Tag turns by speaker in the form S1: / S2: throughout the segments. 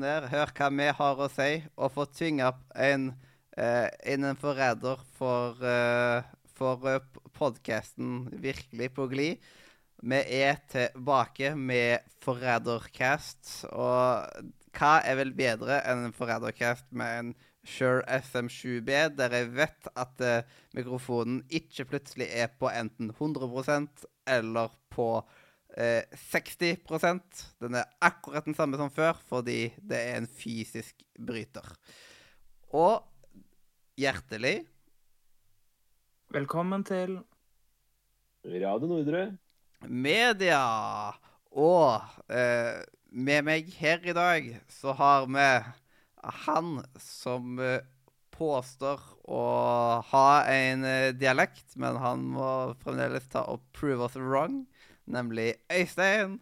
S1: ned. Hør hva vi har å si, og få tvinga en eh, en forræder for, eh, for uh, podkasten virkelig på glid. Vi er tilbake med Forrædercast, og hva er vel bedre enn en Forrædercast med en Shure SM7B, der jeg vet at eh, mikrofonen ikke plutselig er på enten 100% eller på eh, 60% Den er akkurat den samme som før, fordi det er en fysisk bryter. Og hjertelig
S2: Velkommen til
S3: Radio Nordre.
S1: Media. Og eh, med meg her i dag så har vi han som eh, påstår å ha en eh, dialekt, men han må fremdeles ta og prove us wrong, nemlig Øystein.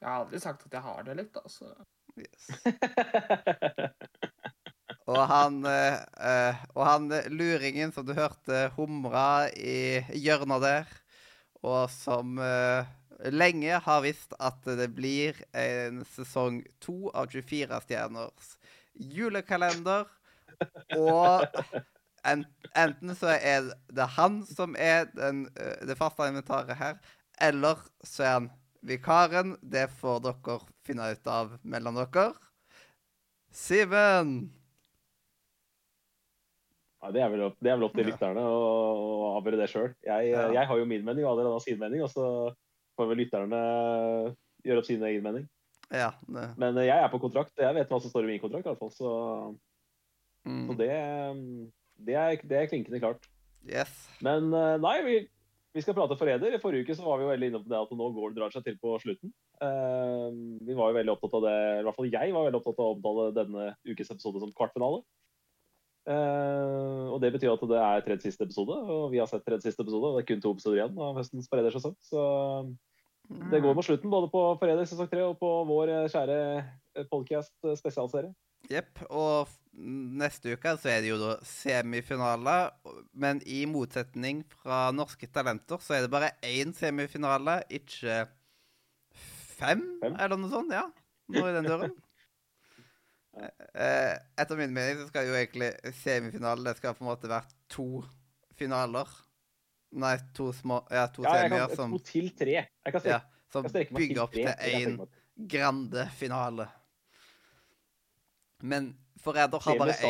S2: Jeg har aldri sagt at jeg har det litt, altså.
S1: Yes. Og han, eh, eh, og han eh, luringen som du hørte humra i hjørnet der, og som uh, lenge har visst at det blir en sesong to av 24 stjerners julekalender. Og enten så er det han som er den, eh, det faste inventaret her, eller så er han vikaren. Det får dere finne ut av mellom dere. Simen!
S3: Ja, det, er vel opp, det er vel opp til
S1: Ja.
S3: lytterne å, å avgjøre det sjøl. Jeg,
S1: Ja.
S3: jeg har jo min mening, og alle har sin mening. Og så får vel lytterne gjøre opp sin egen mening.
S1: Ja.
S3: Men eh, jeg er på kontrakt. Jeg vet hva som står i min kontrakt, i hvert fall. Så,
S1: mm,
S3: så det, det, er, det er klinkende klart.
S1: Yes.
S3: Men eh, nei, vi, vi skal prate forræder. I forrige uke så var vi jo veldig inne på det at nå går det drar seg til på slutten. Uh, vi var jo veldig opptatt av det, i hvert fall jeg var veldig opptatt av å omtale denne ukes episode som kvartfinale. Uh, og det betyr at det er tredje siste episode, og vi har sett tredje siste episode. Og det er kun to episoder igjen av høstens forrædersesong. Så det går mot slutten både på Forræder sesong tre og på vår kjære podcast spesialserie.
S1: Jepp. Og neste uke så er det jo da semifinale. Men i motsetning fra Norske Talenter så er det bare én semifinale, ikke fem,
S3: Fem?
S1: eller noe sånt. Ja, noe i den døren. Eh, Etter min mening så skal jo egentlig semifinale Det skal på en måte være to finaler. Nei, to små Ja, to
S3: Ja,
S1: semier
S3: kan,
S1: som,
S3: to til tre. Jeg kan,
S1: ja, som
S3: jeg
S1: bygger opp til én grande finale. Men Forræder har bare én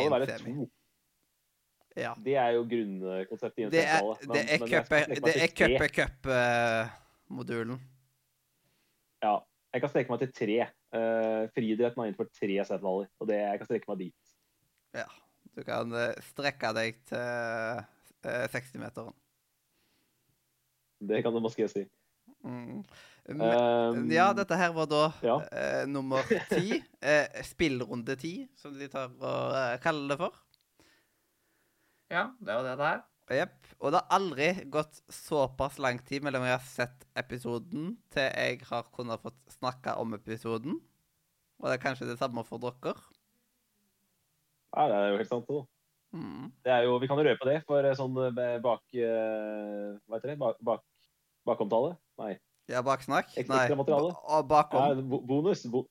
S3: to.
S1: Ja.
S3: Det er jo grunnkonseptet i en semifinale.
S1: det er er cup-cup-modulen.
S3: Ja, jeg kan strekke meg til tre. Uh, friidretten har innført tre semifinaler, og det, jeg kan strekke meg dit.
S1: Ja. Du kan eh, strekke deg til uh, 60-meteren.
S3: Det kan du måske si.
S1: Mm. Men,
S3: Um,
S1: ja, dette her var da
S3: ja.
S1: eh, nummer ti. Eh, spillrunde ti, som de tar og eh, kaller det for.
S2: Ja, det var det det er.
S1: Jepp. Og det har aldri gått såpass lang tid mellom jeg har sett episoden, til jeg har kunnet fått snakke om episoden. Og det er kanskje det samme for dere.
S3: Ja, det er jo helt sant. det da.
S1: Mm.
S3: Det er jo, vi kan jo røpe det for eh, sånn eh, bak... eh, hva heter det? Bak, bak, bakomtale? Nei.
S1: Ja, baksnakk? Nei. Og bakom.
S3: Ja, bonus. Bo,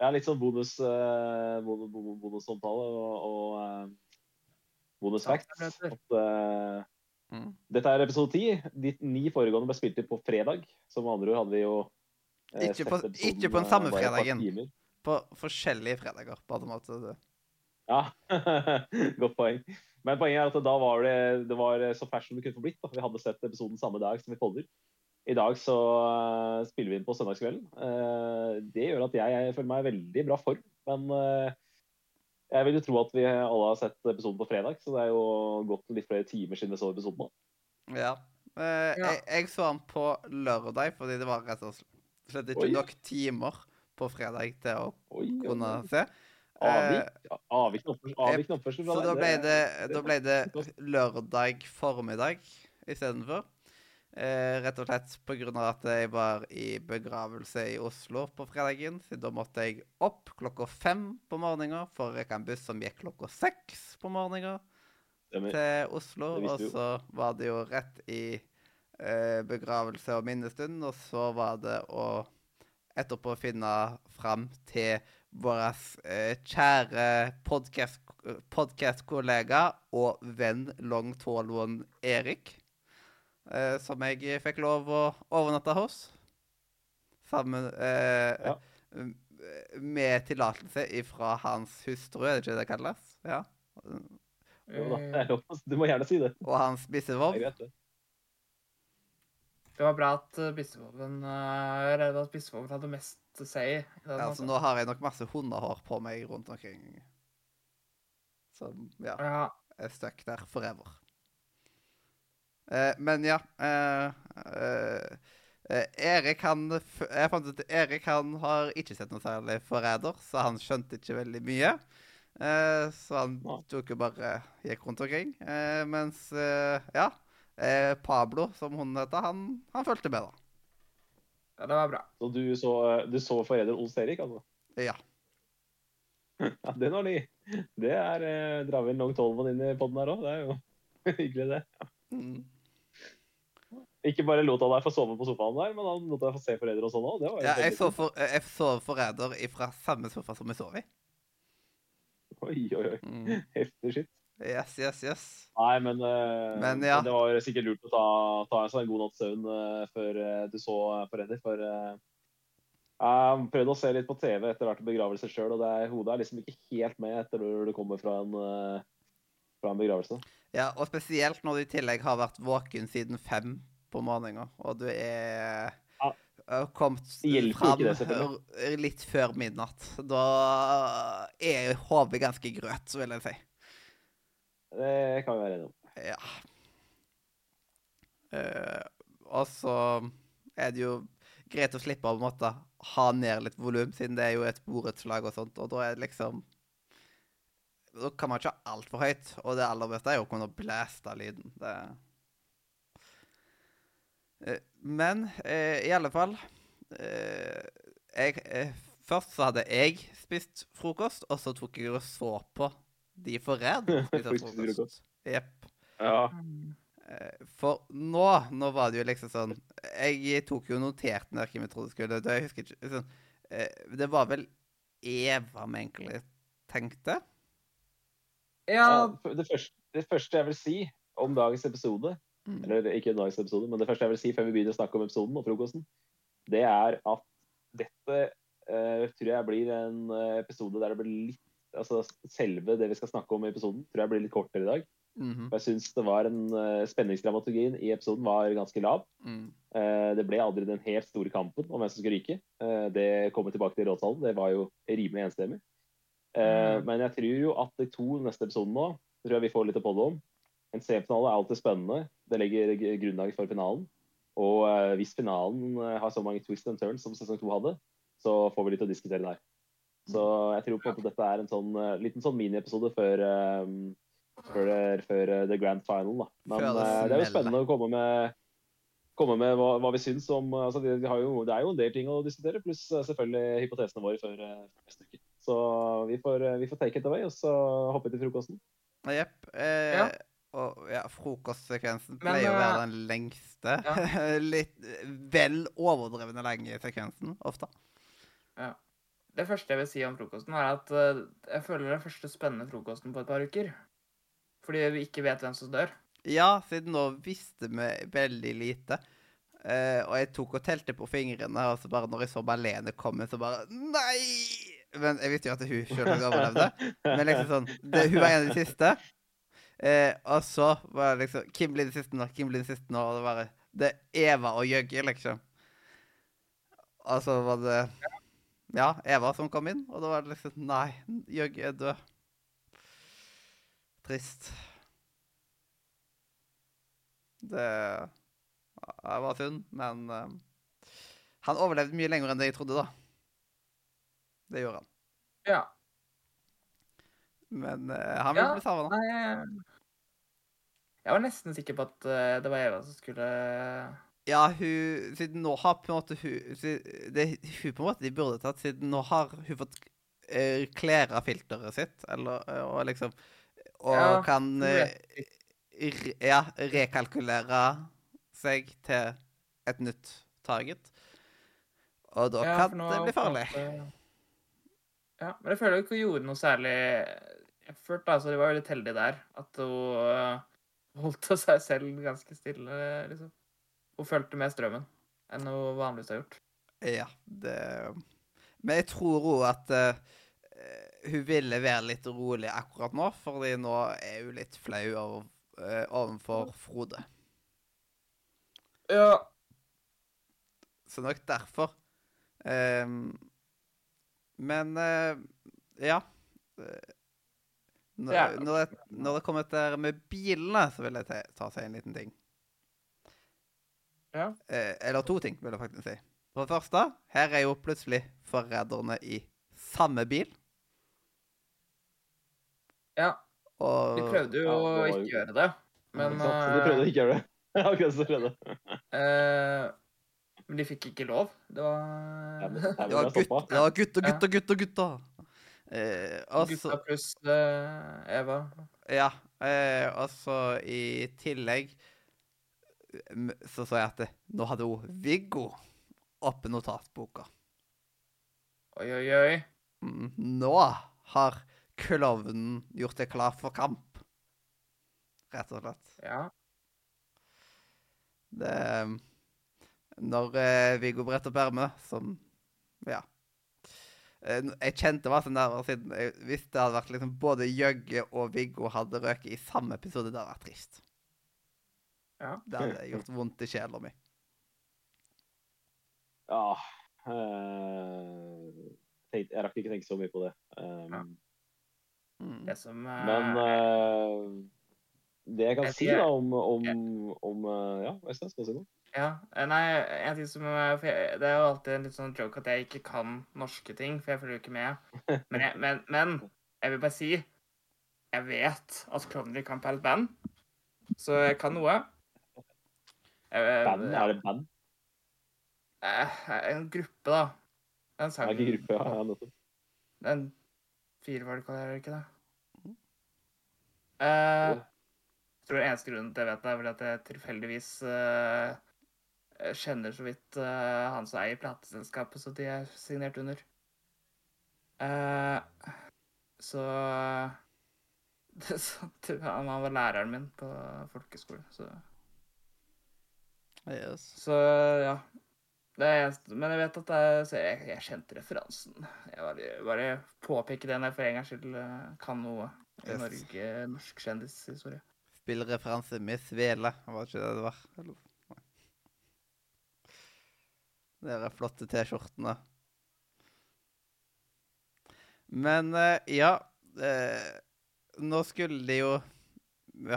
S3: ja, litt sånn bonus, eh, bonus, bonus, bonusomtale og, og uh, bonus
S2: Ja, det er
S3: At, eh,
S1: Mm.
S3: Dette er episode ti. De ni foregående ble spilt inn på fredag. Som andre ord hadde vi jo uh,
S1: Ikke på-
S3: episoden,
S1: ikke på den
S3: eh,
S1: samme fredagen. På forskjellige fredager, på en måte.
S3: Ja, godt poeng. Men poenget er at da var det, det var så fersk som det kunne få blitt. Da. Vi hadde sett episoden samme dag som vi podder. I dag så eh, spiller vi inn på søndagskvelden. Eh, det gjør at jeg, jeg føler meg i veldig bra form. Men eh, jeg vil jo tro at vi alle har sett episoden på fredag, så det er jo gått litt flere timer siden vi så episoden nå.
S1: Ja. Eh,
S2: Ja.
S1: Jeg, jeg så den på lørdag, fordi det var rett og slett ikke
S3: Oi.
S1: nok timer på fredag til å
S3: Oi,
S1: kunne se.
S3: Avvik, Avvik, oppførsel, fra
S1: Så da ble det,
S3: det-
S1: da ble det lørdag formiddag istedenfor. Eh, rett og slett av at jeg var i begravelse i Oslo på fredagen. Så da måtte jeg opp klokka fem på morgenen for å rekke en buss som gikk klokka seks på morgenen til Oslo. Og så var det jo rett i eh, begravelse og minnestund, og så var det å etterpå finne fram til vår eh, kjære podkastkollega og venn long one Erik. Eh, som jeg fikk lov å overnatte hos. Sammen eh,
S3: Ja.
S1: Med tillatelse fra hans hustru, er det ikke det det kalles? Ja.
S3: Jo da, det er lov. Du må gjerne si det.
S1: Og hans bissevov.
S3: det.
S2: Det var bra at bissevoven bispevoven uh, Jeg er at bissevoven hadde mest å si.
S1: Ja,
S2: altså.
S1: nå har jeg nok masse hundehår på meg rundt omkring. Som ja,
S2: Ja.
S1: er stuck der forever. Eh, men ja eh, eh, eh, Erik han Jeg fant ut at Erik han har ikke sett noe særlig Forræder, så han skjønte ikke veldig mye. Eh, så han tok jo bare gikk rundt omkring. Eh, mens eh, ja, eh, Pablo, som hun heter, han, han fulgte med, da.
S2: ja, det var bra.
S3: Så du så, du så forræder hos Erik, altså?
S1: Ja.
S3: Ja, den var ny. Det er eh, Drar vi en lang inn i poden her òg. Det er jo hyggelig, det.
S1: Mm.
S3: Ikke bare lot han deg få sove på sofaen der, men han lot deg få se forræder og sånn òg.
S1: Ja jeg
S3: sov
S1: for, jeg så Forræder fra samme sofa som jeg sov i.
S3: Oi, oi, oi.
S1: Mm.
S3: Heftig skitt.
S1: Yes, yes, yes.
S3: Nei, men, eh,
S1: Men ja.
S3: det var sikkert lurt å ta, ta en sånn god natts søvn eh, før eh, du så foreldre. forræder. For jeg prøvde å se litt på TV etter hvert begravelse sjøl, og det er, hodet er liksom ikke helt med etter når du kommer fra en, fra en begravelse.
S1: Ja, og spesielt når du i tillegg har vært våken siden fem på morgenen, og du er kommet
S3: Det
S1: fram
S3: det,
S1: litt før midnatt. Da er hodet ganske grøt, vil jeg si.
S3: Det kan vi være enige om.
S1: Ja. Uh, og så er det jo greit å slippe å måtte ha ned litt volum, siden det er jo et borettslag og sånt, og da er det liksom Da kan man ikke ha altfor høyt, og det aller beste er jo å kunne blæste lyden. Det Eh, Men eh, i alle fall eh, jeg, eh, Først så hadde jeg spist frokost, og så tok jeg og så på De forræder spise
S3: Spiste frokost.
S1: frokost. Jepp.
S3: Ja.
S1: Eh, For nå, nå var det jo liksom sånn Jeg tok jo notert ned hvem jeg trodde skulle dø. Jeg husker ikke sånn, eh, Det var vel Eva vi egentlig tenkte?
S2: Ja,
S3: Ja, det, første, det første jeg vil si om dagens episode,
S1: Mm.
S3: eller ikke dagens episode, men det første jeg vil si før vi begynner å snakke om episoden og frokosten, det er at dette uh, tror jeg blir en eh, episode der det blir litt Altså selve det vi skal snakke om i episoden, tror jeg blir litt kortere i dag.
S1: Mm
S3: -hmm. jeg syns det var en uh, Spenningsdramaturgien i episoden var ganske lav.
S1: Mm.
S3: Uh, det ble aldri den helt store kampen om hvem som skulle ryke. Uh, det kommer tilbake til rådsalen, Det var jo rimelig enstemmig. Uh,
S2: Mm.
S3: Men jeg tror jo at de to neste episodene nå tror jeg vi får litt å podde om. En semifinale er alltid spennende. Det legger grunnlaget for finalen. Og eh, hvis finalen eh, har så mange twists and turns som sesong to hadde, så får vi litt å diskutere der. Så jeg tror på at dette er en sånn eh, liten sånn miniepisode før, um, før, det- før the grand final. Da. Men
S1: Før det
S3: det er jo spennende å komme med komme med hva, hva vi syns om altså de, de har jo, Det er jo en del ting å diskutere, pluss selvfølgelig hypotesene våre før eh, neste uke. Så vi får, vi får take it away, og så hoppe til frokosten.
S1: Jepp. Eh,
S2: Ja.
S1: Og ja, frokostsekvensen
S2: Men,
S1: pleier å være
S2: eh,
S1: den lengste. litt vel overdrevne lenge sekvensen, ofte.
S2: Det første jeg vil si om frokosten, er at eh, jeg føler det er første spennende frokosten på et par uker. Fordi vi ikke vet hvem som dør.
S1: Ja, siden nå visste vi veldig lite. Uh, og jeg tok og telte på fingrene, og så bare når jeg så Malene komme, så bare Nei! Men jeg visste jo at hun sjøl overlevde. Men liksom sånn det, Hun var en av de siste. Eh, og så var det liksom Kim blir den siste nå? Kim blir den siste nå? Og det var det er Eva og Jøgge, liksom. Og så var det Ja, Eva som kom inn, og da var det liksom Nei, Jøgge er død. Trist. Det var synd, men eh, han overlevde mye lenger enn det jeg trodde, da. Det gjorde han.
S2: Ja.
S1: Men uh, han ville
S2: Ja,
S1: bli savna.
S2: Jeg- var nesten sikker på at eh, det var Eva som skulle
S1: Ja, hun Siden nå har på en måte hun Det er hun på en måte de burde tatt, siden nå har hun fått uh, av filteret sitt, eller eh, og liksom Og
S2: Ja,
S1: kan eh, re, Ja, rekalkulere seg til et nytt target. Og da
S2: Ja,
S1: kan det bli farlig.
S2: Ja, men jeg føler jo ikke hun gjorde noe særlig effort, da, så de var veldig heldige der. At hun holdt seg selv ganske stille, liksom. Hun fulgte med strømmen enn hun vanligvis har gjort.
S1: Ja, det Men jeg tror òg at uh, hun ville være litt rolig akkurat nå, fordi nå er hun litt flau over, uh, overfor Frode.
S2: Ja.
S1: Så nok derfor. Um, men uh, ja. Eh, Når,
S2: Ja.
S1: når, det, når det kommer til det med bilene, så vil jeg ta, ta seg en liten ting.
S2: Ja.
S1: Eh, eller to ting, vil jeg faktisk si. For det første, her er jo plutselig forræderne i samme bil.
S2: ja.
S1: Og
S2: De prøvde jo
S3: Ja,
S2: å ikke gjøre det, men?
S3: De prøvde å ikke gjøre det. Akkurat som de prøvde.
S2: øh, Men de fikk ikke lov. Det var
S3: Ja, men-
S1: Det var,
S3: det
S1: gutt,
S3: og
S1: gutt og gutt
S2: og
S1: gutt. gutter, gutter. Eh,
S2: Gutta pluss øh, Eva.
S1: Ja. Eh, og så i tillegg så så jeg at det, nå hadde hun Viggo oppe notatboka.
S2: Oi, oi, oi.
S1: Mm, Nå har klovnen gjort seg klar for kamp. Rett og slett.
S2: Ja.
S1: Det Når eh, Viggo bretter opp ermet, som Ja. Eh, Jeg kjente meg så nærmere siden jeg, Hvis det hadde vært liksom både Jøgge og Viggo hadde røket i samme episode, det hadde vært trist.
S2: Ja.
S1: Det hadde gjort vondt i sjela mi.
S3: Ja eh, Jeg rakk ikke tenke så mye på det. Um,
S2: Ja.
S1: Mm.
S2: Det som uh,
S3: Men eh, det jeg kan
S2: Jeg
S3: si da om, om, om Ja, Øystein, skal si noe?
S2: Ja, eh, nei, en ting som eh, for jeg, Det er jo alltid en litt sånn joke at jeg ikke kan norske ting, for jeg følger jo ikke med. Men jeg, men, men jeg vil bare si Jeg vet at Klovner i Kamp er et band, så jeg kan noe. Jeg-
S3: Band? Er det band?
S2: Eh, En gruppe, da. En
S3: Det er ikke gruppe, ja. ja nettopp.
S2: En firefolk, er det ikke det? Eh, jeg tror den eneste grunnen til jeg vet det, er vel at jeg tilfeldigvis eh, kjenner så vidt uh, han som eier plateselskapet, så de er signert under. Uh, så det, så, Han var læreren min på folkeskole, så
S1: Yes.
S2: Så ja. Det er eneste, men jeg vet at det så jeg, jeg kjente referansen. Jeg bare, bare påpeker det når jeg for en gangs skyld eh, kan noe i
S1: Yes.
S2: Norge, norsk kjendishistorie.
S1: Spillreferanse med svele, var ikke det det var? Eller? De flotte T-skjortene. Men eh, ja eh, Nå skulle de jo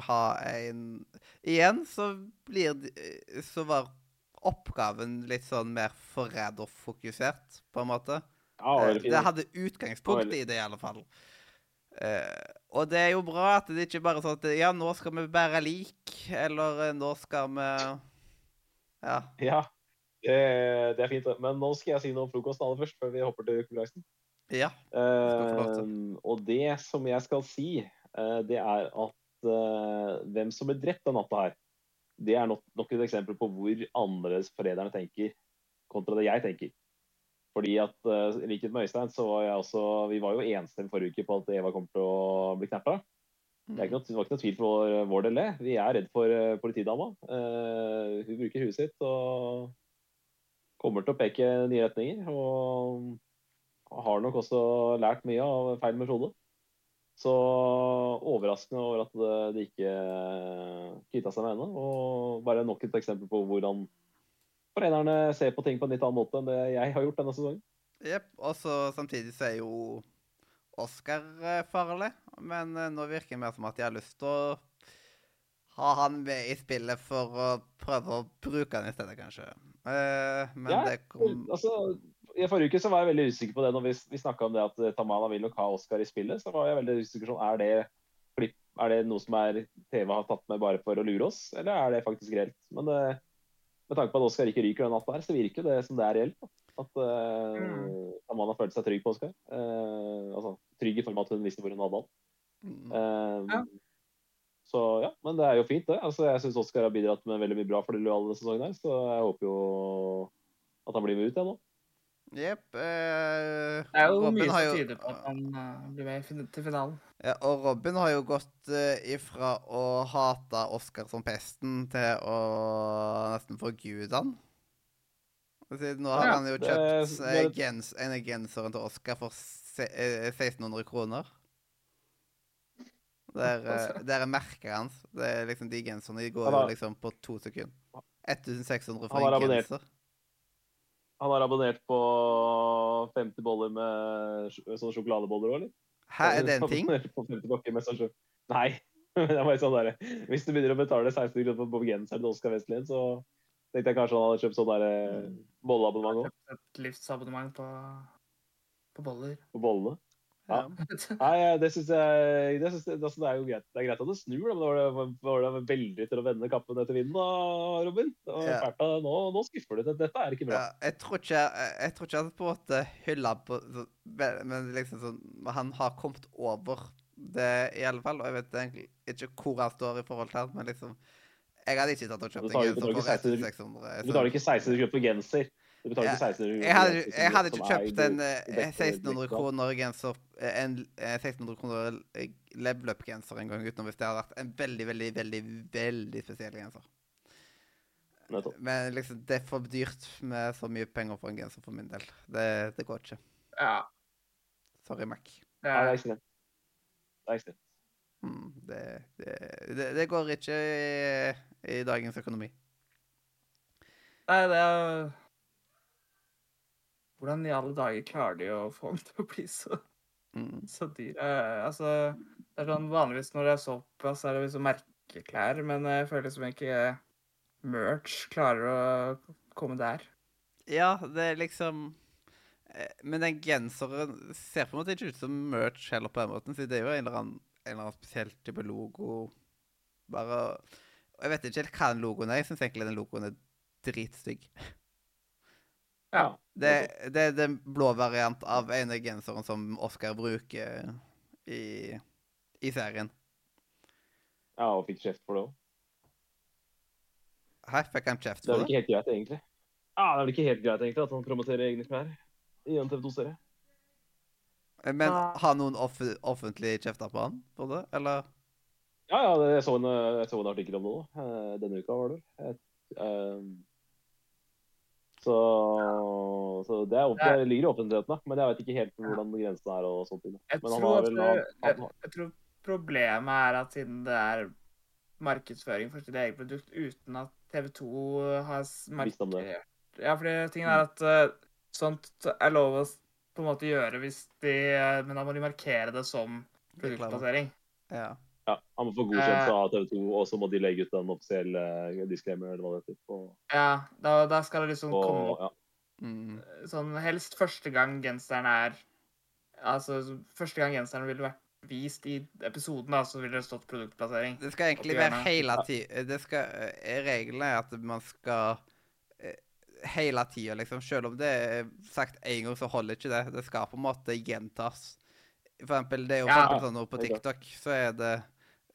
S1: ha en Igjen så blir de, eh, Så var oppgaven litt sånn mer forræderfokusert, på en måte.
S3: Ja, det.
S1: Det hadde utgangspunkt i det, i alle fall. Uh, og det er jo bra at det ikke bare er sånn at Ja, nå skal vi bære lik, eller nå skal vi Ja.
S3: Ja, det, det er fint. Men nå skal jeg si noe om frokosten aller først, før vi hopper til konkurransen.
S1: Ja.
S3: uh, og det som jeg skal si, uh, det er at uh, hvem som ble drept den natta her, det er nok, nok et eksempel på hvor annerledes forræderne tenker kontra det jeg tenker. Fordi at i likhet med Øystein, så var jeg også Vi var jo enstemmige forrige uke på at Eva kommer til å bli. Det, er ikke noe, det var ikke noe tvil for vår, vår del, det. Vi er redd for politidama. Hun bruker huet sitt og kommer til å peke nye retninger. Og har nok også lært mye av feil med Frode. Så overraskende over at de ikke kvitta seg med henne. Og bare nok et eksempel på hvordan forenerne ser på ting på en litt annen måte enn det jeg har gjort denne sesongen.
S1: Jepp. Og så samtidig så er jo Oscar eh, farlig, men eh, nå virker det mer som at de har lyst til å ha han med i spillet for å prøve å bruke han i stedet, kanskje. Uh, men
S3: Ja,
S1: det kom
S3: Altså, I forrige uke så var jeg veldig usikker på det når vi, vi snakka om det at Tamana Tamala vil nok ha Oscar i spillet. Så var jeg veldig usikker sånn, er det, klipp, er det noe som er TV har tatt med bare for å lure oss, eller er det faktisk reelt? Men uh, med tanke på at Oscar ikke ryker den natta her, så virker det som det er reelt. Da. At uh,
S2: Mm.
S3: Tamala følte seg trygg på Oscar. Uh, altså, trygg i form av at hun visste hvor hun hadde han.
S1: Mm.
S3: Uh,
S2: Ja.
S3: Så ja, men det er jo fint, det. Altså, jeg syns Oscar har bidratt med veldig mye bra for det lojale denne sesongen her, så jeg håper jo at han blir med ut igjen nå.
S1: Jepp. Eh,
S2: Det er jo
S1: Robin
S2: mye
S1: har
S2: som
S1: jo-
S2: tyder på at han uh, blir med til finalen.
S1: Ja, og Robin har jo gått uh, ifra å hate Oscar som pesten til å nesten forgude han. Nå har
S2: Ja,
S1: han jo kjøpt det,
S3: det-
S1: gens, en av genseren til Oscar for se, eh, 1600 kroner. Det er, eh,
S2: Altså.
S1: det er merket hans. Det er liksom De genserne de går jo
S3: har-
S1: liksom på to sekunder. 1600 for en
S3: abonnert.
S1: genser.
S3: Han har abonnert på 50 boller med sånne sjokoladeboller òg, eller?
S1: Hæ, er det en ting?
S3: På 50 pakker med sånn Nei. det var sånn der. Hvis du begynner å betale 16 kroner på genseren til Oskar Westlien, så tenkte jeg kanskje han hadde kjøpt sånn der eh, bolleabonnement òg,
S2: et livsabonnement på, på boller.
S3: på bollene.
S1: Ja.
S3: Nei, eh, det syns jeg det, synes jeg, altså, det er jo greit. Det er greit at det snur, men var, det, var det veldig til å vende kappen etter vinden, da, Robin.
S1: Ja.
S3: fælt. Nå, nå skuffer du. Dette er ikke bra.
S1: Ja, jeg tror ikke jeg, tror ikke han på en måte hylla på Men liksom sånn Han har kommet over det, i alle fall. Og jeg vet egentlig ikke hvor han står i forhold til alt, men liksom Jeg hadde ikke tatt og kjøpt en genser for 1600.
S3: Du betaler ikke 1600 kroner for genser. Du betaler ikke 1600 kroner
S1: Jeg hadde, jeg hadde ikke kjøpt en eh, 1600 kroner genser eh, En eh, 1600 kroner level up-genser en gang, utenom hvis det hadde vært en veldig, veldig, veldig veldig spesiell genser. Men liksom, det er for dyrt med så mye penger for en genser for min del. Det, det går ikke.
S2: Ja.
S1: Sorry, Mac.
S3: Nei, det er
S2: ikke
S3: det. Det er ekstremt.
S1: Mm, det, det, det, det går ikke i, i dagens økonomi.
S2: nei, det er Hvordan i alle dager klarer de å få den til å bli så,
S1: Mm.
S2: så dyr? Eh, altså, det er sånn vanligvis når det er såpass, er det liksom merkeklær, men jeg føler liksom ikke merch klarer å komme der.
S1: Ja, det er liksom eh, Men den genseren ser på en måte ikke ut som merch heller, på den måten. Så det er jo en eller annen, en eller annen spesiell type logo. Bare Jeg vet ikke helt hva den logoen er. Jeg syns egentlig den logoen er dritstygg.
S2: Ja.
S1: Det, det er den blå variant av en av genseren som Oscar bruker i, i serien.
S3: Ja, og fikk kjeft for det òg.
S1: Her fikk han kjeft
S3: Det er
S1: for
S3: vel
S1: det.
S3: ikke helt greit, egentlig. Ja, det er vel ikke helt greit, egentlig, at han promoterer egne klær i en TV 2-serie.
S1: Men
S2: Ja.
S1: har noen off offentlig kjefta på han på det, eller?
S3: Ja, ja, jeg, så en, eh, jeg så en artikkel om det nå. eh, Denne uka, var det vel. Så, så det, er, opp- det ligger i offentligheten, da. Men jeg vet ikke helt hvordan grensen er. og sånt.
S2: Jeg
S3: Men han
S2: tror,
S3: har vel han, han,
S2: jeg tror problemet er at siden det er markedsføring for sitt eget produkt uten at TV 2 har markert Ja, fordi tingen er at uh, sånt er lov å på en måte gjøre hvis de eh, Men da må de markere det som produktplassering.
S1: Ja.
S3: Ja, han må få godkjent av TV 2, og så må de legge ut den offisielle eh, disclaimer eller hva det heter. På,
S2: Ja, da, da skal det liksom
S3: på,
S2: komme opp
S3: ja.
S1: Mm.
S2: sånn helst første gang genseren er Altså første gang genseren ville vært vist i episoden, da, så ville det stått produktplassering.
S1: Det skal egentlig være hele tida eh, Regelen er at man skal eh, hele tida, liksom. Selv om det er sagt én gang, så holder ikke det. Det skal på en måte gjentas. For eksempel, det er jo for
S2: Ja.
S1: eksempel sånn nå på
S3: er.
S1: TikTok, så er det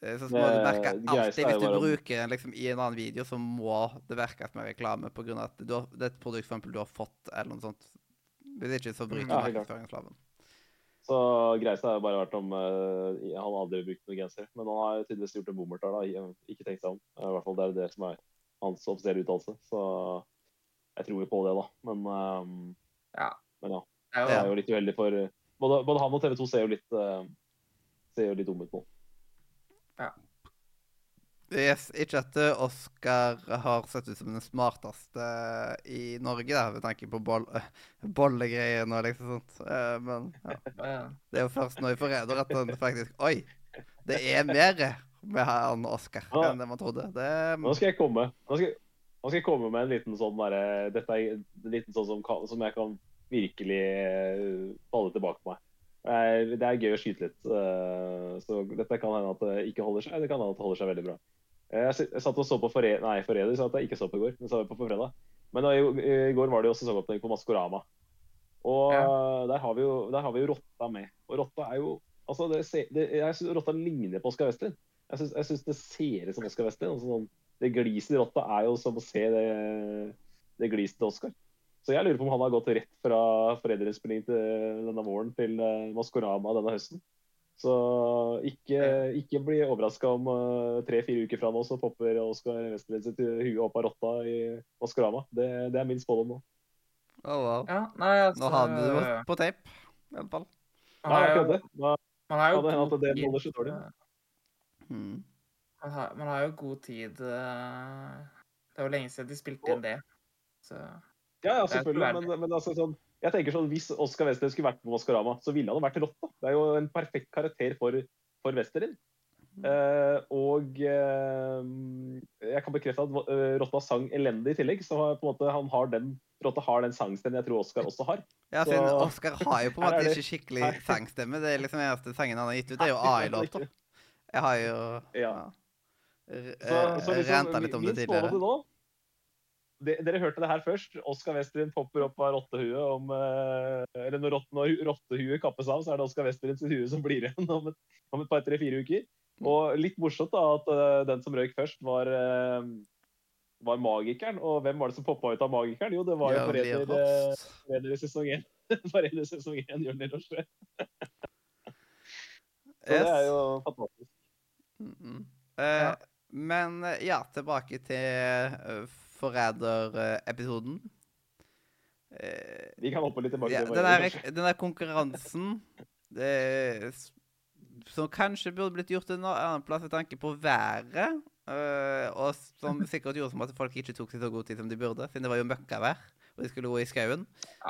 S1: eh, Så må
S3: Det-
S1: merke alltid Hvis du bruker den liksom i en annen video, så må det merkes med reklame av at du har, det er et produkt for eksempel, du har fått, eller noe sånt. Hvis ikke, så bryter
S3: du Ja,
S1: markedsføringsloven.
S3: Så greista har bare vært om uh, Han har aldri brukt noen genser. Men han har tydeligvis gjort en bommert der, da. Ikke tenkt seg om. I hvert fall det er det som er hans offisielle uttalelse. Så jeg tror jo på det, da. Men, um,
S2: Ja.
S3: men ja.
S2: Det er jo
S3: litt uheldig for Både, både han og TV 2 ser jo litt uh, ser jo litt dumme ut nå.
S1: Yes, ikke at Oskar har sett ut som den smarteste i Norge, da, med tanke på boll bollegreiene og liksom sånt. Eh, men ja.
S2: eh,
S1: det er jo først nå i rede at han faktisk Oi! Det er mer med han Oskar
S3: Ja.
S1: enn det man trodde. Det
S3: Nå skal jeg komme Nå skal, nå skal jeg komme med en liten sånn der, Dette er en liten sånn som, som jeg kan virkelig eh, falle tilbake på meg. Er, det er gøy å skyte litt. eh, så dette kan hende at det ikke holder seg. Det kan hende at det holder seg veldig bra. Eh, Jeg, satt og så på Forræder Nei, Forræder sa at jeg ikke så på i går. Men så på fredag. Men da, i, går var det jo sesongåpning på Maskorama. Og
S2: Ja.
S3: der, har vi jo, der har vi jo Rotta med. Og Rotta er jo Altså, det, det, jeg syns Rotta ligner på Oskar Westin. Jeg syns, det ser ut som Oskar Westin. Altså, sånn, det gliset i Rotta er jo som å se det, det gliset til Oskar. Så jeg lurer på om han har gått rett fra foreldrespilling til denne våren til eh, Maskorama denne høsten. Så ikke, ikke bli overraska om eh, tre-fire uker fra nå så popper Oskar Westerlid sitt hue opp av rotta i Maskorama. Det, det er min spådom nå.
S1: Å, wow.
S2: Ja, nei, altså
S1: Nå har du det på- tape, i hvert fall.
S3: Nei, jeg kødder.
S2: man har jo
S3: det
S2: god
S3: at det
S2: tid.
S3: holder seg dårlig.
S1: Mm.
S2: Man har, man har jo god tid eh, Det er jo lenge siden de spilte inn det. Så
S3: ja, ja, selvfølgelig. Men, men altså, sånn, jeg tenker sånn, hvis Oskar Westerlin skulle vært på Maskorama, så ville han jo vært rått. da. Det er jo en perfekt karakter for, for Westerlin. Uh, og uh, jeg kan bekrefte at eh, Rotta sang elendig i tillegg. Så på en måte, han har den, Rotta har den sangstemmen jeg tror Oskar også har.
S1: Ja,
S3: Så-
S1: siden Oscar har jo på en måte
S3: det-
S1: ikke skikkelig
S3: Nei.
S1: sangstemme. Det er liksom eneste sangen han har gitt ut, det er jo
S3: er
S1: AI-låter. Jeg har jo
S3: Ja.
S1: ja.
S3: Så,
S1: eh,
S3: så liksom,
S1: renta litt om det tidligere.
S3: nå de, Dere hørte det her først. Oskar Westerlin popper opp av rottehuet om eh, Eller når, rott, rottehuet kappes av, så er det Oskar Westerlin sitt hue som blir igjen om et, om et par, tre, fire uker. Og litt morsomt da, at eh, den som røyk først, var, eh, var magikeren. Og hvem var det som poppa ut av magikeren? Jo, det var jo forræder i sesong én. Forræder i sesong én, Jørn Lier Så Så det er jo fantastisk.
S1: Mm -hmm. uh,
S2: Ja.
S1: Men ja, tilbake til uh, Forræder-episoden. Eh,
S3: Vi kan hoppe litt tilbake
S1: ja, den, der, den der konkurransen det, Som kanskje burde blitt gjort en annen plass med tanke på været. eh, og som sikkert gjorde som at folk ikke tok seg så god tid som de burde, siden det var jo møkkavær. Og de skulle gå i skauen.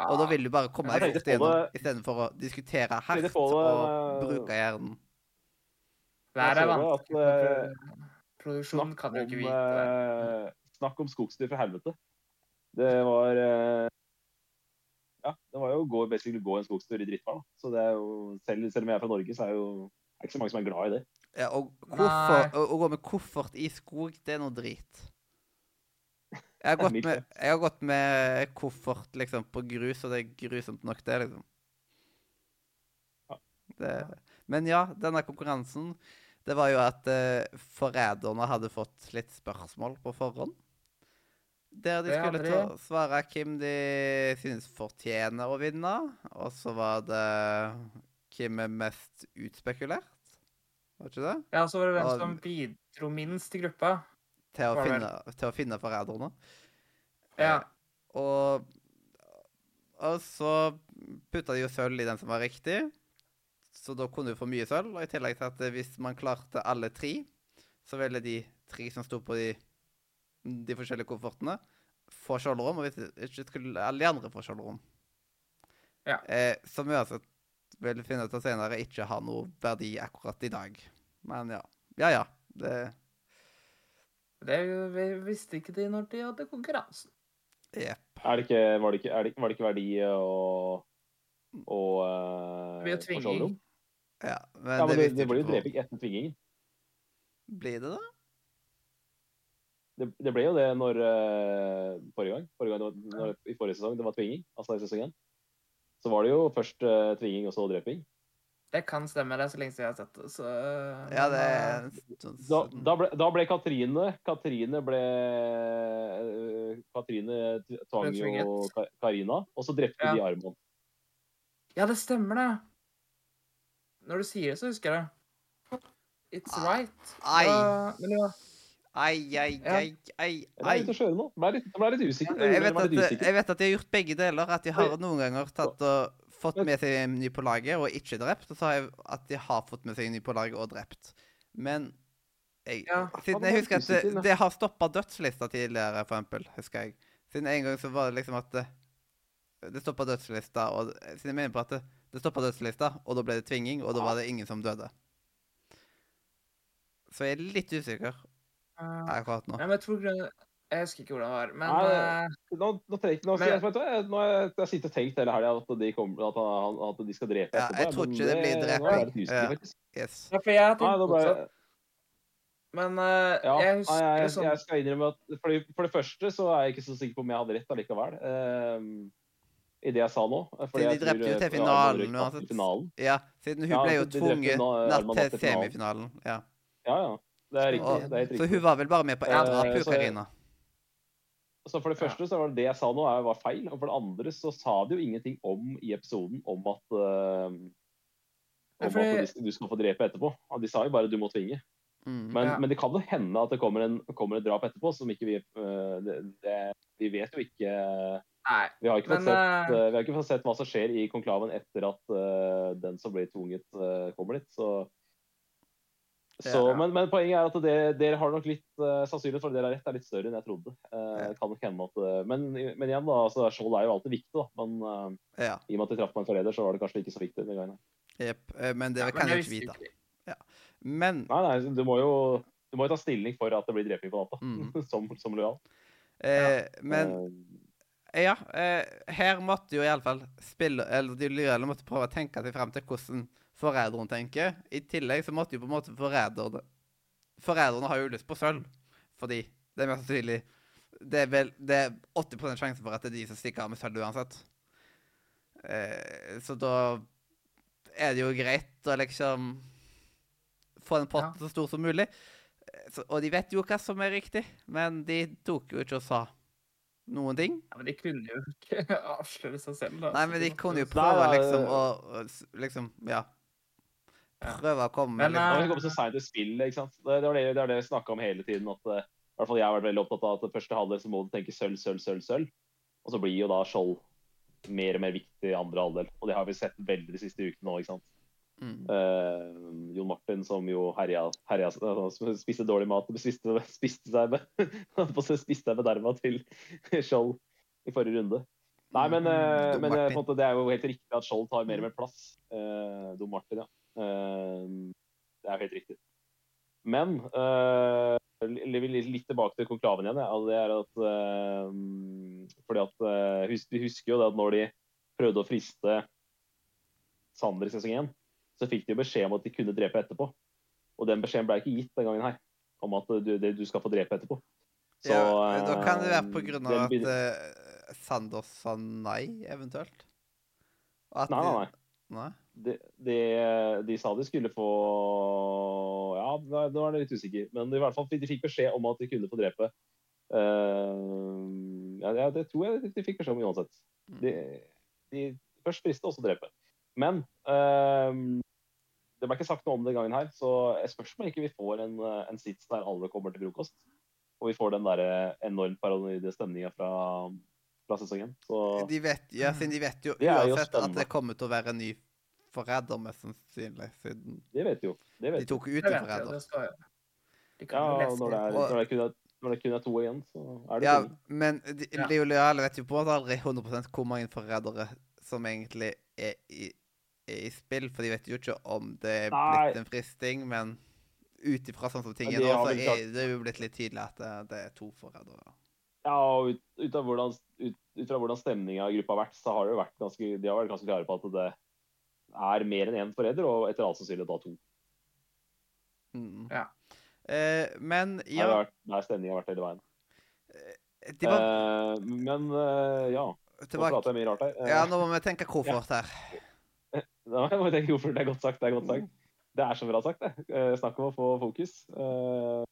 S1: Og da vil du bare komme deg fort igjennom istedenfor å diskutere hardt og bruke hjernen.
S2: Været er vanskelig.
S3: eh,
S2: Produksjonen kan jo ikke vite det.
S3: Snakk om skogsdyr fra helvete. Det var eh, Ja, det var jo å gå, basically gå en skogstur i drittvær. da. Så det er jo, selv, selv om jeg er fra Norge, så er jo er ikke så mange som er glad i det.
S1: Ja, og hvorfor, å, å gå med koffert i skog, det er noe drit. Jeg har gått med, jeg har gått med koffert liksom, på grus, og det er grusomt nok, det, liksom. Det, men ja, denne konkurransen Det var jo at eh, forræderne hadde fått litt spørsmål på forhånd. Der de skulle ta, svare hvem de synes fortjener å vinne. Og så var det hvem er mest utspekulert. Var ikke det?
S2: Ja, så var det hvem som bidro minst til gruppa.
S1: til å finne, til å finne forræderne.
S2: Ja.
S1: Eh, og, og så putta de jo sølv i den som var riktig, så da kunne du få mye sølv. Og i tillegg til at hvis man klarte alle tre, så ville de tre som sto på de, de forskjellige koffertene, få skjoldrom. Og hvis ikke skulle alle de andre få skjoldrom.
S2: Ja.
S1: Eh, som vi altså vil finne ut av senere ikke har noe verdi akkurat i dag. Men ja. Ja ja. Det
S2: Det vi- visste ikke de når de hadde konkurransen.
S1: Jepp.
S3: Er det ikke, var, det ikke, er det, var det ikke verdi å og eh,
S2: Ved å tvinge.
S1: Ja, men,
S3: Ja, men det, det,
S1: det
S3: blir jo dreping etter tvingingen.
S1: Blir det det?
S3: Det, det ble jo det når eh, forrige gang, forrige gang det var, når, i forrige sesong det var tvinging, altså i sesong én. Så var det jo først uh, tvinging og så dreping.
S2: Det kan stemme, det er så lenge siden jeg har sett det. Så,
S1: Ja, det
S2: eh,
S1: en stund
S3: Da, da, ble, da ble Katrine Katrine ble Katrine tvang jo Karina, og så drepte
S2: Ja.
S3: de Armon.
S2: Ja, det stemmer, det. Når du sier det, så husker jeg det. It's
S1: Ah,
S2: right.
S1: ai.
S2: Ja, men ja.
S1: Ai, ai, ai, ai, ai.
S3: Jeg ble litt, jeg ble litt usikker.
S1: Jeg vet, at, jeg vet at de har gjort begge deler. At de har noen ganger tatt og fått med seg en ny på laget og ikke drept. Og så har jeg at de har fått med seg en ny på laget og drept. Men jeg,
S2: Ja,
S1: siden jeg husker at det, det har stoppa dødslista tidligere, for eksempel. Husker jeg. Siden en gang så var det liksom at det, det stoppa dødslista, og siden jeg mener på at det, det stoppa dødslista, og da ble det tvinging, og da var det ingen som døde. Så jeg er litt usikker
S2: Eh,
S1: akkurat nå.
S2: Nei, men jeg tror Jeg husker ikke hvordan det var, men
S3: Nei,
S2: uh,
S3: Nå, nå, trenger, nå,
S2: Men-
S3: jeg, vet du, jeg, nå har jeg, jeg sittet og tenkt hele helga at, de at, at de skal drepe
S1: Ja, jeg tror ikke det blir dreping. Ja. Yes.
S2: ja, for jeg har tenkt. Men uh,
S3: ja,
S2: jeg
S3: nei,
S2: husker
S3: jeg,
S2: det sånn
S3: jeg skal innrømme at for, det- for det første så er jeg ikke så sikker på om jeg hadde rett allikevel. Uh, I det jeg sa nå. Fordi
S1: de drepte jo til
S3: eh,
S1: finalen, uansett. Ja, siden hun
S3: Ja,
S1: ble jo tvunget natt til semifinalen. Ja.
S3: Ja, ja. Det er riktig. Det er helt riktig.
S1: hun var vel bare med på ett drap, hun Karina.
S3: Så For det første så var det det jeg sa nå, er- var feil. Og for det andre så sa de jo ingenting om i episoden om at uh, om
S2: Fordi...
S3: at du skal få drepe etterpå. De sa jo bare 'du må tvinge'.
S1: Mm.
S3: Men,
S2: Ja.
S3: men det kan jo hende at det kommer, en, kommer et drap etterpå som ikke vi uh, det, det, Vi vet jo ikke
S2: Nei.
S3: Vi har ikke
S2: Men,
S3: sett,
S2: eh,
S3: vi har ikke fått sett hva som skjer i konklaven etter at uh, den som blir tvunget, kommer dit. Så, så,
S2: Ja.
S3: men, men poenget er at det, dere har nok litt uh, sannsynlighet for at dere har rett, er litt større enn jeg trodde. Uh,
S1: Ja.
S3: kan nok hende at, eh, men, men igjen, da, altså, skjold er jo alltid viktig. da, Men uh,
S1: Ja.
S3: i og med at de traff meg en forræder, så var det kanskje ikke så viktig. denne gangen.
S1: Jepp. Eh, Men det
S2: Ja,
S1: kan jeg ikke
S2: vite.
S1: vite. Men
S3: Nei, nei, du må jo du må jo ta stilling for at det blir dreping på natta,
S1: Mm.
S3: som, som lojal.
S1: eh, Men
S3: Eh,
S1: Ja, eh, her måtte jo iallfall spille Eller de lojale måtte prøve å tenke seg fram til hvordan forræderen tenker. I tillegg så måtte jo på en måte forræderne Forræderne har jo lyst på sølv, fordi det er mest sannsynlig Det er vel det er 80% sjanse for at det er de som stikker av med sølv uansett. Eh, så da er det jo greit å liksom få en pott
S2: Ja.
S1: så stor som mulig. Eh, Så, og de vet jo hva som er riktig, men de tok jo ikke og sa noen ting.
S2: Ja, men de kunne jo ikke avsløre seg selv. da.
S1: Nei, men de kunne jo prøve liksom å liksom, ja. Prøve å komme med
S2: Men,
S3: Nå har vi kommet så seint i spillet. ikke sant? Det, det var det, det, var det vi snakka om hele tiden. at eh, i hvert fall Jeg har vært veldig opptatt av at det første halvdel så må du tenke sølv, sølv, sølv. sølv. Og så blir jo da skjold mer og mer viktig i andre halvdel. Og det har vi sett veldig de siste ukene nå. ikke sant?
S1: Mm.
S3: Uh, Jon Martin som jo herja, herja som spiste dårlig mat og spiste, spiste seg spiste seg med til skjold i forrige runde. Nei, men,
S1: uh,
S3: men på en måte, det er jo helt riktig at skjold tar mer og mer plass. Uh, Don Martin, ja. Eh, det er jo helt riktig. Men uh, litt, tilbake til konklaven igjen. Ja. det er at eh, fordi at eh, Vi husker jo det at når de prøvde å friste Sander i sesong 1, så fikk de jo beskjed om at de kunne drepe etterpå. Og den beskjeden ble ikke gitt den gangen her, om at du, du skal få drepe etterpå. Så,
S1: ja, da kan det være
S3: eh,
S1: på grunn av at eh, Sander sa nei, eventuelt? At
S3: Nei, nei, nei.
S1: nei.
S3: De, de, de sa de skulle få Ja, nå er det litt usikker. Men i hvert fall de fikk beskjed om at de kunne få drepe. Uh, ja, det tror jeg de fikk beskjed om uansett. De, de først friste, og så drepe. Men uh, det ble ikke sagt noe om det gangen her, så jeg spørs om ikke vi får en, en sits der alle kommer til frokost. Og vi får den der eh, enormt paranoide stemninga fra, fra sesongen. Så
S1: De vet, ja, de vet jo
S3: er jo
S1: uansett at det kommer til å være en ny forræder, mest sannsynlig, siden
S3: det vet jo. Det vet
S1: de tok ut en forræder.
S3: Ja, når det, er, når, det kun er, når det kun er to igjen, så er det
S1: Ja,
S3: to.
S1: men de,
S2: Ja.
S1: jo lojale vet jo på en måte aldri 100% hvor mange forrædere som egentlig er i, er i spill, for de vet jo ikke om det er
S3: Nei.
S1: blitt en fristing, men ut ifra sånn som ting
S3: Ja,
S1: er nå, så er det jo blitt litt tydelig at det, det er to forrædere.
S3: Ja, og ut, ut, av hvordan, ut, ut fra hvordan stemninga i gruppa har vært, så har det jo vært ganske, de har vært ganske klare på at det er mer enn én forræder, og etter all sannsynlighet da to.
S1: Mm.
S2: Ja.
S1: Eh, men
S3: Det
S1: ja,
S3: har vært der stemninga har vært hele veien.
S1: de var
S3: Eh, men eh, ja, nå prater jeg mye rart her. Eh,
S1: Ja, nå må vi tenke koffert her.
S3: Ja. Nå må tenke koffert. det er godt sagt. Det er godt sagt. Det er så bra sagt, det. Eh, snakk om å få fokus. Eh,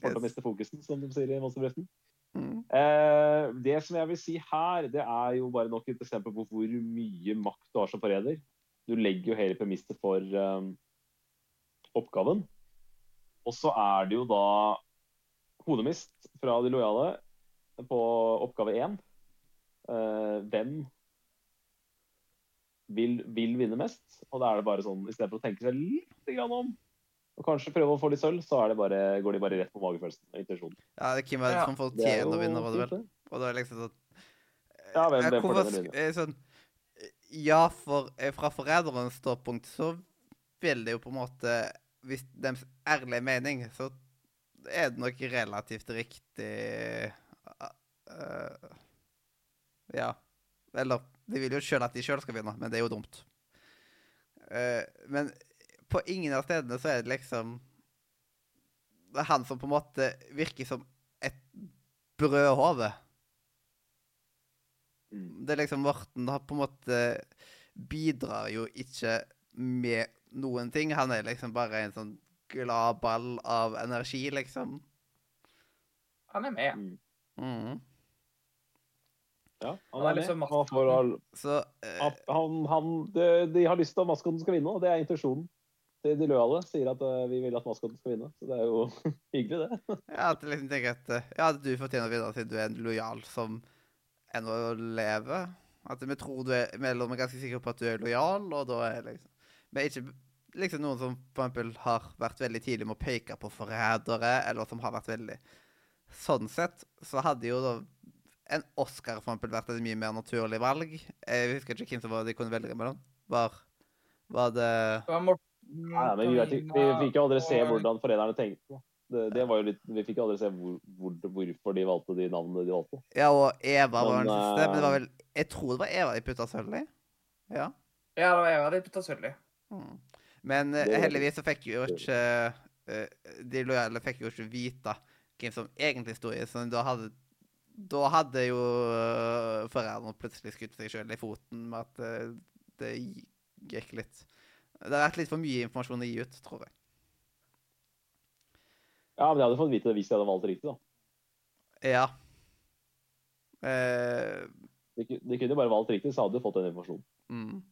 S3: Får å miste fokusen, som de sier i Monsterbretten.
S1: Mm.
S3: Eh, det som jeg vil si her, det er jo bare nok et eksempel på hvor mye makt du har som forræder. Du legger jo hele premisset for um, oppgaven. Og så er det jo da hodemist fra de lojale på oppgave én. Uh, hvem vil, vil vinne mest? Og da er det bare sånn, istedenfor å tenke seg litt grann om, og kanskje prøve å få litt sølv, så er det bare, går de bare rett på magefølelsen og intensjonen.
S1: Ja, det er Kim er det som får
S3: tjene
S1: å vinne, var det vel? Og da er det liksom sånn
S3: Ja, hvem-
S1: Eh,
S3: hvem
S1: hvorfor
S3: å
S1: sk- eh, sånn Ja, for eh, fra forræderens ståpunkt så vil det jo på en måte Hvis deres ærlige mening, så er det nok relativt riktig uh, Ja. Eller De vil jo sjøl at de sjøl skal vinne, men det er jo dumt. Uh, men på ingen av stedene så er det liksom Det er han som på en måte virker som et brødhode. Det er liksom Morten har på en måte bidrar jo ikke med noen ting. Han er liksom bare en sånn glad ball av energi, liksom.
S2: Han er med.
S3: Mm.
S1: Mm.
S3: Ja, han
S2: Han er
S3: er med.
S2: liksom
S3: Han får, all-
S1: Så uh,
S3: han, han, de, de har lyst til at maskoten skal vinne, og det er intensjonen. De, de lojale sier at uh, vi vil at maskoten skal vinne, så det er jo hyggelig, det.
S1: ja, at jeg liksom tenker at uh, ja, du fortjener å vinne siden du er en lojal som ennå leve. At vi tror du er Mellom er ganske sikre på at du er lojal, og da er liksom Men ikke liksom noen som for eksempel har vært veldig tidlig med å peke på forrædere, eller som har vært veldig Sånn sett så hadde jo da en Oscar for eksempel vært et mye mer naturlig valg. Jeg husker ikke hvem som var de kunne velge mellom. Var, var det
S2: Det var Morten
S3: Nei, men vi, vet, ikke- vi fikk jo aldri se hvordan foreldrene tenkte. Det, det var jo litt, vi fikk aldri se hvor, hvor, hvorfor de valgte de navnene de valgte.
S1: Ja, og Eva var den siste. Men det var
S3: eh,
S1: vel Jeg tror det var Eva de putta sølv i. Ja.
S2: Ja, det var Eva de putta sølv i.
S1: Mm. Men
S3: Det
S1: heldigvis så fikk jo ikke eh, De lojale fikk jo ikke vite hvem som egentlig sto i, så da hadde da hadde jo uh, forræderne plutselig skutt seg sjøl i foten med at det gikk litt Det har vært litt for mye informasjon å gi ut, tror jeg.
S3: Ja, men jeg hadde fått vite det hvis jeg hadde valgt riktig, da.
S1: Ja. Eh,
S3: De, de kunne bare valgt riktig, så hadde du fått den informasjonen.
S1: mm.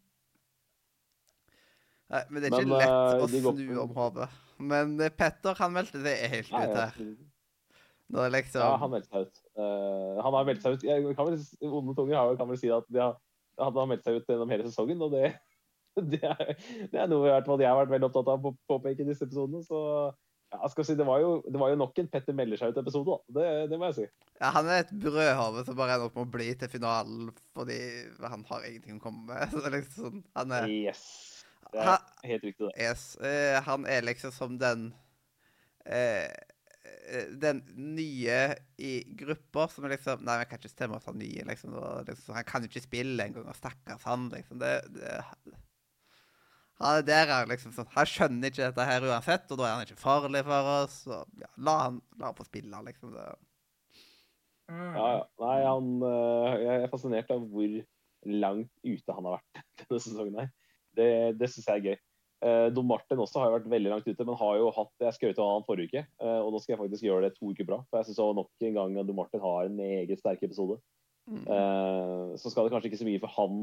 S1: Nei, men det er ikke
S3: Men,
S1: lett
S3: eh,
S1: å snu
S3: går
S1: om hodet. Men eh, Petter, han meldte det helt
S3: Nei,
S1: ut
S3: ja,
S1: her. Når liksom
S3: ja, han meldte seg ut. Uh, han har meldt seg ut jeg kan vel, Onde tunger kan vel si at har, han har meldt seg ut gjennom hele sesongen, og det, det, er, det er noe jeg har vært veldig opptatt av å påpeke i disse episodene. Så ja, skal si, det, var jo, det var jo nok en Petter melder seg ut-episode, da. Det, det må jeg si.
S1: Ja, han er et brødhove som bare ender opp med å bli til finalen fordi han har ingenting å komme med. Så liksom sånn, han er
S3: Yes. Det er helt riktig, det.
S1: Yes, Uh, han er liksom som den eh, Den nye i grupper som er liksom Nei, jeg kan ikke stemme at han er ny. liksom, og liksom sånn, Han kan jo ikke spille engang, og stakkars han, liksom. Det, det, han er der er liksom sånn Han skjønner ikke dette her uansett, og da er han ikke farlig for oss. Og, ja, la han, la han få spille, liksom. Det.
S2: Mm.
S3: Ja, ja. Nei, han øh, Jeg er fascinert av hvor langt ute han har vært denne sesongen her. Det, det syns jeg er gøy. Eh, Don Martin også har jo vært veldig langt ute, men har jo hatt Jeg skrøt av han forrige uke, eh, og nå skal jeg faktisk gjøre det to uker bra. For jeg syns nok en gang at Don Martin har en meget sterk episode.
S1: Mm.
S3: Eh, så skal det kanskje ikke så mye for han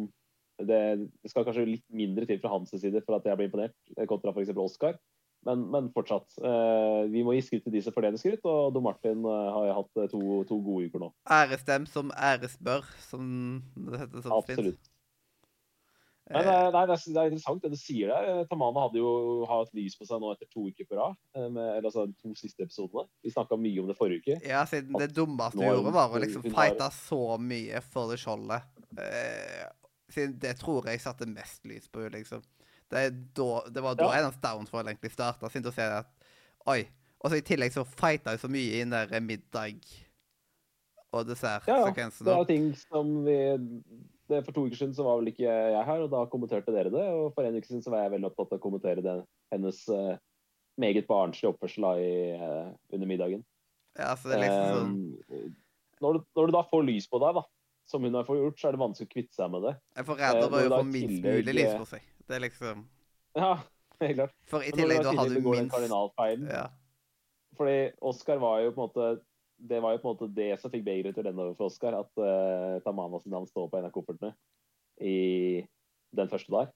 S3: det, det skal kanskje litt mindre til fra hans side for at jeg blir imponert, eh, kontra f.eks. Oscar. Men, men fortsatt. eh, vi må gi skryt til de som fortjener skryt, og Don Martin eh, har hatt eh, to, to gode uker nå.
S1: Æres dem som æres bør, som det heter så fint.
S3: Absolutt. Nei, det,
S1: Eh,
S3: er, nei, det, er, er interessant det du sier der. Tamana hadde jo hatt lys på seg nå etter to uker på rad. eller altså de to siste episodene. Vi snakka mye om det forrige uke.
S1: Ja, siden det dummeste
S3: du
S1: hun gjorde, var å liksom fighte så mye for det skjoldet. Siden det tror jeg satte mest lys på henne, liksom. Det, da, det var da
S3: Ja.
S1: hennes downfall egentlig starta, siden du ser at Oi. Og så i tillegg så fighta hun så mye i den der middag og
S3: Ja, ja. Det er ting som vi det, For to uker siden så var vel ikke jeg her, og da kommenterte dere det. Og for en uke siden så var jeg veldig opptatt av å kommentere det, hennes uh, meget barnslige oppførsel i, uh, under middagen.
S1: ja, så det er liksom sånn
S3: Eh, når, du, når du da får lys på deg, da, som hun har fått gjort, så er det vanskelig å kvitte seg med det.
S1: Jeg
S3: får
S1: redde eh,
S3: når
S1: få minst mulig lys
S3: eh,
S1: på seg. Det er liksom
S3: Ja, helt klart.
S1: For i tillegg
S3: du
S1: da har du minst Ja.
S3: Fordi Oscar var jo på en måte Det var jo på en måte det som fikk begeret til den renne over for Oscar, at uh, Tamana sin navn står på en av koffertene i den første der.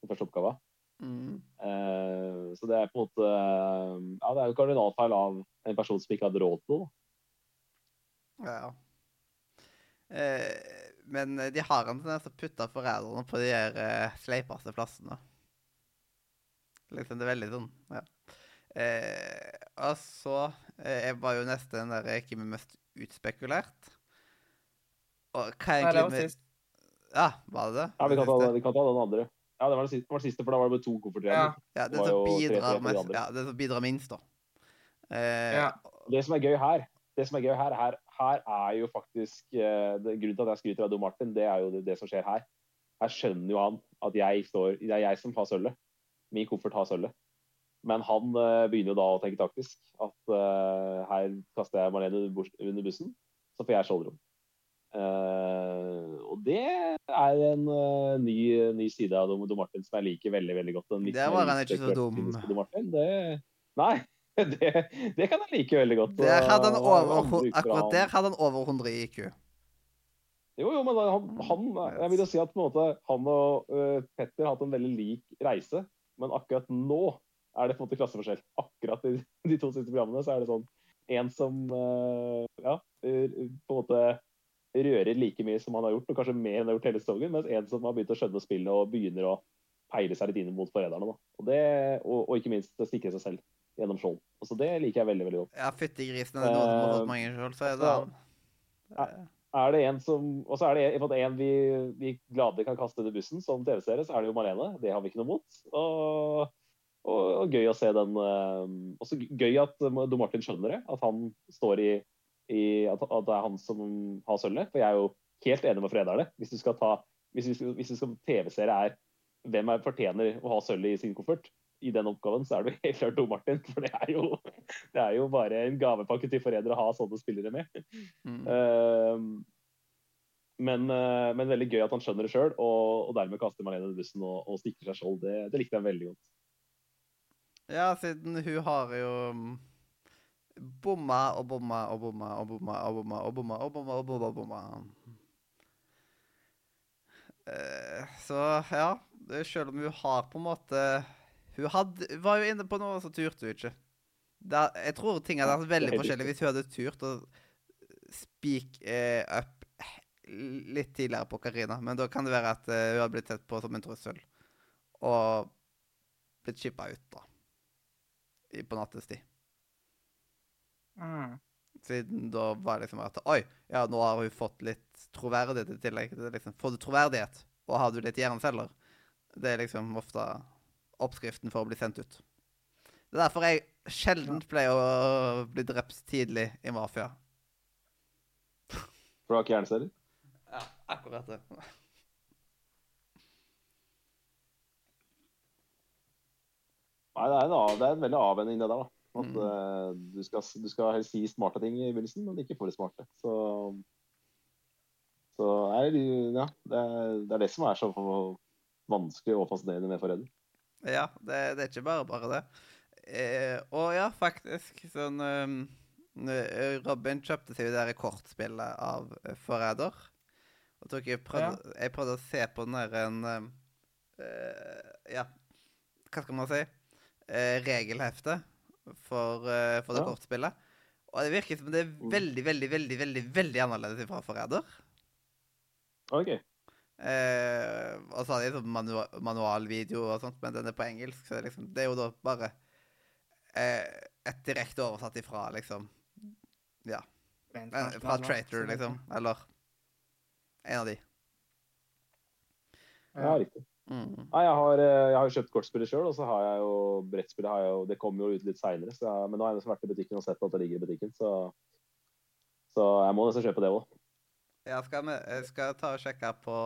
S3: Den første oppgava.
S1: Mm.
S3: Uh, så det er på en måte uh, Ja, det er jo kardinalfeil av en person som ikke hadde råd til det.
S1: Ja. Eh, men eh, de har en tendens til å putte foreldrene på de der eh, sleipeste plassene. Liksom, det er veldig sånn, ja. Eh, og så eh, jeg var jo nesten den der ikke med mest utspekulert. Og hva er
S2: Nei, det
S1: egentlig
S2: var
S1: med-
S2: sist.
S1: Ja, var det det?
S3: Ja, vi kan, ta, vi kan ta den andre. Ja, det var det siste, det var det siste for da var det med to kofferter igjen.
S2: Ja.
S1: Ja,
S3: det
S1: det som bidrar mest. Ja, det som bidrar minst, da. Eh,
S2: Ja.
S3: Det som er gøy her, det som er gøy her, her, her er jo faktisk eh, det, Grunnen til at jeg skryter av Don Martin, det er jo det, det som skjer her. Her skjønner jo han at jeg står Det er jeg som har sølvet. Min koffert har sølvet. Men han uh, begynner jo da å tenke taktisk. At uh, her kaster jeg Marlene under bussen, så får jeg skjoldrom. Uh, og det er en ny, ny side av Don Martin som jeg liker veldig veldig godt.
S1: Der var han ikke så dum.
S3: det, nei, det, det kan jeg like veldig godt.
S1: Der hadde han over, akkurat der hadde han over 100 i IQ.
S3: Jo, jo, men han, han Jeg vil jo si at på en måte han og uh, Petter har hatt en veldig lik reise, men akkurat nå er det på en måte klasseforskjell. Akkurat i de to siste programmene så er det sånn en som uh, ja, på en måte rører like mye som han har gjort, og kanskje mer enn han har gjort hele sesongen, mens en som har begynt å skjønne spillet og begynner å peile seg litt inn mot forræderne. Og, og, og ikke minst sikre seg selv gjennom skjold. Altså, det liker jeg veldig, veldig godt.
S1: Ja, fytti grisen, er det noe som har fått
S3: Eh,
S1: mange skjold, så er det han.
S3: ja. Er det en som, Og så er det en, en vi, vi gladelig kan kaste under bussen som TV-serie, så er det jo Marlene. Det har vi ikke noe mot. Og, og, og gøy å se den og Også gøy at Don Martin skjønner det. At han står i, i at, at det er han som har sølvet. For jeg er jo helt enig med Frederne. Hvis du skal ta hvis, hvis, hvis du skal TV-serie er hvem er fortjener å ha sølvet i sin koffert, i den oppgaven, så er jo helt klart Do Martin. For det er jo, det er jo bare en gavepakke til foreldre å ha sånne spillere med.
S1: Mm.
S3: Uh, men, uh, men veldig gøy at han skjønner det sjøl, og, og dermed kaster Marlene under bussen og, og stikker seg skjold. Det, det likte jeg veldig godt.
S1: Ja, siden hun har jo mm, bomma og bomma og bomma og bomma og bomma og bomma og bomma og bomma. og bomma. Eh, så ja, det selv om hun har på en måte Hun hadde, var jo inne på noe, så turte hun ikke. Det, er- jeg tror ting hadde vært
S3: er
S1: veldig forskjellig hvis hun hadde turt å speak eh, up litt tidligere på Karina. Men da kan det være at eh, hun hadde blitt sett på som en trussel. Og blitt chippa ut, da. I, på nattestid.
S2: Mm.
S1: Siden da var det liksom at Oi, ja, nå har hun fått litt troverdighet i tillegg. Det er liksom, Får du troverdighet, og har du litt jernceller? Det er liksom ofte oppskriften for å bli sendt ut. Det er derfor jeg sjelden pleier å bli drept tidlig i mafia.
S3: For du har ikke hjerneceller?
S1: Ja, akkurat det.
S3: Nei, det er, en, det er en veldig avvenning, det der. da. At
S1: Mm.
S3: eh, du, skal, du skal helst si smarte ting i begynnelsen, men ikke for smarte. Så, så er, det- ja, det, er, det er det som er så vanskelig og fascinerende med forræder.
S1: Ja, det, det er ikke bare bare det. Eh, og ja, faktisk sånn um, eh, Robin kjøpte seg jo det der kortspillet av eh, Forræder. Og tok jeg, prøvde, jeg prøvde å se på den der en eh, Ja, hva skal man si? Uh, regelhefte for, uh, for det
S3: Ja.
S1: kortspillet. Og det virker som det er
S3: Mm.
S1: veldig, veldig, veldig veldig, veldig annerledes fra Forræder.
S3: OK.
S1: Eh, og så har de sånn manu manualvideo og sånt, men den er på engelsk, så det er liksom, det er jo da bare eh, et direkte oversatt ifra, liksom Ja.
S2: Rent
S1: eh, Fra
S2: Traitor,
S1: liksom. Eller en av de.
S3: Ja, riktig.
S1: Mm.
S3: Nei, jeg har, eh, jeg har kjøpt kortspillet sjøl, og så har jeg jo brettspillet har jeg jo, Det kommer jo ut litt seinere, men nå har jeg nesten vært i butikken og sett at det ligger i butikken, så, så jeg må nesten kjøpe det òg.
S1: Jeg, skal med, jeg skal ta og sjekke på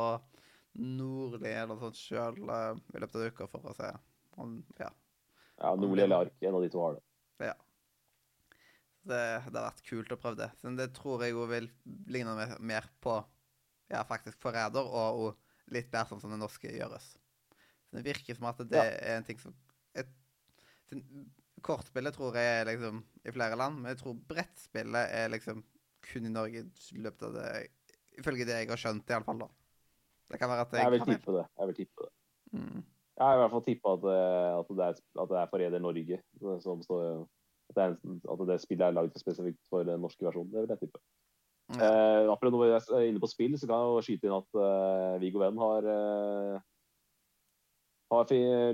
S1: Nordli eller noe sånt sjøl i løpet av uka for å se om Ja.
S3: Ja, Nordli eller Ark, en av de to har det.
S1: Det, det har vært kult å prøve det. Så det tror jeg jo vil ligne mer, på ja, faktisk Forræder, og, og litt mer sånn som det norske gjøres. Så det virker som at det
S3: Ja.
S1: er en ting som et, Kortspillet tror jeg er liksom i flere land, men jeg tror brettspillet er liksom kun i Norge i løpet av det Ifølge det jeg har skjønt, iallfall. Det kan være at jeg,
S3: Jeg vil tippe det. Jeg vil tippe det.
S1: Mm.
S3: Jeg har i hvert fall tippa at, det- at, det er- at det er Forræder Norge som står at det, er, at det spillet er lagd spesifikt for den norske versjonen. Det vil jeg tippe.
S1: Ja.
S3: Eh, apropos når jeg er inne på spill, så kan jeg jo skyte inn at uh, Viggo Venn har uh, har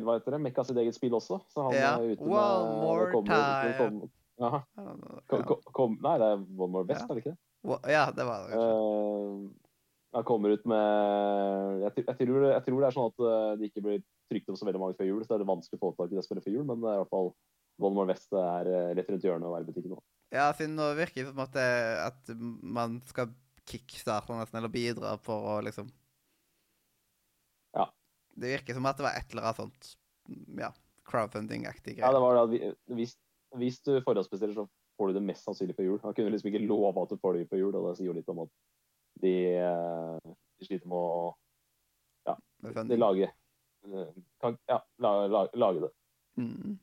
S3: hva heter det, mekka sitt eget spill også. Så han
S1: Ja.
S3: er ute med
S1: One more
S3: kommer-
S1: time.
S3: kommer- ja,
S1: Ja.
S3: kom, kom, kom, nei, det er One More Best,
S1: Ja.
S3: er det ikke det?
S1: Ja, det var det. kanskje.
S3: Eh, han kommer ut med jeg, tror- jeg, tror det, jeg tror det er sånn at eh, det ikke blir trykt opp så veldig mange før jul, så er det vanskelig å få tak i det spillet før jul, men det er i hvert fall More West er eh, rett rundt hjørnet og er i butikken nå.
S1: Ja, siden nå virker det som at, det, at man skal kickstarte nesten, eller bidra for å liksom
S3: Ja.
S1: Det virker som at det var et eller annet sånt ja, crowdfunding-aktig
S3: Ja, det var det hvis, hvis du forhåndsbestiller, så får du det mest sannsynlig på jul. Han kunne liksom ikke love at du får det på jul, og det sier jo litt om at de, eh, de sliter med å
S1: ja,
S3: de lage eh, kan, Ja, la, la, lage det.
S1: Mm.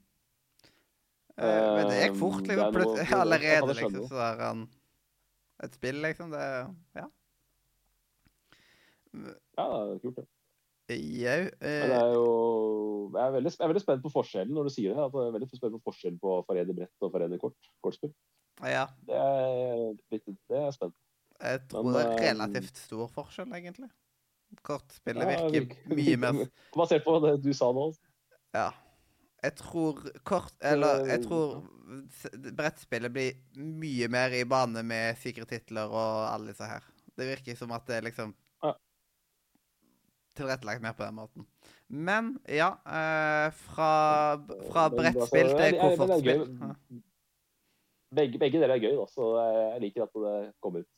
S1: Uh, men det gikk fort, liksom. Plutselig, allerede, liksom, så er han et spill, liksom. Det Ja.
S3: Ja, det er kult, det.
S1: Jau. Eh,
S3: er jo Jeg er veldig, jeg er veldig spent på forskjellen når du sier det. Jeg er veldig spent på forskjellen på Fared brett og Fared kort, kortspill.
S1: ja.
S3: Det er, det er spent.
S1: Jeg tror
S3: Men,
S1: det er
S3: eh,
S1: relativt stor forskjell, egentlig. Kortspillet
S3: Ja,
S1: virker mye mer
S3: Basert på det du sa nå.
S1: Ja. Jeg tror kort Eller jeg tror brettspillet blir mye mer i bane med sikre titler og alle disse her. Det virker som at det er liksom. Tilrettelagt mer på den måten. Men ja eh, Fra, fra brettspill
S3: altså,
S1: til
S3: gøy. Begge, begge deler er gøy, da, så jeg liker at det kommer ut.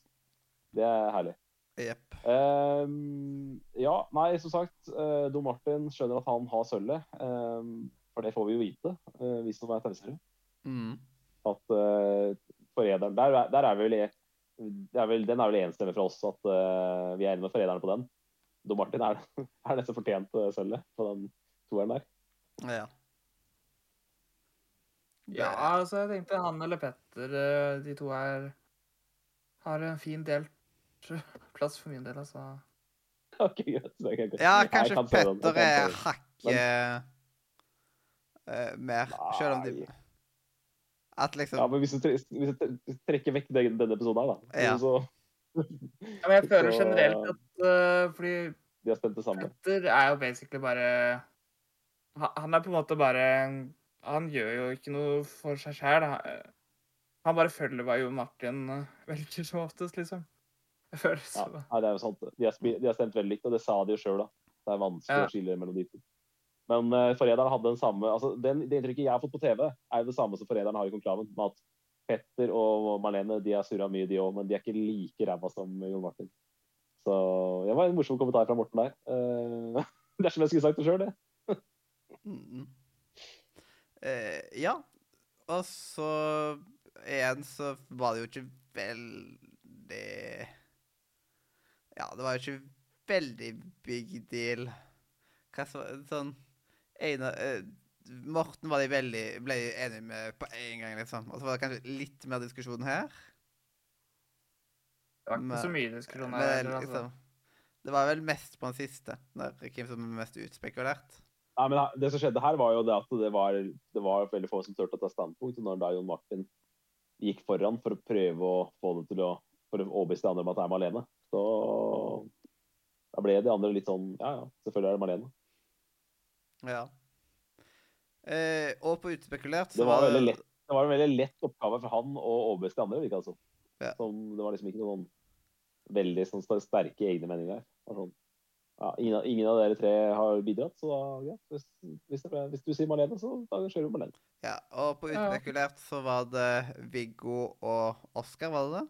S3: Det er herlig.
S1: Yep.
S3: Um, ja, nei, som sagt, uh, Don Martin skjønner at han har sølvet. Um, for det får vi jo vite, uh, hvis det er TV-seere.
S1: Mm.
S3: At uh, forræderen der, er- der er vel, det er vel Den er vel enstemmig fra oss at uh, vi er enige med forræderne på den. Don Martin er, er nesten fortjent uh, sølvet på den toeren der.
S1: Ja.
S2: Ja, altså, jeg tenkte han eller Petter, eh, de to her, har en fin delt plass for min del, altså.
S3: Ok, greit. Så
S1: Ja, kanskje
S3: kan
S1: Petter er hakket uh, mer Selv om de At liksom
S3: Ja, men hvis du, hvis du trekker vekk denne episoden her, da,
S1: Ja.
S3: så
S2: Ja, men jeg føler
S3: Så-
S2: generelt at uh, Fordi
S3: de har spent det samme.
S2: Petter er jo basically bare han- er på en måte bare Han gjør jo ikke noe for seg sjæl. Han bare følger hva Jo Martin eh, velger som oftest, liksom. Jeg føler
S3: Ja, nei, det er jo sant. De har, de har stemt veldig likt, og det sa de jo sjøl, da. Det er vanskelig
S2: Ja.
S3: å skille mellom de to. Men uh, Forræderen hadde den samme altså, den, Det inntrykket jeg har fått på TV, er jo det samme som Forræderen har i Konklaven. Med at Petter og Marlene de har surra mye, de òg, men de er ikke like ræva som Jon Martin. Så det var en morsom kommentar fra Morten der. Uh, det er som jeg skulle sagt det sjøl, det.
S1: Mm. uh, ja. Og så igjen så var det jo ikke veldig Ja, det var jo ikke veldig big deal. Hva så Sånn Einar eh, Morten var de veldig, ble enig med på en gang, liksom. Og så var det kanskje litt mer diskusjon her.
S2: Det var ikke
S1: Men-
S2: så mye diskusjon her. Altså.
S1: liksom Det var vel mest på den siste, der hvem som er mest utspekulert.
S3: Ja, men Det som skjedde her, var jo det at det var, det var veldig få som turte å ta standpunkt når da Jon Martin gikk foran for å prøve å få det til å for å overbevise de andre om at det er Malene, Så da ble de andre litt sånn Ja, ja, selvfølgelig er det Malene.
S1: Ja. Eh, og på utspekulert så
S3: Det var veldig lett. Det var en veldig lett oppgave for han å overbevise de andre. virket det som.
S1: Ja.
S3: Som, det var liksom ikke noen veldig sånn sterke egne meninger her. Det Sånn, ja, ingen, av- ingen av dere tre har bidratt, så da, ja, hvis, hvis, det, hvis du sier Marlene, så da kjører vi Marlene.
S1: Ja, og på
S2: Ja.
S1: utspekulert så var det Viggo og Oskar, var det det?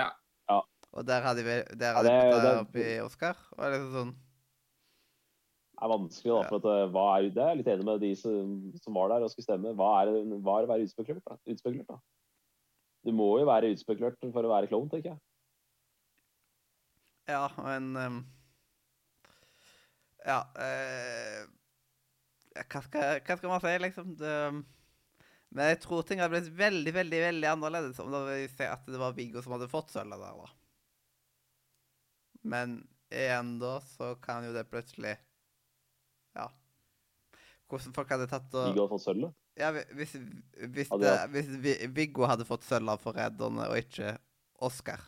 S2: Ja.
S1: Og der hadde vi der
S3: Ja,
S1: hadde
S3: det- det-
S1: oppi Oskar. Og liksom sånn
S3: Det er vanskelig, da. For at, eh, hva er, det er jeg litt enig med de som, som var der og skulle stemme. Hva er, hva er å være utspekulert, da? utspekulert, da? Du må jo være utspekulert for å være klovn, tenker jeg.
S1: Ja, men um, Ja uh, hva, skal, hva skal man si, liksom? Det, men jeg tror ting hadde blitt veldig, veldig veldig annerledes om det vi ser at det var Viggo som hadde fått sølvet der, da. Men igjen da, så kan jo det plutselig Ja. Hvordan folk hadde tatt og
S3: Viggo hadde fått sølvet.
S1: Ja, hvis, hvis,
S3: Hadde
S1: det, hvis Viggo hadde fått sølv av Forræderne og ikke Oscar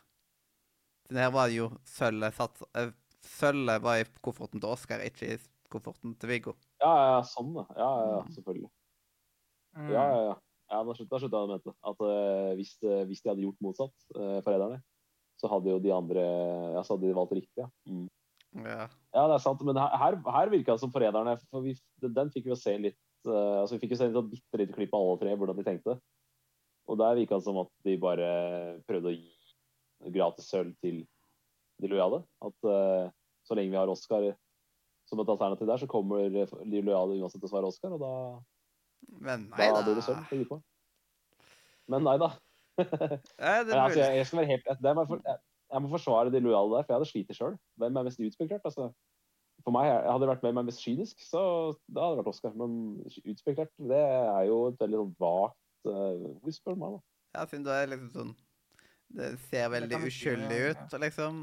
S1: Den her var det jo sølvet satt eh, Sølvet var i kofferten til Oscar, ikke i kofferten til Viggo.
S3: Ja, ja, ja, sånn, ja. Ja, ja, ja,
S1: Mm.
S3: selvfølgelig.
S2: Mm.
S3: Ja, ja, ja. ja da skjønte jeg hva du mente. At uh, hvis, eh, hvis de hadde gjort motsatt, uh, forræderne, så hadde jo de andre Ja, så hadde de valgt riktig, ja. Mm.
S1: Ja.
S3: Ja, det er sant. Men her, her, virka det som forræderne for vi, den, fikk vi jo se litt uh, altså Vi fikk jo se et sånn bitte lite klipp av alle tre, hvordan de tenkte. Og der virka det som at de bare prøvde å gi gratis sølv til de lojale. At uh, så lenge vi har Oscar som et alternativ der, så kommer de lojale uansett til å svare Oscar, og da,
S1: Men nei
S3: da
S1: da.
S3: blir det sølv. Men nei da.
S1: Nei, det
S3: altså, jeg, jeg skal være helt det er jeg, for, jeg, må forsvare de lojale der, for jeg hadde slitt sjøl. Hvem er mest utspekulert? Altså, for meg jeg hadde det vært hvem er mest kynisk, så da hadde det vært Oscar. Men utspekulert, det er jo et veldig sånn vagt uh, Hvor spør du meg, da?
S1: Ja, siden du er liksom sånn Det ser veldig
S2: det
S1: uskyldig
S2: ja.
S1: ut, liksom.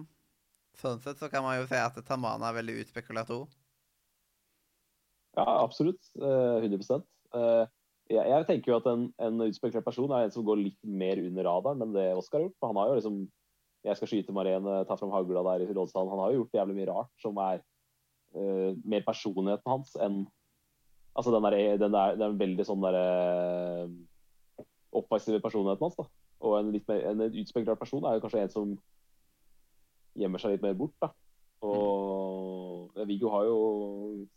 S1: sånn sett så kan man jo si at Tamana er veldig utspekulert òg.
S3: Ja, absolutt. Eh, 100 Eh, jeg, jeg tenker jo at en, en utspekulert person er en som går litt mer under radaren enn det Oskar har gjort. For han har jo liksom Jeg skal skyte Marene, ta fram hagla der i rådshallen. Han har jo gjort jævlig mye rart som er uh, mer personligheten hans enn Altså den, der, den, der, den veldig sånn derre oppvokste personligheten hans, da. Og en, litt mer, en utspekulert person er jo kanskje en som gjemmer seg litt mer bort, da. Og Viggo har jo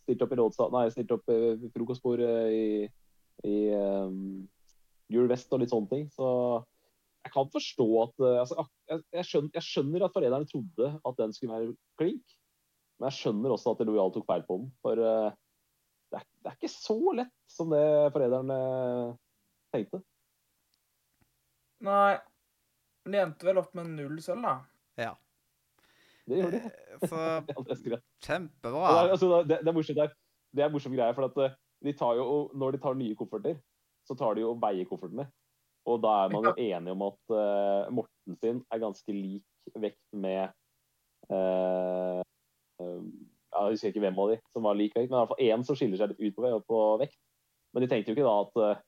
S3: stilt opp i rådstad, nei, stilt opp i frokostbordet i, i um, Gul vest og litt sånne ting. Så jeg kan forstå at uh, altså, jeg, jeg, skjønner, jeg, skjønner, at forræderne trodde at den skulle være klink. Men jeg skjønner også at Lojal tok feil på den. For uh, det, er, det, er, ikke så lett som det forræderne tenkte.
S2: Nei. Men de endte vel opp med null sølv, da?
S1: Ja.
S3: Det gjorde de.
S1: Så
S3: det
S1: kjempebra.
S3: Det er, altså, det, det er morsomt der. Det er morsom greie, for at eh, de tar jo, når de tar nye kofferter, så tar de jo og veier koffertene. Og da er man jo enig om at uh, Morten sin er ganske lik vekt med uh, uh, Jeg husker ikke hvem av de som var lik vekt, men i hvert fall én som skiller seg litt ut på, på vekt. Men de tenkte jo ikke da at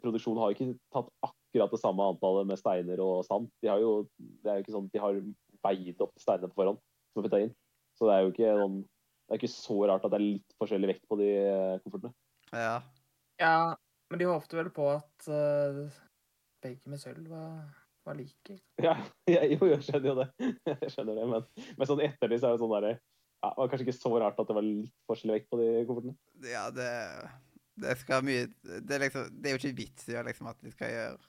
S3: produksjonen har ikke tatt akkurat det samme antallet med steiner og sand. De har jo, det er jo ikke sånn at de har veid opp steinene på forhånd som putta inn. Så det er jo ikke, noen, det er ikke så rart at det er litt forskjellig vekt på de koffertene.
S1: Ja.
S2: ja men de håpte vel på at uh, begge med sølv var, var like.
S3: Ja, jeg, jo, jeg skjønner jo det. Jeg skjønner det, Men, men sånn etter det så er det sånn derre ja, Det var kanskje ikke så rart at det var litt forskjellig vekt på de koffertene.
S1: Ja, det det skal mye Det er, liksom, det er jo ikke vits i liksom, at de skal gjøre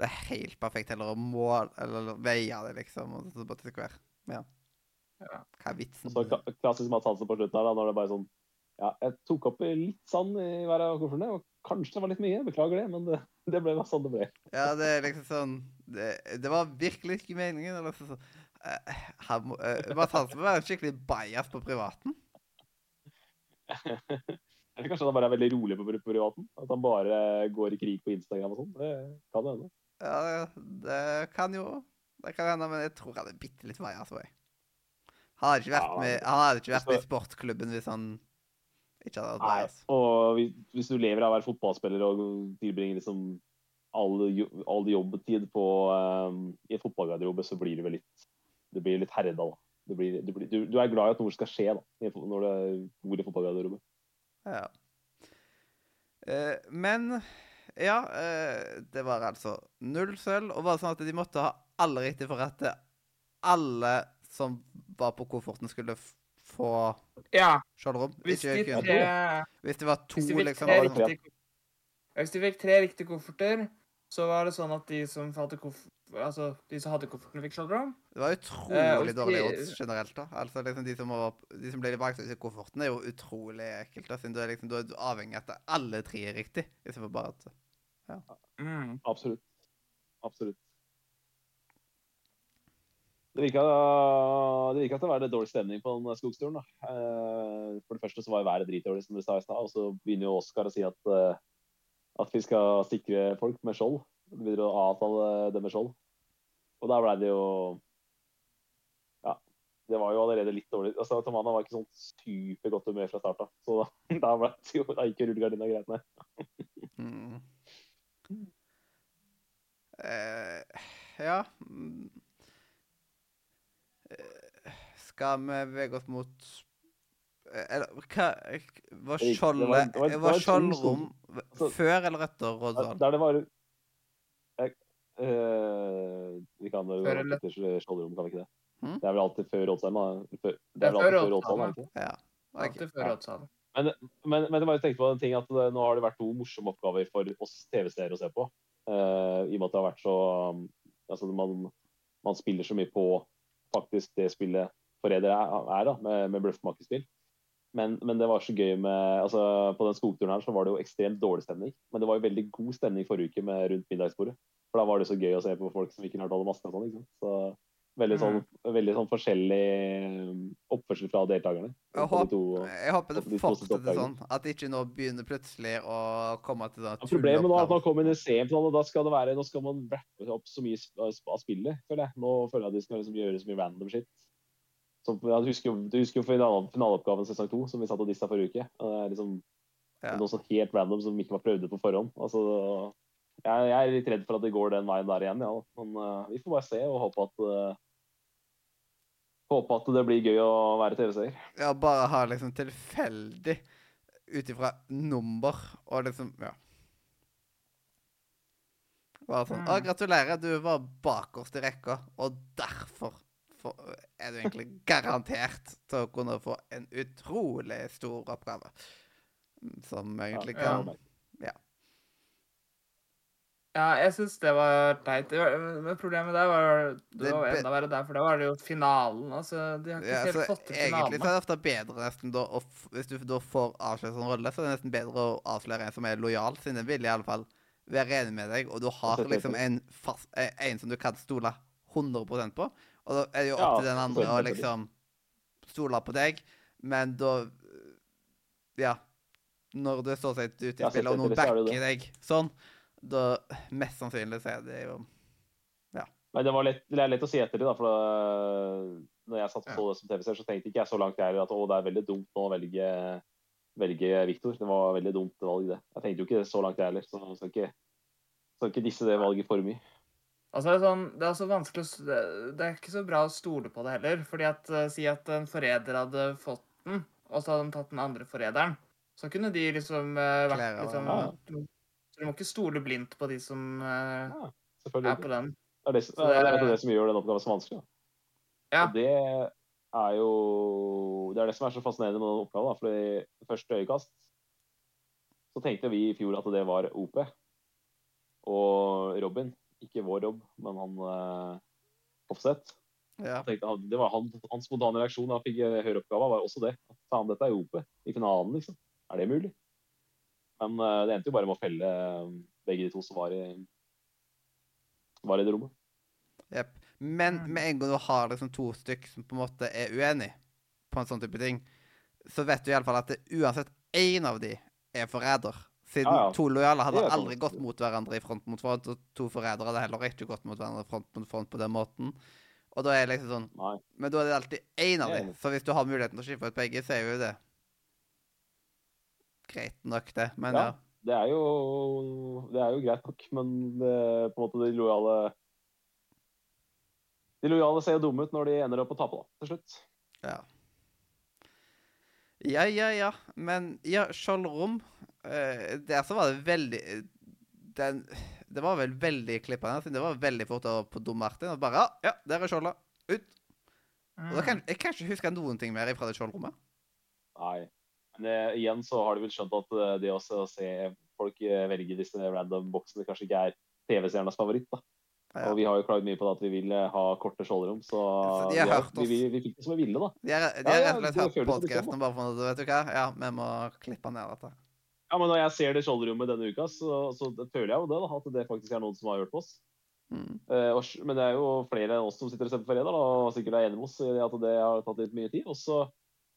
S1: det er helt perfekt heller å måle eller veie det, liksom. Og så bare det hver. Ja.
S2: ja.
S1: Hva er vitsen?
S3: Så klassisk Mads Hansen på slutten her, da, når det bare er sånn Ja, jeg tok opp litt sand i hver av koffertene, og kanskje det var litt mye. Beklager det, men det, det ble sånn det ble.
S1: Ja, det er liksom sånn Det, det var virkelig ikke meningen. Eller så, sånn, uh, uh, Mads Hansen må være skikkelig bajas på privaten.
S3: Eller kanskje han bare er veldig rolig på privaten? At han bare går i krig på Instagram og sånn? Det kan hende.
S1: Ja, det, kan jo Det kan hende, men jeg tror han er bitte litt altså. Han hadde ikke vært, med, han hadde ikke vært med i sportklubben hvis han ikke hadde vært
S3: Nei, og hvis du lever av å være fotballspiller og tilbringer liksom all, all jobbtid på, um, i en fotballgarderobe, så blir du vel litt Det blir litt herda, da. Du, blir, du, blir, du, du, er glad i at noe skal skje da, når du bor i fotballgarderobe.
S1: Ja. Uh, men ja, eh, det var altså null sølv. Og var det sånn at de måtte ha alle riktig for at alle som var på kofferten, skulle få
S2: ja.
S1: skjoldrom?
S2: Hvis, de tre,
S1: hvis det var to,
S2: hvis de
S1: liksom.
S2: Tre riktige, hvis de fikk tre riktige kofferter, så var det sånn at de som hadde, koff altså, de som hadde kofferten, fikk skjoldrom.
S1: Det var utrolig uh, dårlige odds generelt. da. Altså, liksom, de, som var, de som ble valgt ut i kofferten, er jo utrolig ekkelt. da, siden du er, liksom, du er avhengig av at alle tre er riktig. Istedenfor bare at ja.
S3: Mm. Absolutt. Absolutt. Det virka, det virka til å være dårlig stemning på den skogsturen. da. Uh, for det første så var været dritdårlig, som du sa i stad. Og så begynner jo Oskar å si at uh, at vi skal sikre folk med skjold. Vi begynner å avtale det med skjold. Og da blei det jo Ja. Det var jo allerede litt dårlig. Altså, Tamana var ikke sånn supergodt humør fra starta. Så da, da, ble det jo, da gikk jo rullegardina greit ned.
S1: mm. uh, ja uh, Skal vi bevege oss mot Eh, eller hva Var skjoldet Var skjoldrom før eller etter rådsal?
S3: Der det var jeg, øh, Vi kan jo etter skjoldrom, kan vi ikke det? Hmm? Det er vel alltid før rådsalen? Det
S2: er vel alltid før rådsalen,
S1: ikke Ja.
S2: Alltid før rådsalen.
S3: Men, men, men jeg bare tenkte på en ting at nå har det vært to morsomme oppgaver for oss TV-seere å se på. Uh, I og med at det har vært så um, Altså man, man, spiller så mye på faktisk det spillet Forræder er, da, med, med bløffmakerspill. Men, men, det var så gøy med altså På den skogturen her så var det jo ekstremt dårlig stemning. Men det var jo veldig god stemning forrige uke med rundt middagsbordet. For da var det så gøy å se på folk som ikke hørte alle maskene og sånn. Så veldig sånn, mm. veldig sånn forskjellig um, oppførsel fra deltakerne.
S1: Jeg, håper, to, jeg håper det fortsetter sånn. At det ikke nå begynner plutselig å komme til det
S3: ja, Problemet nå er at man kommer inn i semifinalen, og da skal det være, nå skal man rappe opp så mye av spillet, føler jeg. Nå føler jeg at de skal liksom gjøre så mye random shit. Som, du, husker, du husker jo finale, finaleoppgaven sesong to, som vi satt og dissa forrige uke. Det er liksom
S1: Ja.
S3: noe sånn helt random som ikke var prøvd på forhånd. Altså, jeg, jeg er litt redd for at det går den veien der igjen, ja. Men uh, vi får bare se og håpe at uh, Håpe at det blir gøy å være TV-seer.
S1: Ja, bare ha liksom tilfeldig ut ifra nummer og liksom Ja. Bare sånn Å,
S2: Mm.
S1: gratulerer, du var bakerst i rekka, og derfor for, er du egentlig garantert til å kunne få en utrolig stor oppgave. Som egentlig
S2: Ja.
S1: kan
S2: Ja, jeg syns det var teit. Men problemet der var Det var enda verre der, for da var det jo finalen. Altså, de har ikke
S1: ja,
S2: helt
S1: så
S2: fått til finalen.
S1: Egentlig så er det ofte bedre nesten da Hvis du da får avslørt en rolle, så er det nesten bedre å avsløre en som er lojal, siden den vil i alle fall være enig med deg, og du har liksom en, fast, eh, en som du kan stole 100% på. Og da er det jo
S3: Ja,
S1: opp til den andre å liksom stole på deg, men da Ja. Når du står seg ut i spillet, og noen
S3: er
S1: backer deg sånn, da mest sannsynlig så er det jo
S3: Men det var lett, det er lett å si etter det, da. For da, når jeg satt
S1: Ja.
S3: på det som TV-seer, så tenkte ikke jeg så langt jeg at å, det er veldig dumt nå å velge, velge Victor. Det var veldig dumt valg, det. Jeg tenkte jo ikke så langt jeg heller, så skal ikke, skal ikke disse det valget for mye.
S2: Altså, det, er sånn, det er så vanskelig å det, er ikke så bra å stole på det heller. fordi at eh, Si at en forræder hadde fått den, og så hadde de tatt den andre forræderen. Så kunne de liksom uh, vært liksom. Du, må ikke stole blindt på de som uh,
S3: ja,
S2: er på den.
S3: Det er det, som- det, er det som gjør den oppgaven så vanskelig.
S2: Ja.
S3: Og det er jo Det er det som er så fascinerende med den oppgaven. Da. For i første øyekast så tenkte vi i fjor at det var OP og Robin. Ikke vår Rob, men han uh, Offset.
S1: Ja.
S3: Han- det var han, Hans spontane reaksjon da han fikk eh, høre oppgaven, var også det. At, Faen, dette er OP i finalen, liksom. Er det mulig? Men eh, det endte jo bare med å felle eh, begge de to som var i, var i det rommet.
S1: Jepp. Men
S2: Mm.
S1: med en gang du har liksom to stykk som på en måte er uenig på en sånn type ting, så vet du iallfall at det, uansett én av de er forræder. Siden
S3: Ja, ja.
S1: to lojale hadde aldri gått mot hverandre i front mot front, og to forrædere hadde heller ikke gått mot hverandre front mot front på den måten. Og da er det liksom sånn
S3: Nei.
S1: Men da er det alltid én av
S3: Jeg
S1: de.
S3: enig.
S1: Så hvis du har muligheten til å skifte ut begge, så er jo det greit nok, det. Men
S3: Ja.
S1: ja.
S3: Det er jo, det er jo greit nok, men det, på en måte de lojale De lojale ser jo dumme ut når de ender opp å tape, da, til slutt.
S1: Ja. Ja, ja, ja. Men ja, Skjoldrom eh, Der så var det veldig den, Det var vel veldig klippende. Det var veldig fort over på Dom Martin. Og bare Ja, ja der er skjoldet. Ut. Og da kan, jeg kan ikke huske noen ting mer fra det skjoldrommet.
S3: Nei. Men eh, igjen så har de vel skjønt at eh, det å se folk eh, velge disse random boksene kanskje ikke er TV-seernes favoritt. da.
S1: Ja.
S3: Og vi har jo klaget mye på det at vi vil ha korte skjoldrom, så
S1: Så de
S3: vi,
S1: har
S3: vi, vi, vi fikk det som vi ville, da.
S1: De har,
S3: Ja, ja,
S1: rett og slett hørt
S3: på
S1: podkasten bare for Vet du hva, ja, vi må klippe ned dette.
S3: Ja, men når jeg ser det skjoldrommet denne uka, så, så føler jeg jo det, da, at det faktisk er noen som har hørt på oss.
S1: Mm.
S3: Uh, og, men det er jo flere enn oss som sitter og ser på Fredag, da, og sikkert er enige med oss i at det har tatt litt mye tid. Og så,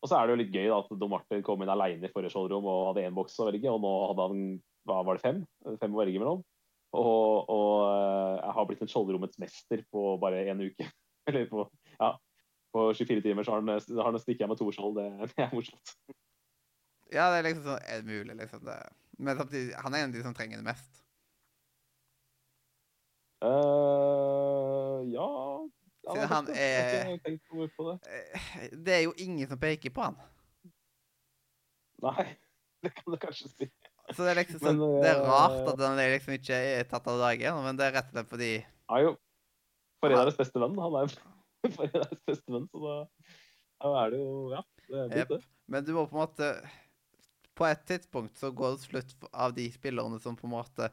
S3: og så er det jo litt gøy da, at Don Martin kom inn aleine i forrige skjoldrom og hadde én boks å velge, og nå hadde han hva var det fem? Fem å velge mellom. Og, og eh, jeg har blitt en skjoldrommets mester på bare én uke. Eller på ja, på 24 timer så har han, har han stikket med to skjold. Det, det er morsomt.
S1: Ja, det er liksom sånn Er det mulig, liksom? Det. Men samtidig, han er en av de som trenger det mest.
S3: Eh, ja ja,
S1: Siden han er-
S3: på det.
S1: Eh, er jo ingen som peker på han.
S3: Nei, det kan du kanskje si.
S1: Så det er liksom så,
S3: Men,
S1: det er
S3: eh,
S1: rart at han liksom ikke er tatt av dage, men det er rett og slett fordi
S3: Han er jo foreldrenes beste venn. Han er foreldrenes beste venn, så da, da er det jo Ja, det er blitt det.
S1: Men du må på en måte På et tidspunkt så går det slutt av de spillerne som på en måte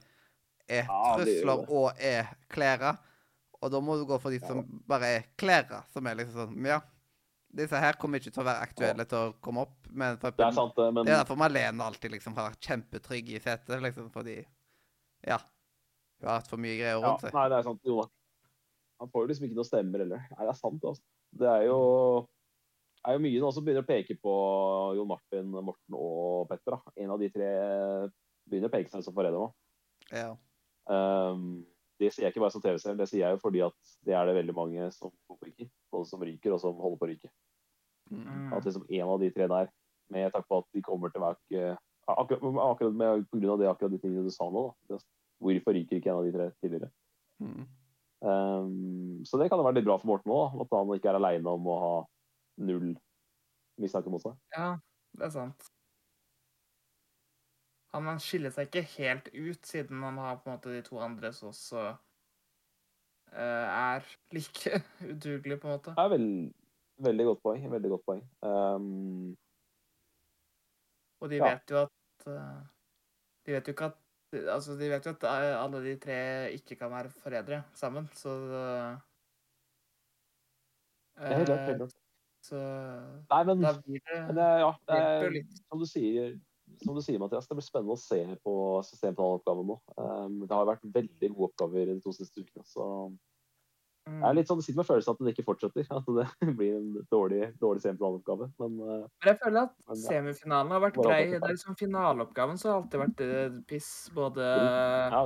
S1: er
S3: Ja,
S1: trusler
S3: det.
S1: og er klære. Og da må du gå for de som bare er klærne, som er liksom sånn Ja, disse her kommer ikke til å være aktuelle til å komme opp, men for,
S3: Det er sant, det, men
S1: det er derfor Malene alltid liksom har vært kjempetrygg i setet, liksom, fordi Ja. Hun har hatt for mye greier
S3: ja,
S1: rundt seg.
S3: Nei, det er sant. Jo da. Han får jo liksom ikke noe stemmer heller. Nei, det er sant, altså. Det er jo, er jo mye nå som begynner å peke på Jon Martin, Morten og Petter. Da. En av de tre begynner å peke seg som forræder nå.
S1: Ja.
S3: Um, det sier jeg ikke bare som TV-seer, det sier jeg jo fordi at det er det veldig mange som ryker. Både som ryker og som holder på å ryke.
S1: Mm.
S3: At liksom en av de tre der, med takk på at de kommer til å være akkurat, akkurat med, på grunn av det, akkurat de tingene du sa nå, da. Hvorfor ryker ikke en av de tre tidligere?
S1: Mm.
S3: Um, så det kan jo være litt bra for Morten òg, at han ikke er aleine om å ha null mistanke mot seg.
S2: Ja, det er sant. Han skiller seg ikke helt ut, siden han har på en måte de to andre som også uh, er like udugelige, på en måte.
S3: Det er vel, veldig godt poeng. Veldig godt poeng. Um,
S2: Og de
S3: Ja.
S2: vet jo at uh, De vet jo ikke at Altså, de vet jo at eh, alle de tre ikke kan være forrædere sammen, så
S3: er helt klart.
S2: Så
S3: Nei, men,
S2: da blir det
S3: men ja, det er, som du sier, som du sier, Mathias, det blir spennende å se på systemplanoppgaven nå. Um, det har vært veldig gode oppgaver de to siste ukene. så
S2: Mm.
S3: Jeg er litt sånn, det sitter med følelsen at det ikke fortsetter. At det blir en dårlig, dårlig semifinaleoppgave. Men uh,
S2: Men jeg føler at
S3: Men ja.
S2: semifinalen har vært grei.
S3: det
S2: Det er liksom Finaleoppgaven så har alltid vært eh, piss. Både
S3: ja,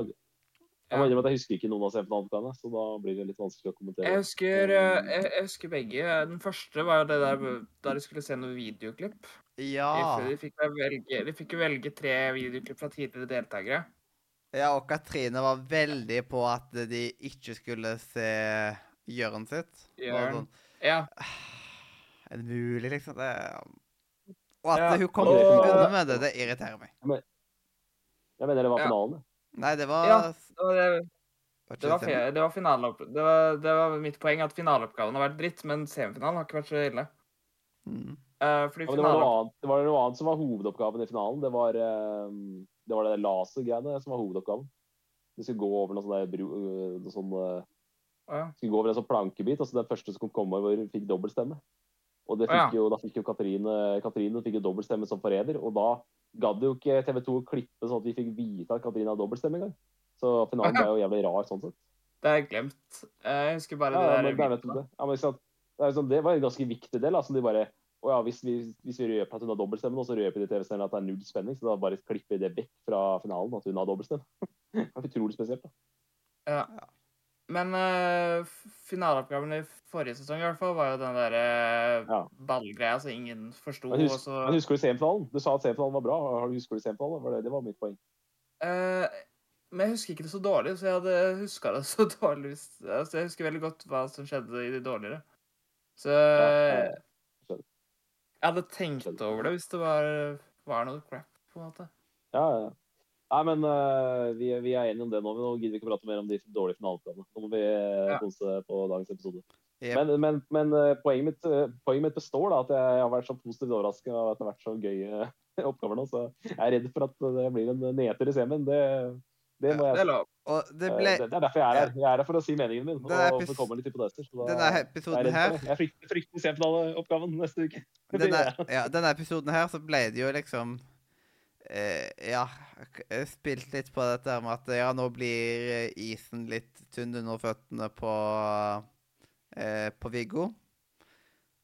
S3: jeg må innrømme at jeg husker ikke noen av semifinaleoppgavene, så da blir det litt vanskelig å kommentere.
S2: Jeg husker, eh, jeg, jeg husker begge. Den første var jo det der da de skulle se noen videoklipp.
S1: Ja.
S2: De fikk, velge, de fikk jo velge tre videoklipp fra tidligere deltakere.
S1: ja, og Katrine var veldig på at de ikke skulle se Jørn sitt.
S2: Jørn.
S1: Sånn,
S2: Ja.
S1: er det mulig, liksom? Det, og at
S2: Ja,
S1: hun kom
S3: og-
S1: unna med det, det irriterer meg.
S3: Jeg mener det var finalen. Ja.
S1: Nei, det var,
S2: Ja, Det var, det, det var, det var finaleopp... Det var, det var mitt poeng at finaleoppgaven har vært dritt, men semifinalen har ikke vært så ille.
S1: Mm.
S2: Fordi
S3: Ja, men det, var annet, det var noe annet som var hovedoppgaven i finalen. Det var eh, det, var det lasergreiene som var hovedoppgaven. Du skulle gå over noe sånn
S2: ja.
S3: skulle gå over en sånn plankebit, og så den første som kom komme over, fikk dobbeltstemme. Og det
S2: Å, ja.
S3: jo, da fikk jo Katrine, Katrine fikk jo dobbeltstemme som forræder, og da gadd jo ikke TV 2 å klippe sånn at vi fikk vite at Katrine hadde dobbeltstemme engang. Så finalen
S2: ja.
S3: ble jo jævlig rar sånn sett.
S2: Det har jeg glemt. Jeg husker bare
S3: Ja, ja,
S2: det der
S3: er nettopp det. Ja, men, sånn, det var en ganske viktig del. Altså, de bare, å ja, hvis, vi, hvis vi røper at hun har dobbeltstemme, og så røper de TV-serien at det er null spenning. Så da bare klipper vi det vekk fra finalen, at hun har dobbeltstemme. det er utrolig spesielt. da.
S2: Ja. Men uh, finaleoppgaven i forrige sesong i hvert fall var jo den der uh,
S3: Ja.
S2: ballgreia som ingen forsto.
S3: Men, husk,
S2: så
S3: men husker du semifinalen? Du sa at semifinalen var bra. Husker du semifinalen? Var det, det var mitt poeng.
S2: Uh, Men jeg husker ikke det så dårlig, så jeg hadde huska det så dårlig. Altså, jeg husker veldig godt hva som skjedde i de dårligere. Så
S3: ja, skjønner.
S2: Jeg hadde tenkt over det hvis det var, var noe crap, på en måte.
S3: Ja, ja. Nei, men uh, vi, vi er enige om det nå. men Nå gidder vi ikke prate mer om de dårlige finaleplanene. Nå må vi øh,
S2: Ja.
S3: kose på dagens episode.
S1: Yep.
S3: Men, men, men øh, poenget, mitt, poenget mitt består, da, at jeg har vært så positivt overraska av at det har vært så gøye oppgaver nå. Så jeg er redd for at det blir en nedtur i semien. Det, det må
S2: Det
S3: jeg.
S1: Og det
S3: Eh,
S1: ble
S3: Det, det er derfor jeg er her. Jeg er her for å si meningen min. Og for å komme litt hypoteser. så da-
S1: Denne
S3: er
S1: episoden her.
S3: Jeg frykter, frykter semifinaleoppgaven neste uke.
S1: Denne, ja, denne episoden her så ble det jo liksom eh, Ja, eh, spilt litt på dette med at ja, nå blir eh, isen litt tynn under føttene på eh, på Viggo.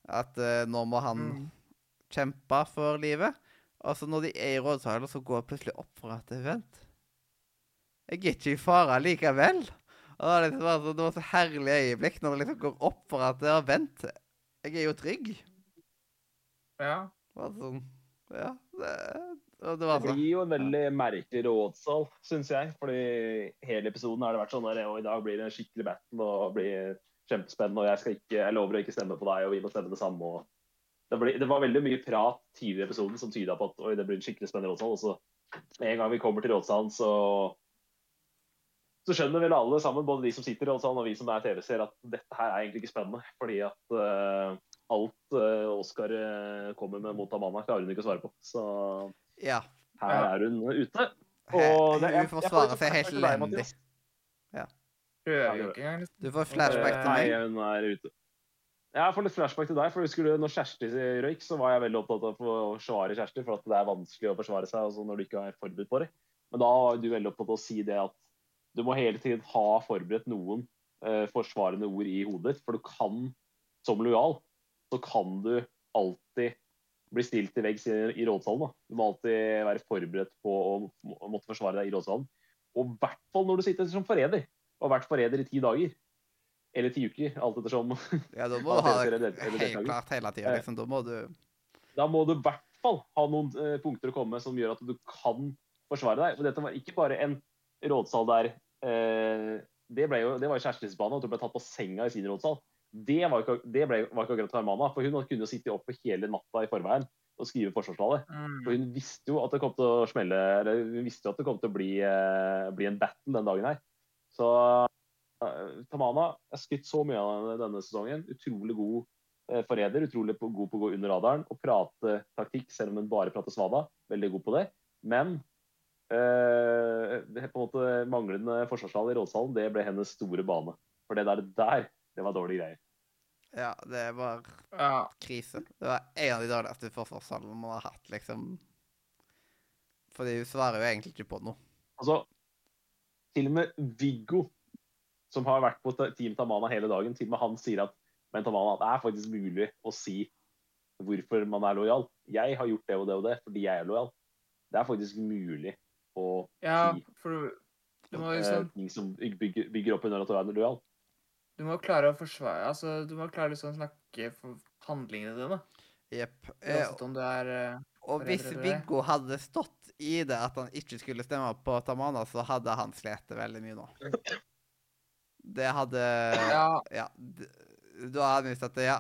S1: At eh, nå må han
S2: Mm.
S1: kjempe for livet. Og så når de er i rådsalen, så går det plutselig opp for at Vent. Jeg er ikke i fare likevel. Og det, liksom bare så- det var så herlig øyeblikk når det liksom går opp for at ja, vent. Jeg er jo trygg.
S2: Ja.
S1: Det var sånn Ja. Det, og det var
S3: Det blir jo en veldig merkelig rådsal, syns jeg. Fordi hele episoden har det vært sånn der, og i dag blir det en skikkelig battle og blir kjempespennende. Og jeg, skal ikke, jeg lover å ikke stemme på deg, og vi må stemme det samme. Og det, ble, det var veldig mye prat tidligere i episoden som tyda på at oi, det blir en skikkelig spennende rådsal. Og så med en gang vi kommer til rådsalen, så så skjønner vel alle sammen, både de som sitter og vi som er TV-seere, at dette her er egentlig ikke spennende. Fordi at uh, alt uh, Oskar eh, kommer med mot Amanda, klarer hun ikke å svare på. Så
S1: Ja.
S3: her
S2: Ja.
S3: er hun ute. Og det- jeg-
S1: Hun
S3: jeg får svare
S1: seg helt elendig.
S2: Liksom.
S1: Du får flashback til meg.
S3: Nei, hun er ute. Jeg får litt flashback til deg. for husker du, når Kjersti røyk, så var jeg veldig opptatt av å forsvare Kjersti, for at det er vanskelig å forsvare seg altså, når du ikke er forberedt på det. Men da var du veldig opptatt av å si det at du må hele tiden ha forberedt noen eh, forsvarende ord i hodet ditt. For du kan, som lojal, så kan du alltid bli stilt til veggs i, i rådsalen. Da. Du må alltid være forberedt på å, måtte forsvare deg i rådsalen. Og i hvert fall når du sitter som forræder og har vært forræder i ti dager. eller ti uker, alt ettersom.
S1: Ja, da må du ha
S3: det-
S1: helt klart hele tida, liksom. Da må du
S3: Da må du i hvert fall ha noen eh, punkter å komme med som gjør at du kan forsvare deg. For dette var ikke bare en rådsal der eh, det, ble jo, det var jo kjærestens bane, at hun ble tatt på senga i sin rådsal. Det var ikke, det ble, var ikke akkurat Hermana, for hun kunne jo sitte oppe hele natta i forveien og skrive forsvarstale.
S2: Mm.
S3: For hun visste jo at det kom til å smelle, eller hun visste jo at det kom til å bli, eh, bli en battle den dagen her. Så eh, Tamana er skutt så mye av denne sesongen. Utrolig god eh, forræder, utrolig god på å gå under radaren og prate taktikk, selv om hun bare prater svada. Veldig god på det. Men eh, på en måte manglende forsvarstall i rådsalen, det ble hennes store bane. For det der, der det var dårlige greier.
S1: Ja, det var
S2: Ja.
S1: krise. Det var en av de dårligste forsvarssalene man har hatt, liksom. Fordi hun svarer jo egentlig ikke på noe.
S3: Altså, til og med Viggo, som har vært på Team Tamana hele dagen, til og med han sier at men Tamana, det er faktisk mulig å si hvorfor man er lojal. Jeg har gjort det og det og det fordi jeg er lojal. Det er faktisk mulig å
S2: ja, for du må liksom
S3: ting som bygger, bygger opp under at du er lojal.
S2: Du må klare å forsvare Altså, du må klare liksom å snakke for handlingene dine.
S1: Jepp. Eh,
S2: Uansett om du eh,
S1: og hvis. Viggo hadde stått i det at han ikke skulle stemme på Tamana, så hadde han slitt veldig mye nå. Det hadde
S2: Ja,
S1: Ja. Da hadde vi visst at ja,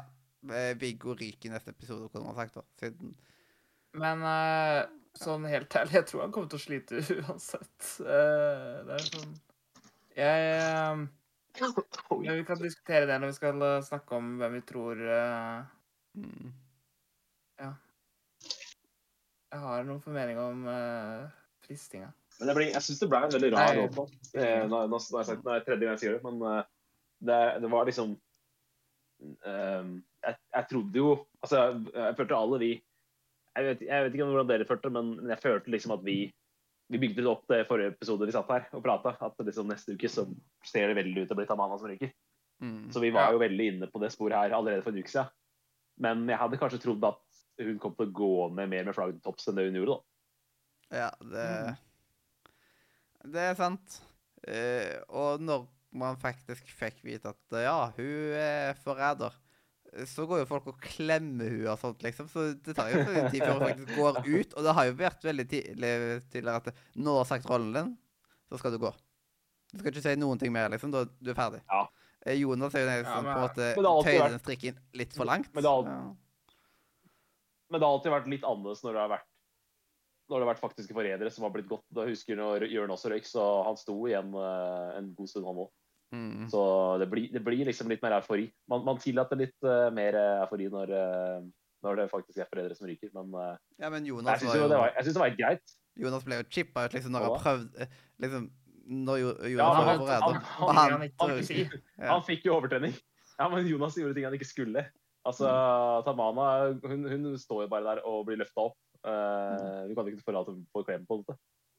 S1: Viggo ryker i neste episode, kunne man sagt. da, siden
S2: men sånn helt ærlig, jeg tror han kommer til å slite uansett. Eh, det er sånn Jeg eh, Men vi kan diskutere det når vi skal eh, snakke om hvem vi tror eh,
S1: mm.
S2: Jeg har noen formening om uh, fristinga.
S3: Men det ble, jeg syns det ble en veldig rar råd. Eh, nå, nå, har jeg sagt det er tredje gang jeg sier det, men det, det var liksom um, jeg, jeg trodde jo Altså, jeg, jeg følte alle vi jeg vet, jeg vet ikke hvordan dere følte det, men jeg følte liksom at vi vi bygde det opp det forrige episode vi satt her og prata, at liksom neste uke så ser det veldig ut til å bli Tamana som ryker.
S1: Mm.
S3: Så vi var
S2: Ja.
S3: jo veldig inne på det sporet her allerede for en uke siden. Men jeg hadde kanskje trodd at hun kom til å gå ned mer med flagget til topps enn det hun gjorde, da.
S1: Ja, det Det er sant. Uh, og når man faktisk fikk vite at ja, hun er forræder, så går jo folk og klemmer henne og sånt, liksom. Så det tar jo en tid før hun faktisk går ut. Og det har jo vært veldig tidlig tidligere at når du har sagt rollen din, så skal du gå. Du skal ikke si noen ting mer, liksom. Da du er ferdig.
S3: Ja.
S1: Eh, Jonas er jo den
S2: Ja,
S1: men, på en måte tøyer
S3: vært-
S1: den strikken litt for langt.
S3: Men det har
S1: Ja.
S3: Men det har alltid vært litt annerledes når det har vært når det har vært faktiske forrædere som har blitt godt. Da husker jeg når Jørn også røyk, så han sto igjen eh, en god stund, han òg.
S1: Mm.
S3: Så det blir, det blir liksom litt mer eufori. Man, man tillater litt uh, mer eufori når, uh, når det faktisk er foreldre som ryker. Men uh,
S1: ja, men
S3: jeg syns jo det var, synes det var greit.
S1: Jonas ble jo chippa ut liksom når han prøvde eh, liksom, Når Jonas
S3: Ja,
S1: var forræder.
S3: han-
S2: han-
S1: han,
S2: han
S3: Han, han fikk jo overtrening. Ja, men Jonas gjorde ting han ikke skulle. Altså, Tamana hun, hun står jo bare der og blir løfta opp. Eh, du kan ikke forlate å få klem på det.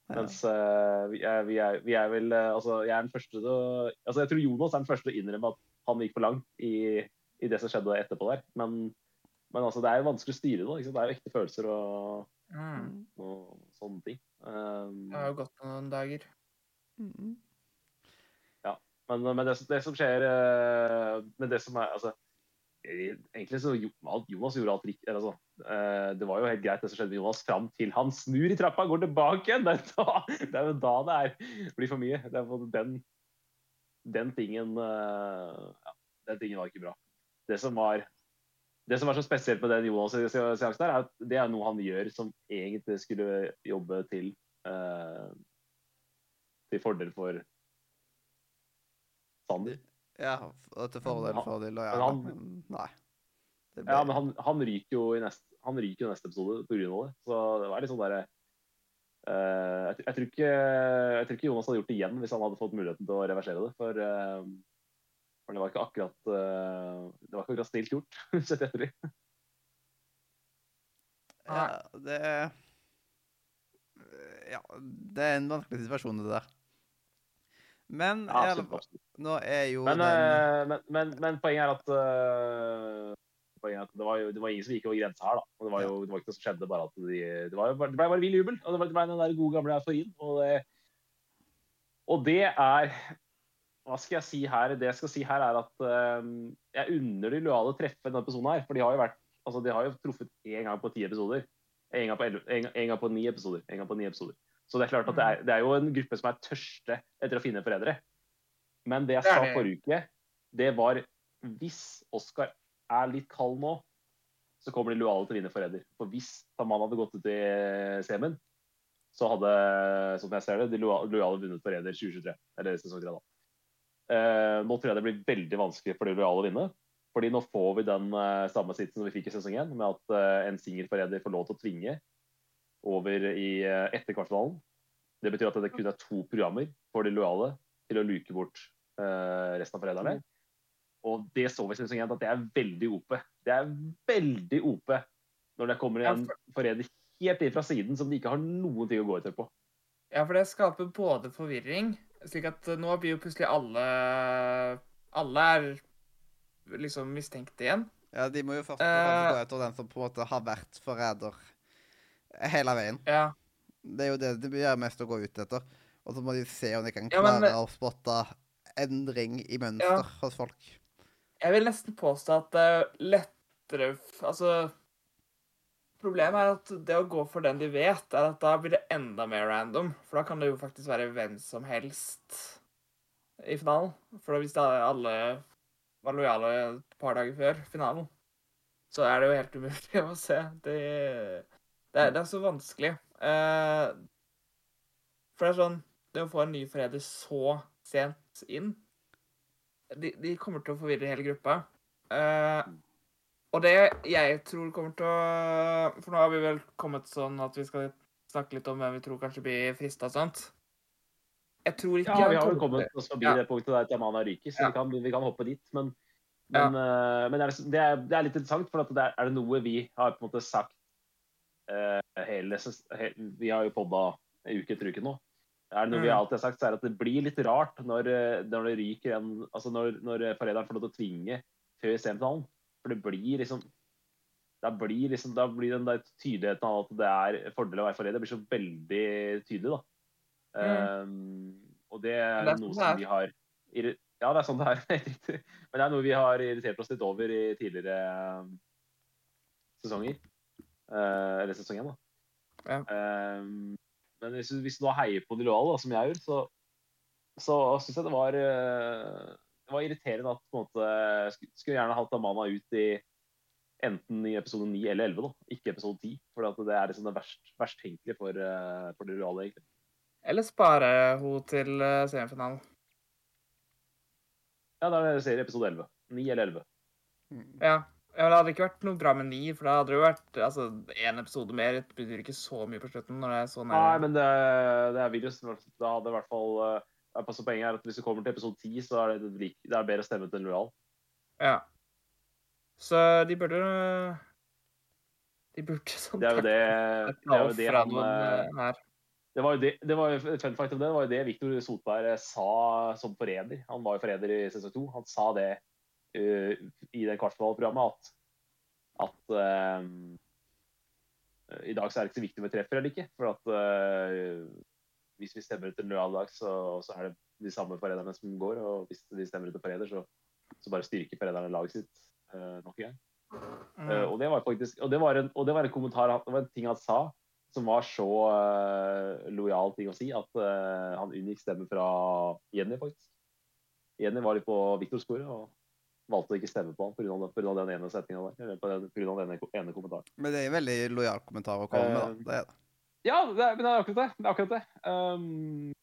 S1: Ja.
S3: Mens uh, vi, er, vi, er, vi er vel uh, Altså, jeg er den første til å Altså, jeg tror Jonas er den første til å innrømme at han gikk for langt i, i det som skjedde etterpå der. Men, men altså, det er jo vanskelig å styre det. Det er jo ekte følelser og,
S2: Mm.
S3: og sånne ting. Um,
S2: Det har jo gått noen dager.
S1: Mm.
S3: Men, men det, som- det som skjer uh, Men det som er altså, eh, Egentlig så gjorde Jonas gjorde alt riktig. Altså, eh, det var jo helt greit, det som skjedde med Jonas, fram til han snur i trappa og går tilbake igjen. Det er, jo da det er, blir for mye. Er den, den tingen eh, ja, Den tingen var ikke bra. Det som var det som er så spesielt med den Jonas-seansen, er at det er noe han gjør som egentlig skulle jobbe til eh, til fordel for Sander.
S1: Ja, til fordel for
S3: men
S1: lojale. nei. Det
S3: Ja, men han, han ryker jo i neste, han ryker neste episode pga. det. Så det var litt sånn derre uh, jeg, jeg, tror ikke, jeg tror ikke Jonas hadde gjort det igjen hvis han hadde fått muligheten til å reversere det. For, uh, for det var ikke akkurat uh, Det var ikke akkurat snilt gjort, sett i ettertid.
S1: ja, det Ja, det er en vanskelig situasjon, det der. Men
S3: Ja,
S1: fall, nå er jo
S3: Men,
S1: den
S3: men, men, men poenget er at poenget at det var jo det var ingen som gikk over grensa her, da. Og det var jo det var ikke noe som skjedde, bare at de, det, var det ble bare vill jubel. Og det ble, det ble den der gode gamle euforien. Og det, og det er Hva skal jeg si her? Det jeg skal si her, er at um, jeg unner de lojale å treffe denne personen her. For de har jo vært Altså, de har jo truffet én gang på ti episoder. En gang på, 11, en, en gang på ni episoder. En gang på ni episoder. Så det er klart at det er, det er jo en gruppe som er tørste etter å finne foreldre. Men det jeg sa
S2: det.
S3: forrige uke, det var hvis Oscar er litt kald nå, så kommer de lojale til å vinne forræder. For hvis Taman hadde gått ut i semien, så hadde, som jeg ser det, de loja- lojale vunnet forræder 2023. Eller sesong 3, da. Eh, nå tror jeg det blir veldig vanskelig for de lojale å vinne. Fordi nå får vi den eh, samme sitsen som vi fikk i sesong 1, med at eh, en singelforræder får lov til å tvinge over i eh, etter kvartfinalen. Det betyr at det kun er to programmer for de lojale til å luke bort eh, resten av forræderne. Og det så vi 1, at det er veldig OP. Det er veldig OP når det kommer en forræder helt inn fra siden som de ikke har noen ting å gå etter på.
S2: Ja, for det skaper både forvirring, slik at eh, nå blir jo plutselig alle Alle er liksom mistenkt igjen.
S1: Ja, de må jo først og
S2: Eh.
S1: fremst gå etter den som på en måte har vært forræder hele veien.
S2: Ja.
S1: Det er jo det de gjør mest å gå ut etter. Og så må de se om de kan
S2: Ja, men-
S1: klare å spotte endring i mønster
S2: Ja.
S1: hos folk.
S2: Jeg vil nesten påstå at det er lettere Altså Problemet er at det å gå for den de vet, er at da blir det enda mer random. For da kan det jo faktisk være hvem som helst i finalen. For hvis alle var lojale et par dager før finalen, så er det jo helt umulig å se. Det, det, er, det er så vanskelig. Uh, for det er sånn Det å få en ny forræder så sent inn de, de kommer til å forvirre hele gruppa. Eh, og det jeg tror kommer til å For nå har vi vel kommet sånn at vi skal snakke litt om hvem vi tror kanskje blir frista og sånt. Jeg tror ikke
S3: Ja, vi har jo kommet oss forbi
S2: Ja.
S3: det punktet der Tamana ryker, så
S2: Ja.
S3: vi, kan, vi kan hoppe dit. Men, men, eh, men det, er, det, er, det er litt interessant, for at det er, er det noe vi har på en måte sagt uh, hele, hele, Vi har jo podda uke etter uke nå. Er det noe vi
S2: Mm.
S3: alltid har sagt, så er det at det blir litt rart når, eh, når det ryker en Altså når, når forræderen får lov til å tvinge før semifinalen. For det blir liksom da blir, liksom, da blir den der tydeligheten av at det er fordel å være forræder, blir så veldig tydelig, da. Um, og det er,
S2: det er
S3: noe
S2: sånn
S3: som vi har Ja, det er sånn det er. Men det er noe vi har irritert oss litt over i tidligere um, sesonger. Uh, eller sesong én, da.
S2: Ja.
S3: Um, men hvis hvis du da heier på de lojale, som jeg gjør, så, så syns jeg det var eh, Det var irriterende at på en måte, skulle, gjerne hatt Amana ut i enten i episode 9 eller 11, da. ikke episode 10. For det er liksom det verst, verst tenkelige for, eh, for de lojale, egentlig.
S2: Eller spare hun til eh, semifinalen.
S3: Ja, da er det serie episode 11. 9 eller 11.
S1: Mm.
S2: Ja. Ja, det hadde ikke vært noe bra med ni, for da hadde det jo vært altså, én episode mer. Det betyr ikke så mye på slutten når det er så
S3: Nei, men det, det er virus. Da hadde i hvert fall jeg ja, pass på Poenget er at hvis du kommer til episode 10, så er det, det er bedre å stemme til lojal.
S2: Ja. Så de burde De burde sånn
S3: Det er jo det, det, er jo det han
S2: noen
S3: eh,
S2: eh, her.
S3: Det var jo det, det var fun fact om det, det var jo det Viktor Sotberg eh, sa som forræder. Han var jo forræder i sesong to. Han sa det eh, i det kvartfinaleprogrammet at, at uh, i dag så er det ikke så viktig om vi treffer eller ikke. For at uh, hvis vi stemmer ut en lojal dag, så, så er det de samme forræderne som går. Og hvis de stemmer ut en forræder, så, så bare styrker forræderne laget sitt nok en gang.
S2: Mm.
S3: Og det var faktisk og det var en, og det var en kommentar, det var en ting han sa som var så uh, lojal ting å si at uh, han unngikk stemmen fra Jenny, faktisk. Jenny var litt på Viktors sporet og valgte å ikke stemme på han pga. den ene setninga der. Eller på den, ene, kommentaren.
S1: Men det er en veldig lojal kommentar å komme med. Da. Det er det.
S3: Ja, det er, men det er akkurat det. det, er akkurat det. Um,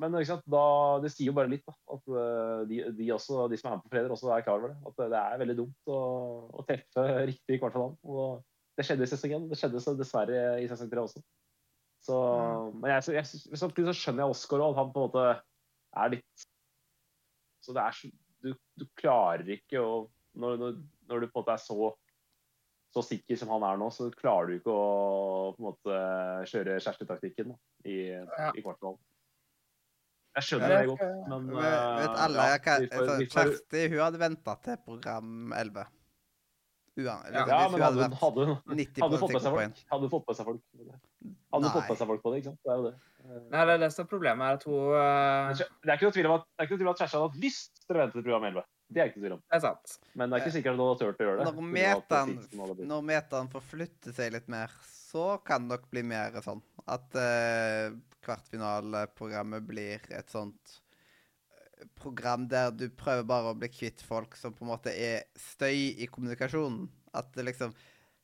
S3: men sant? Da, det sier jo bare litt, da. At eh, de, de, også, de som er med på Freder, også er klar over det. At det er veldig dumt å, å treffe riktig i kvartfinalen. Og det skjedde i sesong 1. Det skjedde så dessverre i sesong 3 også. Så, men jeg, jeg, så skjønner jeg Oskar òg, han på en måte er litt Så det er Du, du klarer ikke å når, når, når du på en måte er så så sikker som han er nå, så klarer du ikke å på en måte kjøre Kjersti-taktikken da, i, i kvartfinalen. Jeg skjønner det godt, men
S1: Vet, vet
S3: eh,
S1: alle
S3: ja, får-
S1: Kjersti hun hadde venta til program 11. Uan,
S2: Ja.
S3: Ja, men hadde,
S1: hun,
S3: hadde, hadde,
S1: 90
S3: hadde fått med seg folk? Hadde? Fått med seg folk på det, ikke sant? Det er jo det.
S2: Nei, det er det som er problemet, er at hun eh,
S3: Det er ikke noe tvil om at, det er ikke noe tvil om at Kjersti hadde hatt lyst til å vente til program 11. Det er ikke noe tvil om.
S2: Det er sant.
S3: Men det er ikke sikkert at hun hadde turt å gjøre det.
S1: Når metaen,
S3: Sixten
S1: når metaen får flytte seg litt mer, så kan det nok bli mer sånn at uh, kvartfinaleprogrammet blir et sånt eh, program der du prøver bare å bli kvitt folk som på en måte er støy i kommunikasjonen. At liksom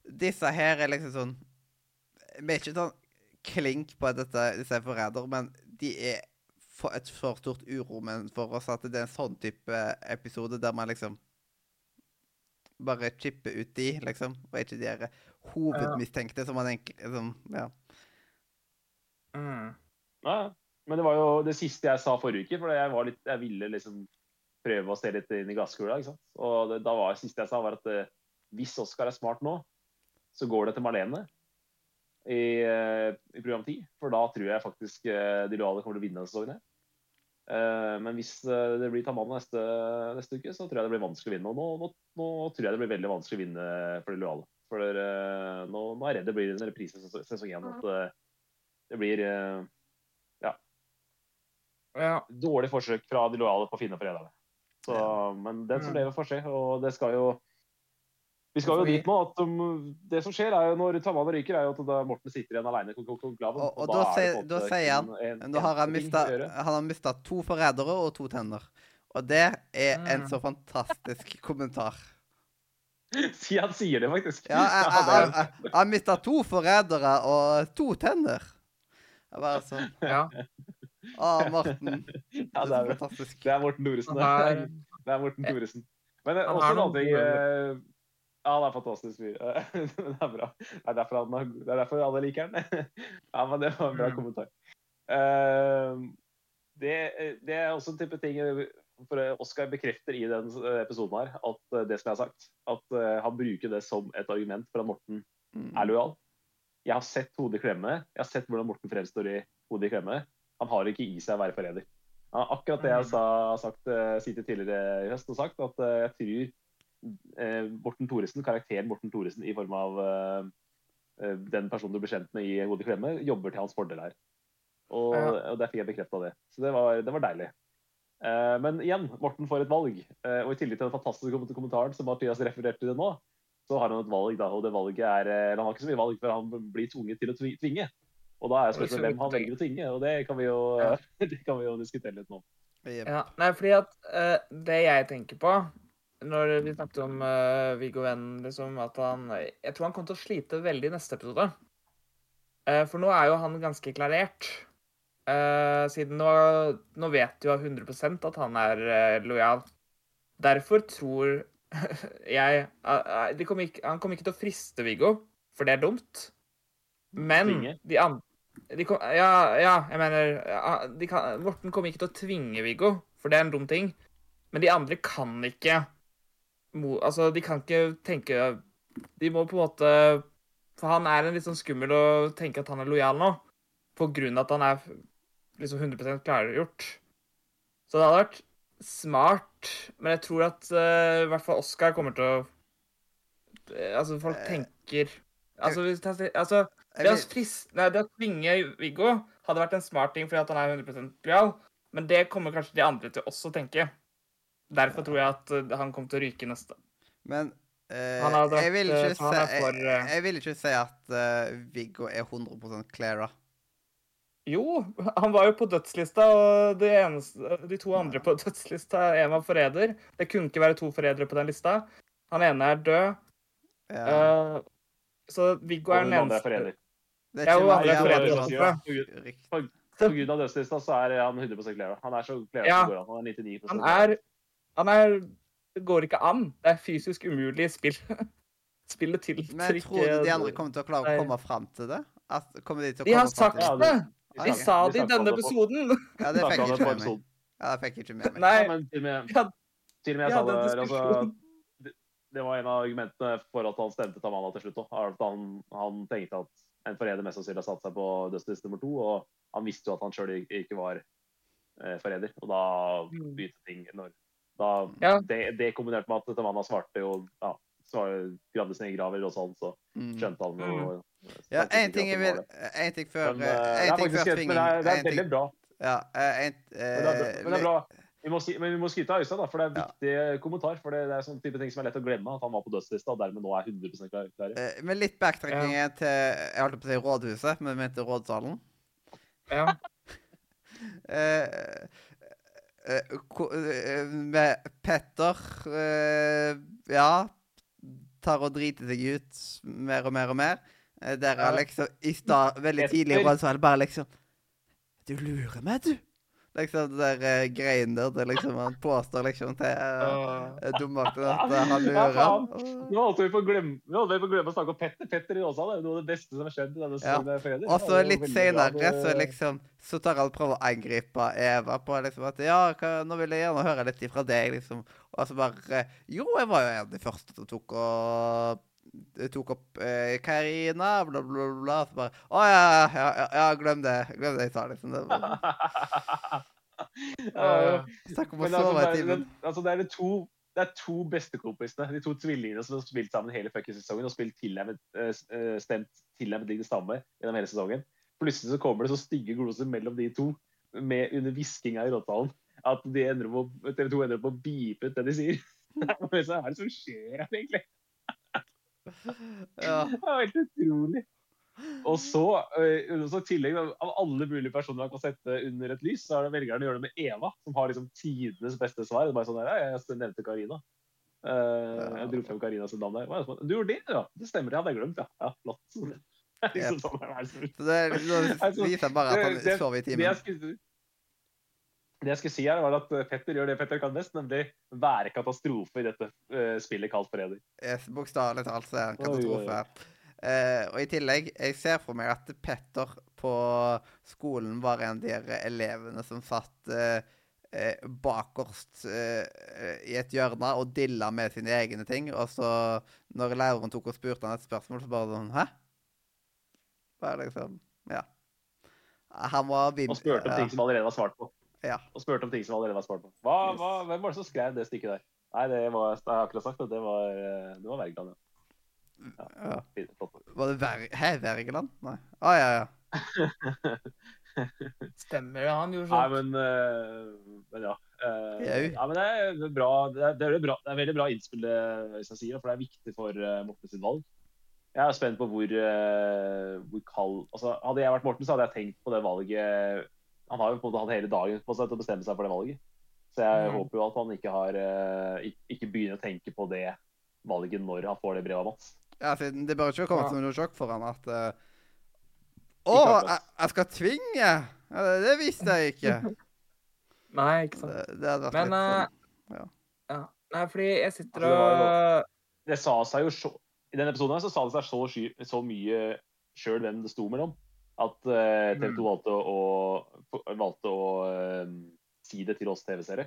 S1: Disse her er liksom sånn Vi er ikke sånn klink på at dette, disse er forrædere, men de er for et for stort uromen for oss at det er en sånn type episode der man liksom bare chipper ut de, liksom, og ikke de her hovedmistenkte som man egentlig liksom, Ja.
S2: Mm.
S3: Ja, ja. men det var jo det siste jeg sa forrige uke, for jeg, var litt, jeg ville liksom prøve å se litt inn i gasskula. ikke sant? Og det, da var det siste jeg sa, var at eh, hvis Oskar er smart nå, så går det til Marlene i, eh, i program 10. For da tror jeg faktisk eh, de lojale kommer til å vinne denne sesongen. Eh, men hvis det blir Taman neste, neste uke, så tror jeg det blir vanskelig å vinne. Og nå, nå, nå tror jeg det blir veldig vanskelig å vinne for de lojale. For nå, nå er jeg redd det blir en reprise sesong én. At det blir
S2: Ja.
S3: dårlig forsøk fra de lojale på å finne forræderne. Så, Men den som
S2: Mm.
S3: lever, får se. Og det skal jo Vi skal jo dit nå at um, det som skjer, er jo når Tamana ryker, er jo at da Morten sitter igjen alene i konklaven.
S1: Og, og
S3: da
S1: da,
S3: er
S1: sier, da sier han
S3: at en-
S1: Nå har han mista, han har mista to forrædere og to tenner. Og det er en
S2: Mm.
S1: så fantastisk kommentar.
S3: Si han sier det, faktisk.
S1: Ja, jeg, jeg,
S3: er-
S1: jeg, jeg har mista to forrædere og to tenner. Jeg bare sånn
S2: ja.
S1: Å, Morten.
S3: ja,
S1: Det
S3: det
S1: er
S3: er,
S1: fantastisk.
S3: det er Morten Thoresen. Det
S2: er,
S3: er, det er Morten Thoresen. Men eh, også
S2: noe
S3: en annen ting
S2: gode
S3: eh, Ja, det er fantastisk fyr. Det er bra. Det er derfor, han, det er derfor alle liker han. Ja, men det var en bra
S2: Mm.
S3: kommentar. Eh, Det, det er også en type ting eh, for Oskar bekrefter i den episoden her at eh, det som jeg har sagt, at eh, han bruker det som et argument for at Morten
S1: Mm.
S3: er lojal. Jeg har sett hodet i klemme. Jeg har sett hvordan Morten fremstår i hodet i klemme. Han har ikke i seg å være forræder. Ja, akkurat det jeg
S2: Mm.
S3: sa, har sagt, eh, sittet tidligere i høst og sagt, at eh, jeg tror eh, Morten Thoresen, karakteren Morten Thoresen i form av eh, eh, den personen du blir kjent med i Hode i klemme, jobber til hans fordel her. Og,
S2: Ja.
S3: og der fikk jeg bekrefta det. Så det var, det var deilig. Eh, men igjen, Morten får et valg. Eh, og i tillegg til den fantastiske kommentaren som Mathias refererte til nå, så har han et valg, da. Og det valget er eh, Han har ikke så mye valg, for han blir tvunget til å tvinge. Og da er spørsmålet hvem han velger å tvinge, og det kan vi jo,
S2: Ja.
S3: det kan vi jo diskutere litt nå.
S2: Ja. Nei, fordi at uh, det jeg tenker på når vi snakket om uh, Viggo Venn, liksom, at han Jeg tror han kommer til å slite veldig i neste episode. Uh, for nå er jo han ganske klarert. Uh, siden nå, nå vet jo 100 at han er uh, lojal. Derfor tror jeg kommer ikke, Han kommer ikke til å friste Viggo, for det er dumt. Men
S3: Tvinge?
S2: de andre kom, ja, ja, jeg mener ja, kan, Morten kommer ikke til å tvinge Viggo, for det er en dum ting. Men de andre kan ikke Altså, de kan ikke tenke De må på en måte For han er en litt sånn skummel å tenke at han er lojal nå, på grunn av at han er liksom 100% klargjort. Så det hadde vært smart, men jeg tror at uh, i hvert fall Oscar kommer til å eh, Altså, folk
S1: Eh,
S2: tenker Altså, hvis, altså det å,
S1: vil-
S2: frist, nei, det å tvinge Viggo hadde vært en smart ting fordi at han er 100% lojal, men det kommer kanskje de andre til også å tenke. Derfor tror jeg at eh, han kommer til å ryke neste.
S1: Men eh,
S2: Han vært,
S1: jeg, vil
S2: eh,
S1: ikke
S2: han er for,
S1: jeg,
S2: eh,
S1: jeg vil ikke si at uh, Viggo er 100% Clara.
S2: Jo, han var jo på dødslista, og de, eneste, de to andre på dødslista, en var forræder. Det kunne ikke være to forrædere på den lista. Han ene er død.
S1: Ja.
S2: Uh, så Viggo er
S3: den
S2: eneste.
S3: forræder.
S1: det
S2: ja, er forræder
S1: som-
S3: På grunn- På grunn av dødslista så er han 100 Clara. Han er så Clara
S2: Ja.
S3: som går an. Han er 99
S2: Han er Han er Det går ikke an. Det er fysisk umulig spill. Spillet til
S1: Men tror du de andre kommer til å klare å komme fram til det? At, kommer de til å
S2: De har
S1: komme frem
S2: sagt
S1: til
S3: Ja,
S2: det!
S3: de-
S2: De sa det i denne episoden!
S1: Ja, det fikk jeg ikke med meg. Ja, det fikk jeg ikke med meg.
S2: Nei.
S3: Ja, men til og med, til og med jeg sa det, altså, det, det var en av argumentene for at han stemte Tamana til slutt. òg. Han, han tenkte at en forræder mest sannsynlig har satt seg på dødsliste nummer to, og han visste jo at han sjøl ikke var eh, forræder. Og da
S2: Mm.
S3: begynte ting når da,
S2: Ja.
S3: det, det kombinert med at Tamana svarte jo ja, gravde sin egen grav eller noe så
S1: Mm.
S3: skjønte han og
S1: Ja, én ting jeg vil
S3: Én.
S1: En ting før
S3: Men,
S1: eh,
S3: eh,
S1: En ting
S3: faktisk
S1: før
S3: men det er, det er veldig bra.
S1: Ja, en, uh,
S3: Men det er,
S1: eh,
S3: men det er bra. Vi må, men vi må skryte av Øystein, da, for det er en
S1: Ja.
S3: viktig kommentar. For det, det er sånn type ting som er lett å glemme. At han var på dødslista og dermed nå er 100 klar. klar.
S1: Uh, Med litt backtracking til Jeg holdt på å si rådhuset, men vi mente rådsalen.
S2: Ja.
S1: Eh, eh, eh, med Petter eh, Ja, tar og driter seg ut mer og mer og mer. Eh, der er liksom i stad, veldig tidlig bare liksom Du lurer meg, du! Liksom det der uh, greien der. Det liksom, han påstår liksom til uh, dummakten at uh, han lurer. Ja.
S3: Nå holdt vi på å glemme, å snakke om Petter. Petter i Åsa, det er noe av det beste som har skjedd i denne
S1: Ja. Og så litt
S3: seinere
S1: så liksom Så tar han prøver å angripe Eva på liksom at Ja, hva, nå vil jeg gjerne høre litt ifra deg, liksom. Og så bare Jo, jeg var jo en av de første som tok og tok opp eh, Karina, bla, bla, bla. Så bare Å ja, ja, ja, ja, glem det. Glem det jeg sa, liksom. Det Snakk om å
S3: altså,
S1: sove i timen.
S3: altså, det er de to det er to bestekompisene, de to tvillingene som har spilt sammen hele sesongen og spilt tilnærmet, uh, stemt tilnærmet lik det samme gjennom hele sesongen. Plutselig så kommer det så stygge gloser mellom de to med under hviskinga i råtalen at de ender på TV 2 ender opp å beepe ut det de sier. Hva er det som skjer her, egentlig?
S1: Ja.
S3: Det var helt utrolig. Og så, eh, så i tillegg av alle mulige personer man kan sette under et lys, så er det velgerne å gjøre det med Eva, som har liksom tidenes beste svar. Det er bare sånn der, jeg nevnte Karina. Eh, jeg dro frem Karinas navn der. Sånn, Du gjorde det, ja? Det stemmer, jeg hadde glemt, ja. Ja, flott. sånn, det er så-
S1: Så det, det viser bare at han
S3: det-
S1: i timen.
S3: Det jeg skulle si her, var at Petter gjør det Petter kan best, nemlig være katastrofe i dette eh, spillet kalt Forræder.
S1: Yes, Bokstavelig talt så er det en
S3: Oi, oi, oi.
S1: katastrofe. Eh, og i tillegg, jeg ser for meg at Petter på skolen var en av de elevene som satt uh, uh, bakerst eh, i et hjørne og dilla med sine egne ting. Og så, når læreren tok og spurte han et spørsmål, så bare sånn Hæ? Bare liksom Ja. Han var.
S3: Og spurte om ting som allerede var svart på.
S1: Ja.
S3: Og spurte om ting som allerede var svart på. Hva, hva, hvem var det som skrev det stykket der? Nei, det var, jeg har akkurat sagt at det var, eh, det var Wergeland, ja.
S1: ja.
S3: ja.
S1: Var det Ver Hæ, Wergeland? Nei. Å ja, ja.
S2: stemmer det, han gjorde
S3: Nei,
S2: sånn.
S3: men, uh, men ja.
S1: Uh,
S3: ja, men det er bra. Det er, det er, bra, det er veldig bra innspill, det jeg sier, for det er viktig for uh, Morten sitt valg. Jeg er spent på hvor, uh, hvor kald altså, Hadde jeg vært Morten, så hadde jeg tenkt på det valget Han har jo på en måte hatt hele dagen på seg til å bestemme seg for det valget. Så jeg
S2: Mm.
S3: håper jo at han ikke, har, eh, ikke, begynner å tenke på det valget når han får det brevet av Mats.
S1: Ja, det bør ikke komme
S2: Ja.
S1: som noe sjokk for han at uh, Å, jeg, jeg skal tvinge! Ja, det, det visste jeg ikke.
S2: Nei, ikke sant.
S1: Det, det hadde vært
S2: Men
S1: litt
S2: eh,
S1: sånn.
S2: ja. Nei, fordi jeg sitter
S3: Altså, det
S2: og
S3: Det sa seg jo så, I denne episoden her så sa det seg så, så mye sjøl hvem det sto mellom, at uh, TV 2
S2: Mm.
S3: valgte å, valgte å eh, si det til oss TV-seere.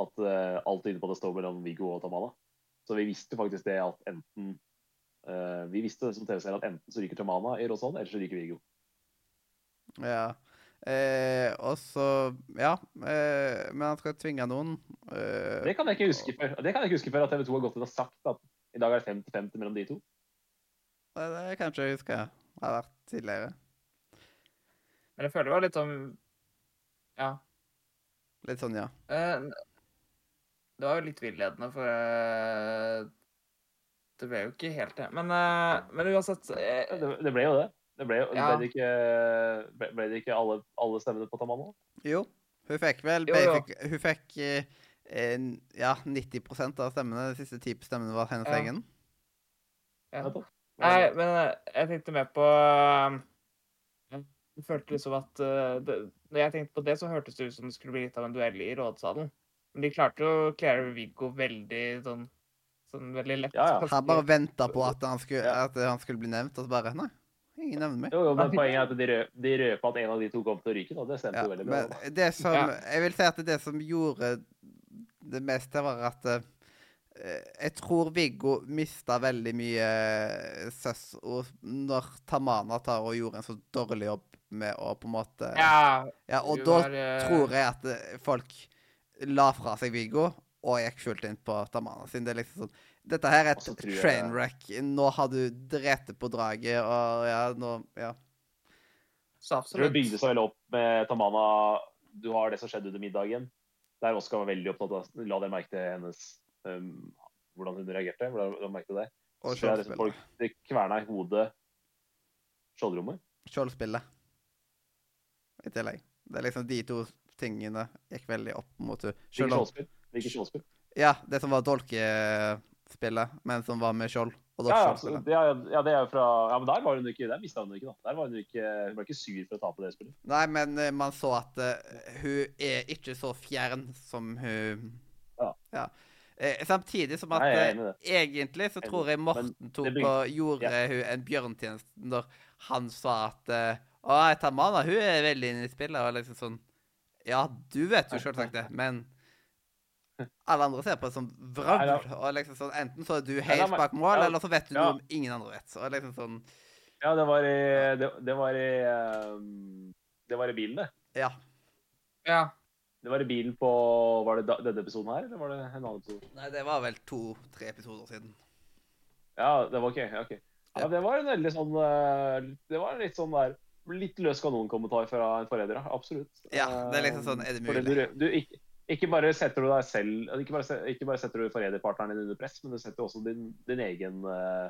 S3: At eh, alt tyder på at det står mellom Viggo og Tamala. Så vi visste faktisk det at enten Uh, Vi visste som TV-seere at enten så ryker Tamala i Rosson, eller så ryker Viggo.
S1: Ja. Eh, og så Ja. Eh, men han skal tvinge noen. Eh,
S3: Det kan jeg ikke huske før Det kan jeg ikke huske før at TV 2 har gått inn og sagt at i dag er det 50-50 mellom de to.
S1: det, det kan ikke huske det har vært tidligere.
S2: Men jeg føler det var litt sånn Ja.
S1: Litt sånn, ja.
S2: Eh, Det var jo litt villedende, for eh, det ble jo ikke helt det. Men, eh, men uansett eh,
S3: Det, det ble jo det. Det ble, jo-
S2: Ja.
S3: ble, det ikke, ble, ble det ikke alle, alle stemmene på Tamala?
S1: Jo. Hun fikk vel
S2: Jo, jo.
S1: Fikk, Hun fikk eh, ja, 90% av stemmene. De siste 10 stemmene var hennes
S2: Ja.
S1: egen.
S2: ja. Nei, men jeg tenkte mer på Jeg følte liksom at eh, det, Når jeg tenkte på det, så hørtes det ut som det skulle bli litt av en duell i rådsalen. Men de klarte å cleare Viggo veldig sånn, sånn veldig lett.
S3: Ja, ja.
S1: Han bare venta på at han, skulle, at han skulle bli nevnt, og så bare Nei, ingen nevner meg.
S3: Jo, jo, men Poenget er at de, rø de røpa at en av de to kom til å ryke. Da. Det stemte
S1: Ja,
S3: veldig bra.
S1: men det som Jeg vil si at det som gjorde det meste, var at eh, jeg tror Viggo mista veldig mye eh, søss og når Tamana tar og gjorde en så dårlig jobb med å på en måte
S2: Ja,
S1: Ja, og da
S2: var, eh,
S1: tror jeg at eh, folk la fra seg Viggo og gikk fullt inn på Tamana. sin. det er liksom sånn Dette her er et
S3: trainwreck.
S1: train wreck. Nå har du drept på draget, og ja, nå Ja.
S2: Så
S3: absolutt. det bygde seg veldig opp med Tamana. Du har det som skjedde under middagen. Der Oskar var veldig opptatt av La dere merke til hennes um, Hvordan hun reagerte. Hvordan la dere merke til det?
S1: Og
S3: liksom
S1: skjoldspillet.
S3: folk det kverna i hodet skjoldrommet.
S1: Skjoldspillet. I tillegg. Det er liksom de to tingene gikk veldig opp mot henne.
S3: Hvilket skjoldspill?
S1: Ja, det som var dolkespillet, men som var med skjold.
S3: Ja, ja, det er, ja, det er jo fra Ja, men der var hun ikke Der mista hun ikke, da. Der var hun ikke Hun ble ikke sur for å tape det spillet.
S1: Nei, men eh, man så at uh, hun er ikke så fjern som hun
S3: Ja.
S1: Eh, samtidig som at
S3: Nei,
S1: eh,
S3: enig i det.
S1: egentlig så tror jeg Morten tok og gjorde hun en bjørntjeneste når han sa at eh, Å, Tamana, hun er veldig inne i spillet. Og liksom sånn Ja, du vet jo selvsagt det, men alle andre ser på det som vrøvl. Og liksom sånn, Enten så er du helt bak mål, eller så vet du noe om ingen andre vet. Og liksom sånn
S3: Ja, det var i Det, det var i um, Det var i bilen, det.
S1: Ja.
S2: Ja.
S3: Det var i bilen på Var det denne episoden her, eller var det en annen episode?
S1: Nei, det var vel to-tre episoder siden.
S3: Ja, det var OK. ja, ok. Ja, det var en veldig sånn eh, Det var en litt sånn der Litt løs kanonkommentar fra en forræder. Absolutt.
S1: Ja, det er liksom sånn, er det mulig?
S3: Du, du, ikke, ikke bare setter du deg selv Ikke bare, ikke bare setter du forræderpartneren din under press, men du setter også din, din egen uh,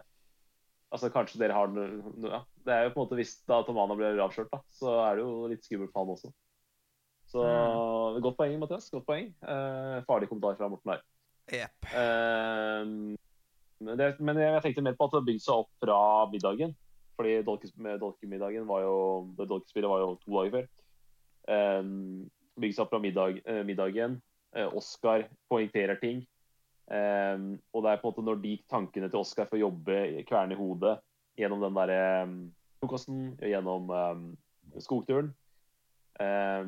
S3: Altså Kanskje dere har noe ja. Det er jo på en måte Hvis da Tomana blir avslørt, da, så er det jo litt skummelt for han også. Så Godt poeng, Mathias. Godt poeng. Uh, farlig kommentar fra Morten her.
S1: Yep.
S3: Uh, men, det, men jeg tenkte mer på at det bygde seg opp fra middagen. Fordi dolkemiddagen var jo Dolkespillet var jo to dager før. Um, Bygges opp fra middag, eh, middagen. Eh, Oscar poengterer ting. Um, og det er på en måte når de tankene til Oscar får jobbe, kverne i hodet gjennom den derre um, frokosten, gjennom um, skogturen Eh,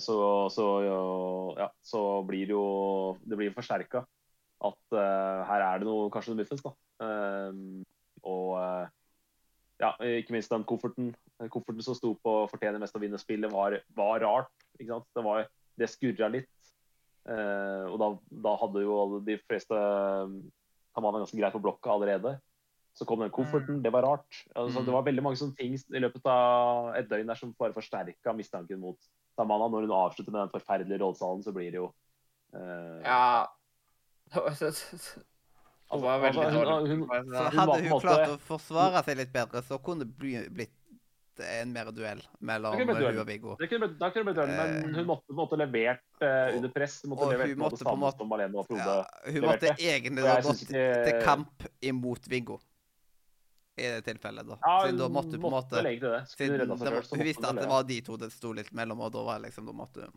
S3: Så, så, ja, så blir det jo Det blir forsterka at eh, her er det noe kanskje noe muffens, da. Eh, og eh, ja, ikke minst den kofferten. Kofferten som sto på 'fortjener mest å vinne spillet', var, var rart. ikke sant? Det, var, det skurra litt. Uh, og da, da hadde jo de fleste kan man ganske greit på blokka allerede. Så kom den kofferten, det var rart. Altså,
S1: Mm.
S3: Det var veldig mange sånne ting i løpet av et døgn der som bare forsterka mistanken mot Samana. Når hun avslutter med den forferdelige rådsalen, så blir det jo uh,
S2: Ja Hun var veldig dårlig.
S3: hun-
S1: Så
S3: hun
S1: hadde hun klart å forsvare seg litt bedre, så kunne det bli, blitt en mer duell mellom hun og Viggo.
S3: Det kunne, da kunne det blitt duell, men hun måtte, på en måte levert
S1: uh,
S3: under press. Hun måtte
S1: og
S3: levert
S1: hun måtte på en måte-
S3: som Malene og Frode.
S1: Ja, hun
S3: leverte.
S1: måtte egentlig
S3: gå
S1: gått
S3: ikke-
S1: til kamp imot Viggo. I det tilfellet, da.
S3: Ja,
S1: Siden da
S3: hun
S1: måtte hun på en måte
S3: det. Hun
S1: siden det, Hun visste at det var de to det sto litt mellom, og da var liksom, da måtte hun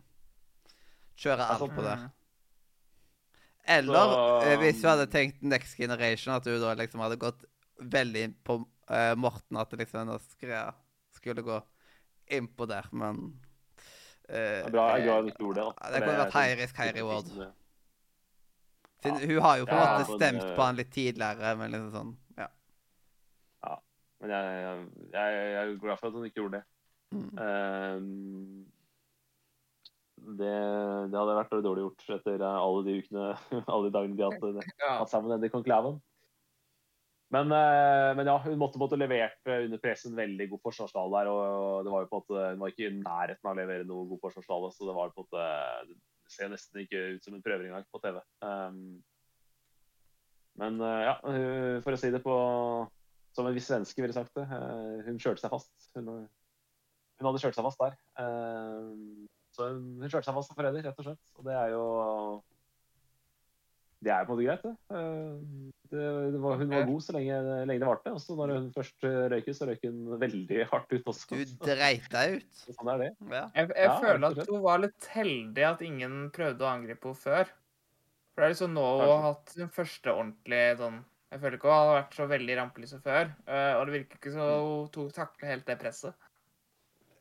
S1: kjøre
S3: Altså,
S1: alt på det. Eller
S3: Så-
S1: eh, hvis hun hadde tenkt Next Generation, at hun da liksom hadde gått veldig inn på uh, Morten, at liksom denne skreia skulle gå inn på der, men eh,
S3: Det er bra, jeg er glad hun ikke gjorde det. da.
S1: Det kunne vært high risk, high reward.
S3: Ja.
S1: Siden Hun har jo på en
S3: Ja,
S1: måte stemt
S3: men,
S1: på han litt tidligere, men liksom sånn Ja.
S3: Men jeg, jeg, jeg, jeg er glad for at hun ikke gjorde det.
S1: Mm.
S3: Ehm, det, det hadde vært dårlig gjort etter eh, alle de ukene, alle de dagene de hadde hatt, sammen nede i konklaven. Men, eh, men ja, hun måtte, måtte levert eh, under press en veldig god forsvarstale der. Og det var jo på en måte, hun var ikke i nærheten av å levere noe god forsvarstale, så det var på en måte Det ser nesten ikke ut som en prøver engang på TV. Um, men eh, ja, eh, for å si det på som en viss svenske ville sagt det, eh, hun kjørte seg fast. Hun, hun hadde kjørt seg fast der. Ehm, så hun, kjørte seg fast som forræder, rett og slett. Og det er jo Det er på en måte greit, det. Ehm, det, det var, hun var god så lenge, lenge det varte. Og så når hun først røyker, så røyker hun veldig hardt ut også.
S1: Du dreit deg ut.
S3: Sånn er det.
S1: Ja.
S2: Jeg, jeg
S3: Ja,
S2: føler at hun var litt heldig at ingen prøvde å angripe henne før. For det er liksom nå hun har hatt sin første ordentlige sånn Jeg føler ikke hun har vært så veldig rampelig som før. eh, og det virker ikke som hun tok takle helt det presset.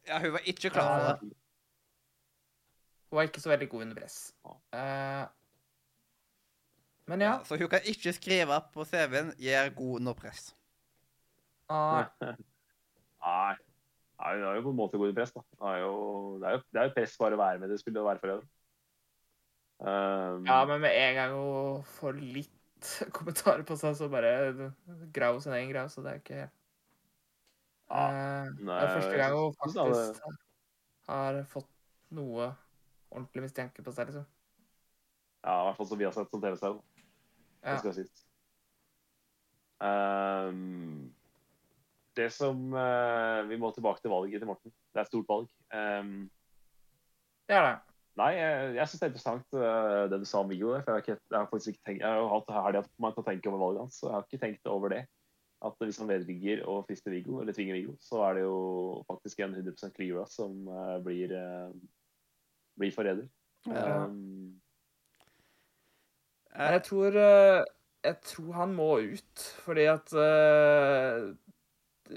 S1: ja, hun var ikke klar for det.
S2: Hun var ikke så veldig god under press. Uh, men ja.
S1: Så hun kan ikke skrive på CV-en 'gjør god under press'.
S2: ah,
S3: Nei. Nei, hun er jo på en måte god under press, da. Det er jo, det er jo, det er jo press bare å være med det spillet og være øvrig. Um,
S2: Ja, men med en gang hun får litt kommentarer på seg, så bare graver sin egen grav, så det er ikke
S3: Ja,
S2: Eh, Det er første gang hun
S3: er-
S2: faktisk har fått noe ordentlig mistenke på seg, liksom.
S3: Ja, i hvert fall som vi har sett som TV-serie.
S2: Ja.
S3: Det skal sies. Um, det som uh, Vi må tilbake til valget til Morten. Det er et stort valg. Um,
S2: Det er det.
S3: nei, jeg, jeg syns det er interessant uh, det du sa om Viggo. For jeg har, ikke, jeg har faktisk ikke tenkt Jeg har hatt helga på meg til å tenke over valget hans, så jeg har ikke tenkt over det. At hvis han vedligger og frister Viggo, eller tvinger Viggo, så er det jo faktisk en 100% clear som uh, blir, blir forræder.
S1: Ja.
S3: Um,
S2: jeg tror eh, Jeg tror han må ut, fordi at uh,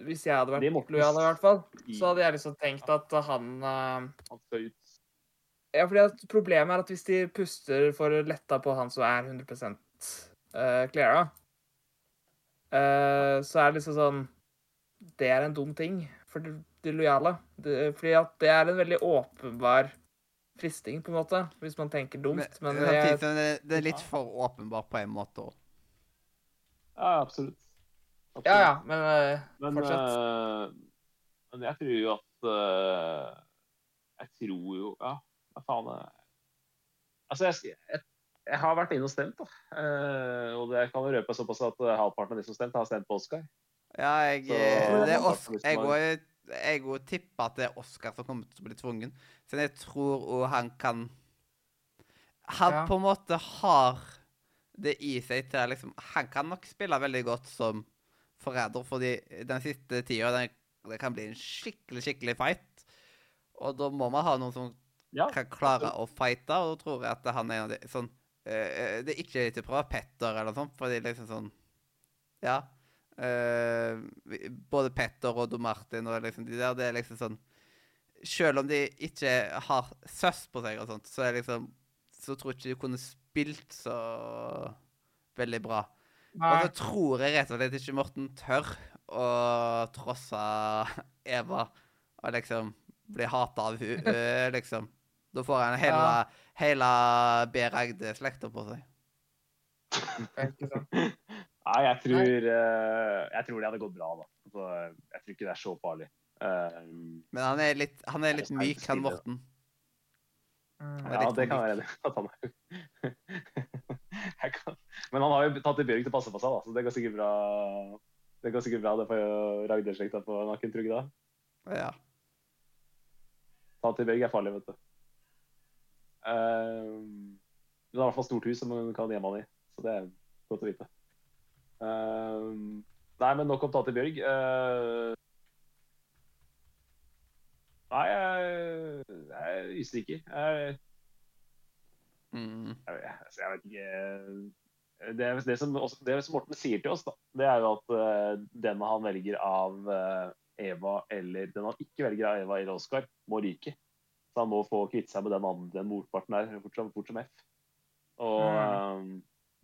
S2: Hvis jeg hadde vært lojal, i hvert fall, så hadde jeg liksom tenkt at han uh,
S3: han skal ut.
S2: Ja, fordi at problemet er at hvis de puster for letta på han som er 100 uh, Clara, eh, så er det liksom sånn Det er en dum ting for de, de lojale. Det, fordi at det er en veldig åpenbar fristing, på en måte, hvis man tenker dumt. Men,
S1: men
S2: jeg,
S1: det, det er litt for åpenbart på en måte òg.
S3: Ja, absolutt. absolutt.
S2: ja, ja, men eh,
S3: Men,
S2: fortsett.
S3: Uh, men jeg tror jo at uh, Jeg tror jo Ja, hva faen er Altså, jeg, jeg, jeg har vært inne og stemt, da. Uh, og det kan røpe såpass at halvparten av de som stemte, har stemt på Oscar.
S1: Ja, jeg,
S3: Så-
S1: det er
S3: Oscar,
S1: jeg går jeg òg tipper at det er Oscar som kommer til å bli tvungen. Så jeg tror òg han kan Han
S2: Ja.
S1: på en måte har det i seg til liksom Han kan nok spille veldig godt som forræder, fordi den siste tida det kan bli en skikkelig, skikkelig fight. Og da må man ha noen som
S3: Ja,
S1: kan klare å fighte, og da tror jeg at han er en av de sånn eh, Det er ikke til å prøve Petter eller noe sånt, fordi liksom sånn Ja. Eh, vi- både Petter og Don Martin og liksom de der, det er liksom sånn Selv om de ikke har søss på seg og sånt, så er liksom Så tror jeg ikke de kunne spilt så veldig bra. Og så tror jeg rett og slett ikke Morten tør å trosse Eva og liksom bli hata av hun, øh, liksom. Da får han hele,
S2: Ja.
S1: hele B. Ragde-slekta på seg.
S2: Ikke sant?
S3: Nei, jeg tror, eh, jeg tror det hadde gått bra, da. Altså, jeg tror ikke det er så farlig. Eh,
S1: Men han er litt, han er litt
S3: er
S1: myk, han. Morten.
S2: Mm.
S1: er
S3: ja, det kan være enig at han er kan. Men han har jo tatt i Bjørg til å passe på seg, da, så det går sikkert bra. Det går sikkert bra, det får jo Ragde-slekta på nakken, tror da.
S1: Ja.
S3: Ta til Bjørg er farlig, vet du. Uh, det er i hvert fall stort hus som man kan gjemme han i, så det er godt å vite. Eh, nei, men nok om Tati Bjørg. Eh, nei, jeg, jeg er usikker. Jeg,
S1: Mm.
S3: jeg, altså, jeg vet ikke det, det, som, også- det som Morten sier til oss, da, det er jo at uh, den han velger av uh, Eva eller den han ikke velger av Eva eller Oskar, må ryke. Så han må få kvitte seg med den andre den motparten fort som, fort som F. Og um,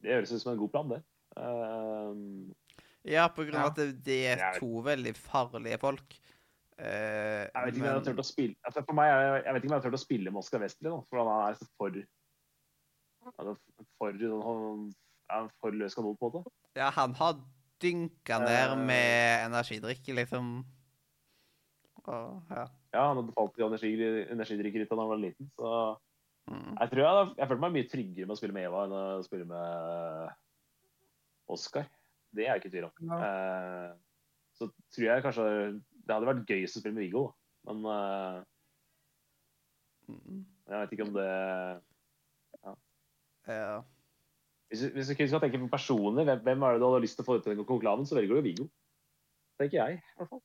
S3: det høres ut som en god plan, det. Eh,
S1: Ja, på grunn
S2: Ja.
S1: av at det, det er to veldig farlige folk. Eh,
S3: jeg vet ikke om jeg hadde
S1: men-
S3: turt å spille altså, For meg, jeg vet ikke om jeg hadde turt å spille med Oskar Westli, for han er så for altså, for, han er en for løs kanon, på en måte.
S1: Ja, han har dynka ned
S3: uh,
S1: med energidrikk, liksom. Og, ja.
S3: Ja, han hadde falt i energi, energidrikker da han var liten, så
S1: Mm.
S3: Jeg tror jeg, jeg følte meg mye tryggere med å spille med Eva enn å spille med Oskar. Det er jeg ikke i tvil om.
S2: Ja.
S3: Eh, så tror jeg kanskje det hadde vært gøyest å spille med Viggo, men eh, jeg vet ikke om det
S1: Ja.
S3: Hvis, du- hvis du kun skal tenke på personer, hvem, hvem er det du hadde lyst til å få ut av den konklaven, så velger du Viggo. Tenker jeg, i hvert fall.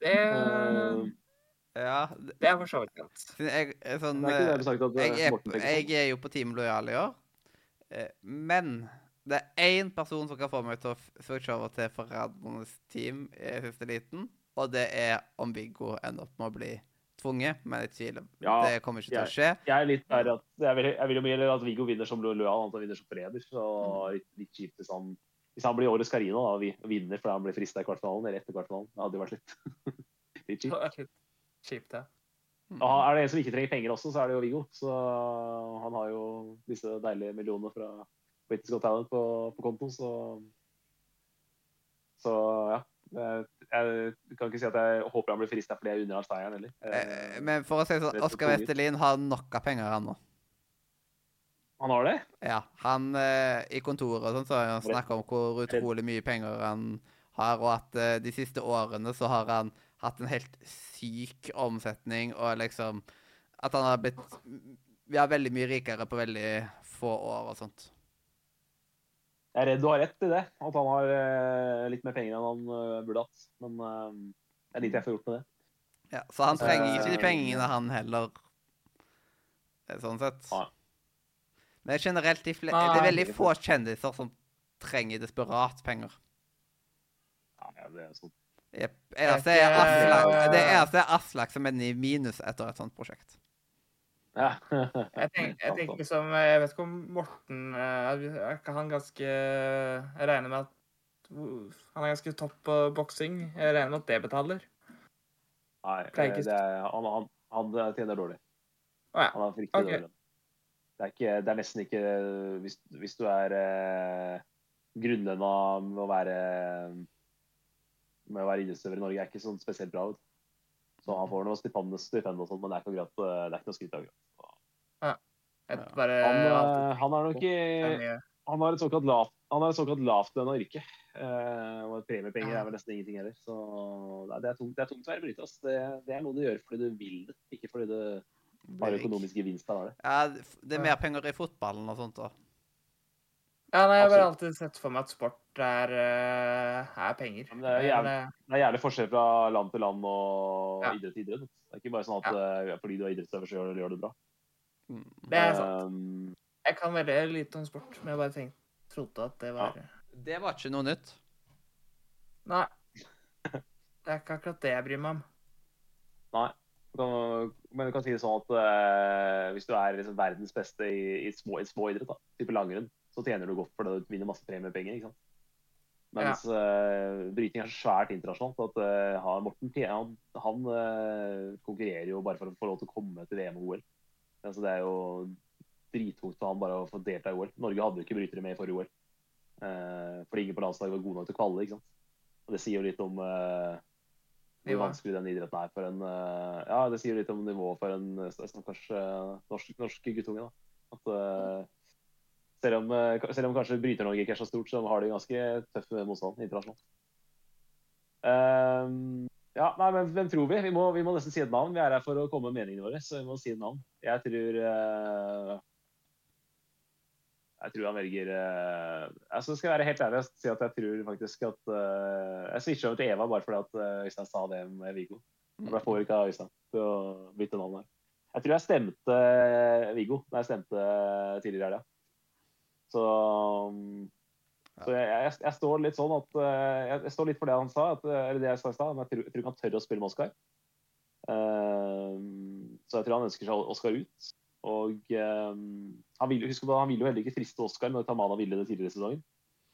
S2: Det,
S3: Eh,
S1: ja. det-
S2: det er for så vidt sant.
S1: Jeg, er sånn, jeg, er, jeg er jo på Team Lojal i år. Eh, Men det er én person som kan få meg til å switche over til Forrædernes team i siste liten, og det er om Viggo ender opp med å bli tvunget. Men jeg tviler.
S3: Ja,
S1: det kommer ikke til å skje.
S3: Jeg er litt der at jeg vil, jeg vil jo mer at Viggo vinner som lojal, at han vinner som forræder. Så litt, litt kjipt hvis han, hvis han blir årets Carina da, og vi- vinner fordi han blir frista i kvartfinalen eller etter kvartfinalen. Det hadde jo vært litt, litt kjipt.
S2: kjipt, ja.
S3: Og er det en som ikke trenger penger også, så er det jo Viggo. Så han har jo disse deilige millionene fra British Got Talent på, på konto, så Så ja. Jeg, jeg kan ikke si at jeg håper han blir frista fordi jeg unner han seieren heller.
S1: Eh, Men for å si sånn, Oskar. Vestelin har nok av penger, han nå.
S3: Han har det?
S1: Ja, han eh, I kontoret og sånn, så har han snakka om hvor utrolig mye penger han har, og at eh, de siste årene så har han hatt en helt syk omsetning, og liksom At han har blitt ja, veldig mye rikere på veldig få år og sånt.
S3: Jeg er redd du har rett i det, at han har eh, litt mer penger enn han eh, burde hatt. Men eh, det er litt jeg får gjort med det.
S1: Ja, Så han trenger ikke de pengene, han heller. Sånn sett.
S3: Ja.
S1: Men generelt, de fle
S2: Nei,
S1: det er veldig få kjendiser som trenger desperat penger.
S3: Ja, ja, det er sånn.
S1: Er Aslak, det eneste er Aslak som er i minus etter et sånt prosjekt.
S3: Ja.
S2: Jeg, tenker, jeg tenker som Jeg vet ikke om Morten eh, Er ikke han ganske Jeg regner med at han er ganske topp på boksing. Jeg regner med at det betaler.
S3: Nei, det er, han, han, han tjener dårlig.
S2: Å ja.
S3: Han er fryktelig
S2: okay.
S3: dårlig. Det er, ikke, det er nesten ikke Hvis, hvis du er eh, grunnlønna med å være med å være idrettsutøver i Norge, er ikke sånn spesielt bra ut. Så han får noe stipend, stipend og sånn, men det er ikke, akkurat, eh, det er ikke noe skryt av.
S1: Ja.
S2: bare
S3: Han, eh,
S2: alltid
S3: han er nok i. Han har et såkalt lavt han har et såkalt lavtlønna yrke. Eh, og premiepenger
S2: Ja.
S3: er vel nesten ingenting heller. Så nei, det, er tungt, det er tungt å være bryter. Altså. Det, det er noe du gjør fordi du vil det, ikke fordi du har økonomisk gevinst av det.
S1: Ja, det er mer penger i fotballen og sånt da.
S2: Ja, nei, jeg har bare alltid sett for meg at sport er, eh, er penger.
S3: Ja, men det er jævlig- Det er gjerne forskjell fra land til land og
S2: Ja.
S3: idrett til idrett. Det er ikke bare sånn at ja. fordi du er idrettsutøver, så gjør, du- gjør du det bra.
S1: Mm.
S2: det er sant.
S3: Um,
S2: Jeg kan veldig lite om sport, men jeg bare tenkte, trodde at det var
S1: Det var ikke noe nytt.
S2: Nei. Det er ikke akkurat det jeg bryr meg om.
S3: nei. Men du kan si det sånn at uh, hvis du er liksom verdens beste i, i, små, i små idrett, da, type langrenn, så tjener du godt for det, du vinner masse premiepenger. ikke sant? Mens eh, bryting er så svært internasjonalt at uh, Morten han, han uh, konkurrerer jo bare for å få lov til å komme til VM og OL. Altså, det er jo drittungt for han bare å få delta i OL. Norge hadde jo ikke brytere med i forrige OL. Fordi ingen på landslaget var gode nok til å kvalle. ikke sant? Og det sier jo litt om hvor vanskelig den idretten er for en Ja, det sier jo litt om nivået for en stakkars norsk, norsk guttunge. da. At selv om, eh, selv om kanskje Bryter-Norge ikke er så stort, så har de ganske tøff motstand internasjonalt. Um, ja, nei, men Hvem tror vi? Vi må, vi må nesten si et navn. Vi er her for å komme med meningene våre. så vi må si et navn. Jeg tror uh, Jeg tror han velger uh, altså Skal jeg være helt ærlig og si at jeg tror faktisk at uh, Jeg switcher over til Eva bare fordi at eh, Øystein sa det med Viggo. Jeg ble påvirka av Øystein til å bytte navn her. Jeg tror jeg stemte eh, Viggo da jeg stemte tidligere i helga. Så, um, så jeg, jeg, jeg står litt sånn at eh, Jeg, jeg står litt for det han sa, at, eh, eller det jeg sa i stad. men Jeg tror, jeg tror ikke han tør å spille med Oscar. Uh, så jeg tror han ønsker seg Oscar ut. Og um, han ville, husk han ville jo heller ikke friste Oscar når Tamana ville det tidligere i sesongen.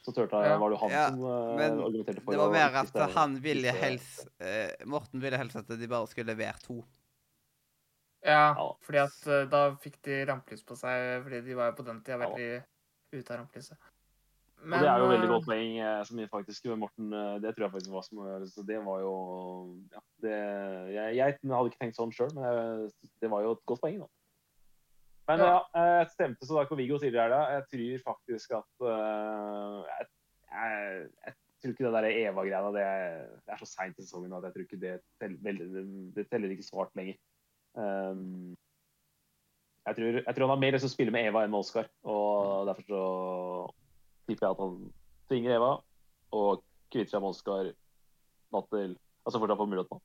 S3: Så tørte jeg,
S2: Ja.
S3: var det jo han
S1: Ja,
S3: som eh,
S1: men
S3: argumenterte for
S1: Det var mer at han ville helst uh, Morten ville helst at de bare skulle levere to.
S2: Ja,
S3: Ja.
S2: fordi at uh, da fikk de rampelys på seg, fordi de var jo på den tida
S3: Ja.
S2: Ute av rampelyset.
S3: Og det er jo veldig
S2: eh,
S3: godt poeng eh, som jeg faktisk Morten eh, Det tror jeg faktisk var som så Det var jo ja, det, jeg, jeg hadde ikke tenkt sånn sjøl, men jeg, det var jo et godt poeng, da. Men ja, jeg stemte så da Viggo tidligere da. Jeg tror faktisk at jeg, jeg, tror ikke det der Eva-greia det, det er så seint i sesongen at jeg tror ikke det teller, det teller ikke svart lenger. Um, jeg, tror, jeg tror han har mer lyst til å spille med Eva enn med Oskar, og derfor så tipper jeg at han tvinger Eva og kvitter seg med Oskar natt til Altså fortsatt får muligheten.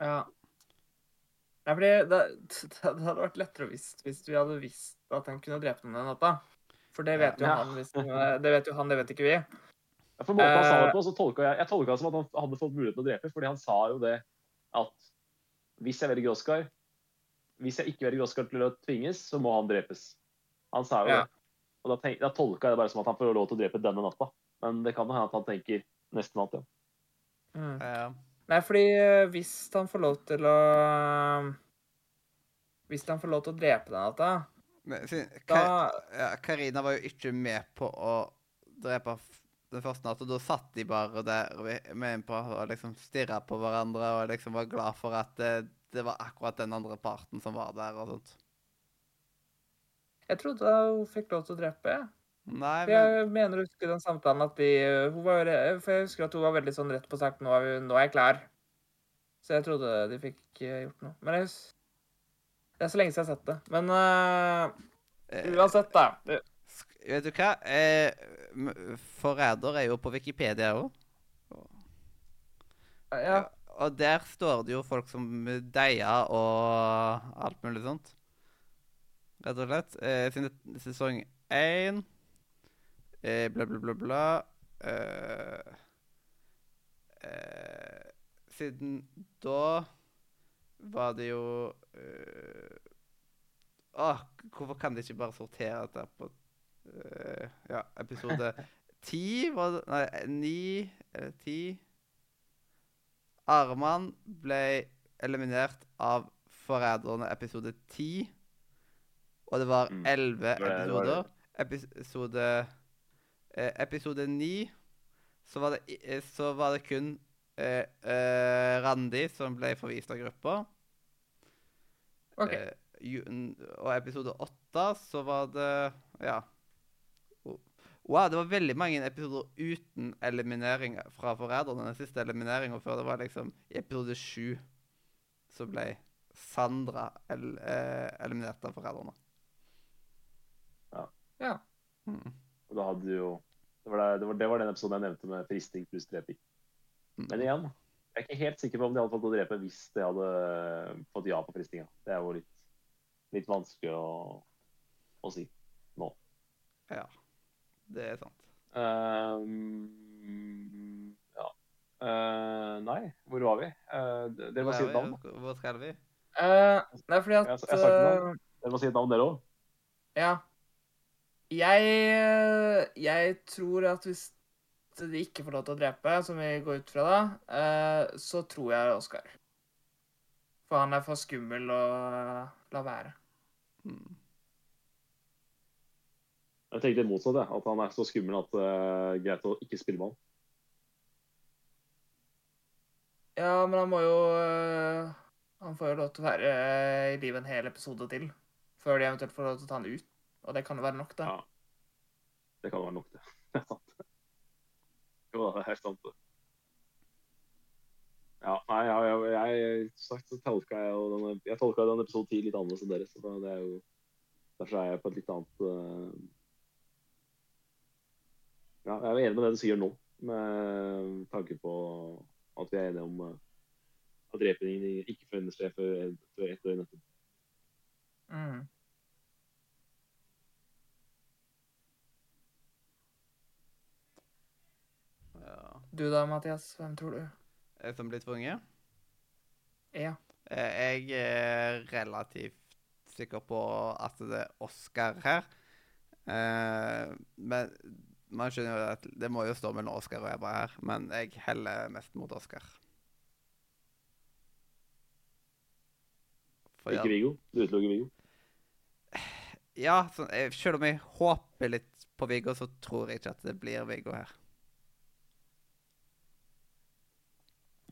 S2: Ja. Nei, fordi det, det hadde vært lettere å visst hvis vi hadde visst at han kunne drept noen den natta. For det vet jo
S3: Ja.
S2: han, hvis, det vet jo han, det vet ikke vi.
S3: Ja, For måten han sa
S2: Eh.
S3: det på, så tolka jeg, jeg tolka det som at han hadde fått muligheten til å drepe, fordi han sa jo det at hvis jeg velger Oskar Hvis jeg ikke velger Oscar til å tvinges, så må han drepes. Han sa jo
S2: Ja.
S3: det. Og da, tenk, da tolka jeg det bare som at han får lov til å drepe denne natta. Men det kan jo hende at han tenker neste natt, ja.
S2: Mm.
S1: Ja.
S2: Nei, fordi eh, hvis han får lov til å Hvis han får lov til å drepe den natta,
S1: Men, siden-
S2: da
S1: ja, Karina var jo ikke med på å drepe den første natta. Da satt de bare der med en på og liksom stirra på hverandre og liksom var glad for at det, var akkurat den andre parten som var der og sånt.
S2: Jeg trodde hun fikk lov til å drepe.
S1: Nei, men
S2: Jeg mener å huske den samtalen at de hun var, For jeg husker at hun var veldig sånn rett på sak. Nå nå er jeg klar. Så jeg trodde de fikk eh, gjort noe. Men jeg, det er så lenge siden jeg har sett det. Men eh, uansett, da. Det-
S1: Vet du hva? Eh, Forræder er jo på Wikipedia òg.
S2: Ja.
S1: Og der står det jo folk som deier og alt mulig sånt. Rett og slett. Eh, siden sesong én eh, Bla, bla, bla, bla. Eh, eh, siden da var det jo eh, Åh, hvorfor kan de ikke bare sortere dette på eh, Ja, episode ti var det Nei, ni eller ti Arman ble eliminert av Forræderne episode 10. Og det var
S3: Mm.
S1: 11
S3: Det var det- det var
S1: episoder. Episode eh, Episode 9 så var det, eh, så var det kun eh, eh, Randi som ble forvist av gruppa.
S2: OK.
S1: Eh, og episode 8 så var det Ja. Wow, det var veldig mange episoder uten eliminering fra Forræderne. Den siste elimineringa før det var liksom i episode sju så ble Sandra el eh, eliminert av Forræderne.
S2: Ja.
S1: Mm.
S3: Og da hadde jo det var, det, det, var, det var den episoden jeg nevnte med fristing pluss dreping.
S1: Mm.
S3: Men igjen, jeg er ikke helt sikker på om de hadde fått å drepe hvis de hadde fått ja på fristinga. Det er jo litt, litt vanskelig å, å si nå.
S1: Ja, det er sant.
S3: Um, ja. Uh, nei, hvor var vi? Uh, dere må si et navn.
S1: Hvor- skal vi?
S2: Uh, nei, fordi at
S3: Jeg- jeg
S2: eh,
S3: Dere må si et navn, dere òg.
S2: Ja. Jeg Jeg tror at hvis de ikke får lov til å drepe, som vi går ut fra da, eh, så tror jeg Oskar. For han er for skummel å la være.
S1: Mm.
S3: Jeg tenkte det motsatte. At han er så skummel at det er greit å ikke spille med han.
S2: Ja, men han må jo eh, Han får jo lov til å være eh, i live en hel episode til. Før de eventuelt får lov til å ta han ut. Og det kan jo være nok, det.
S3: Ja. Det kan være nok, det. Det er sant. Jo det er helt sant. det. Ja, nei, jeg, jeg, jeg, sagt, så tolka jeg jo denne, jeg tolka den episode 10 litt annerledes enn dere. Så det er jo, derfor er jeg på et litt annet eh, Ja, jeg er enig med det du sier nå, med tanke på at vi er enige om eh, at drepingen ikke finner sted før ett døgn etterpå.
S2: Mm.
S1: Ja.
S2: Du da, Mathias? Hvem tror du?
S1: Som blir tvunget?
S2: Ja.
S1: Eh, Jeg er relativt sikker på at det er Oscar her. Eh, men man skjønner jo at det må jo stå mellom Oscar og Ebba her. Men jeg heller mest mot Oscar. For
S3: Ikke Viggo. Du utelukker Viggo.
S1: ja eh, selv om jeg håper litt på Viggo, så tror jeg ikke at det blir Viggo her.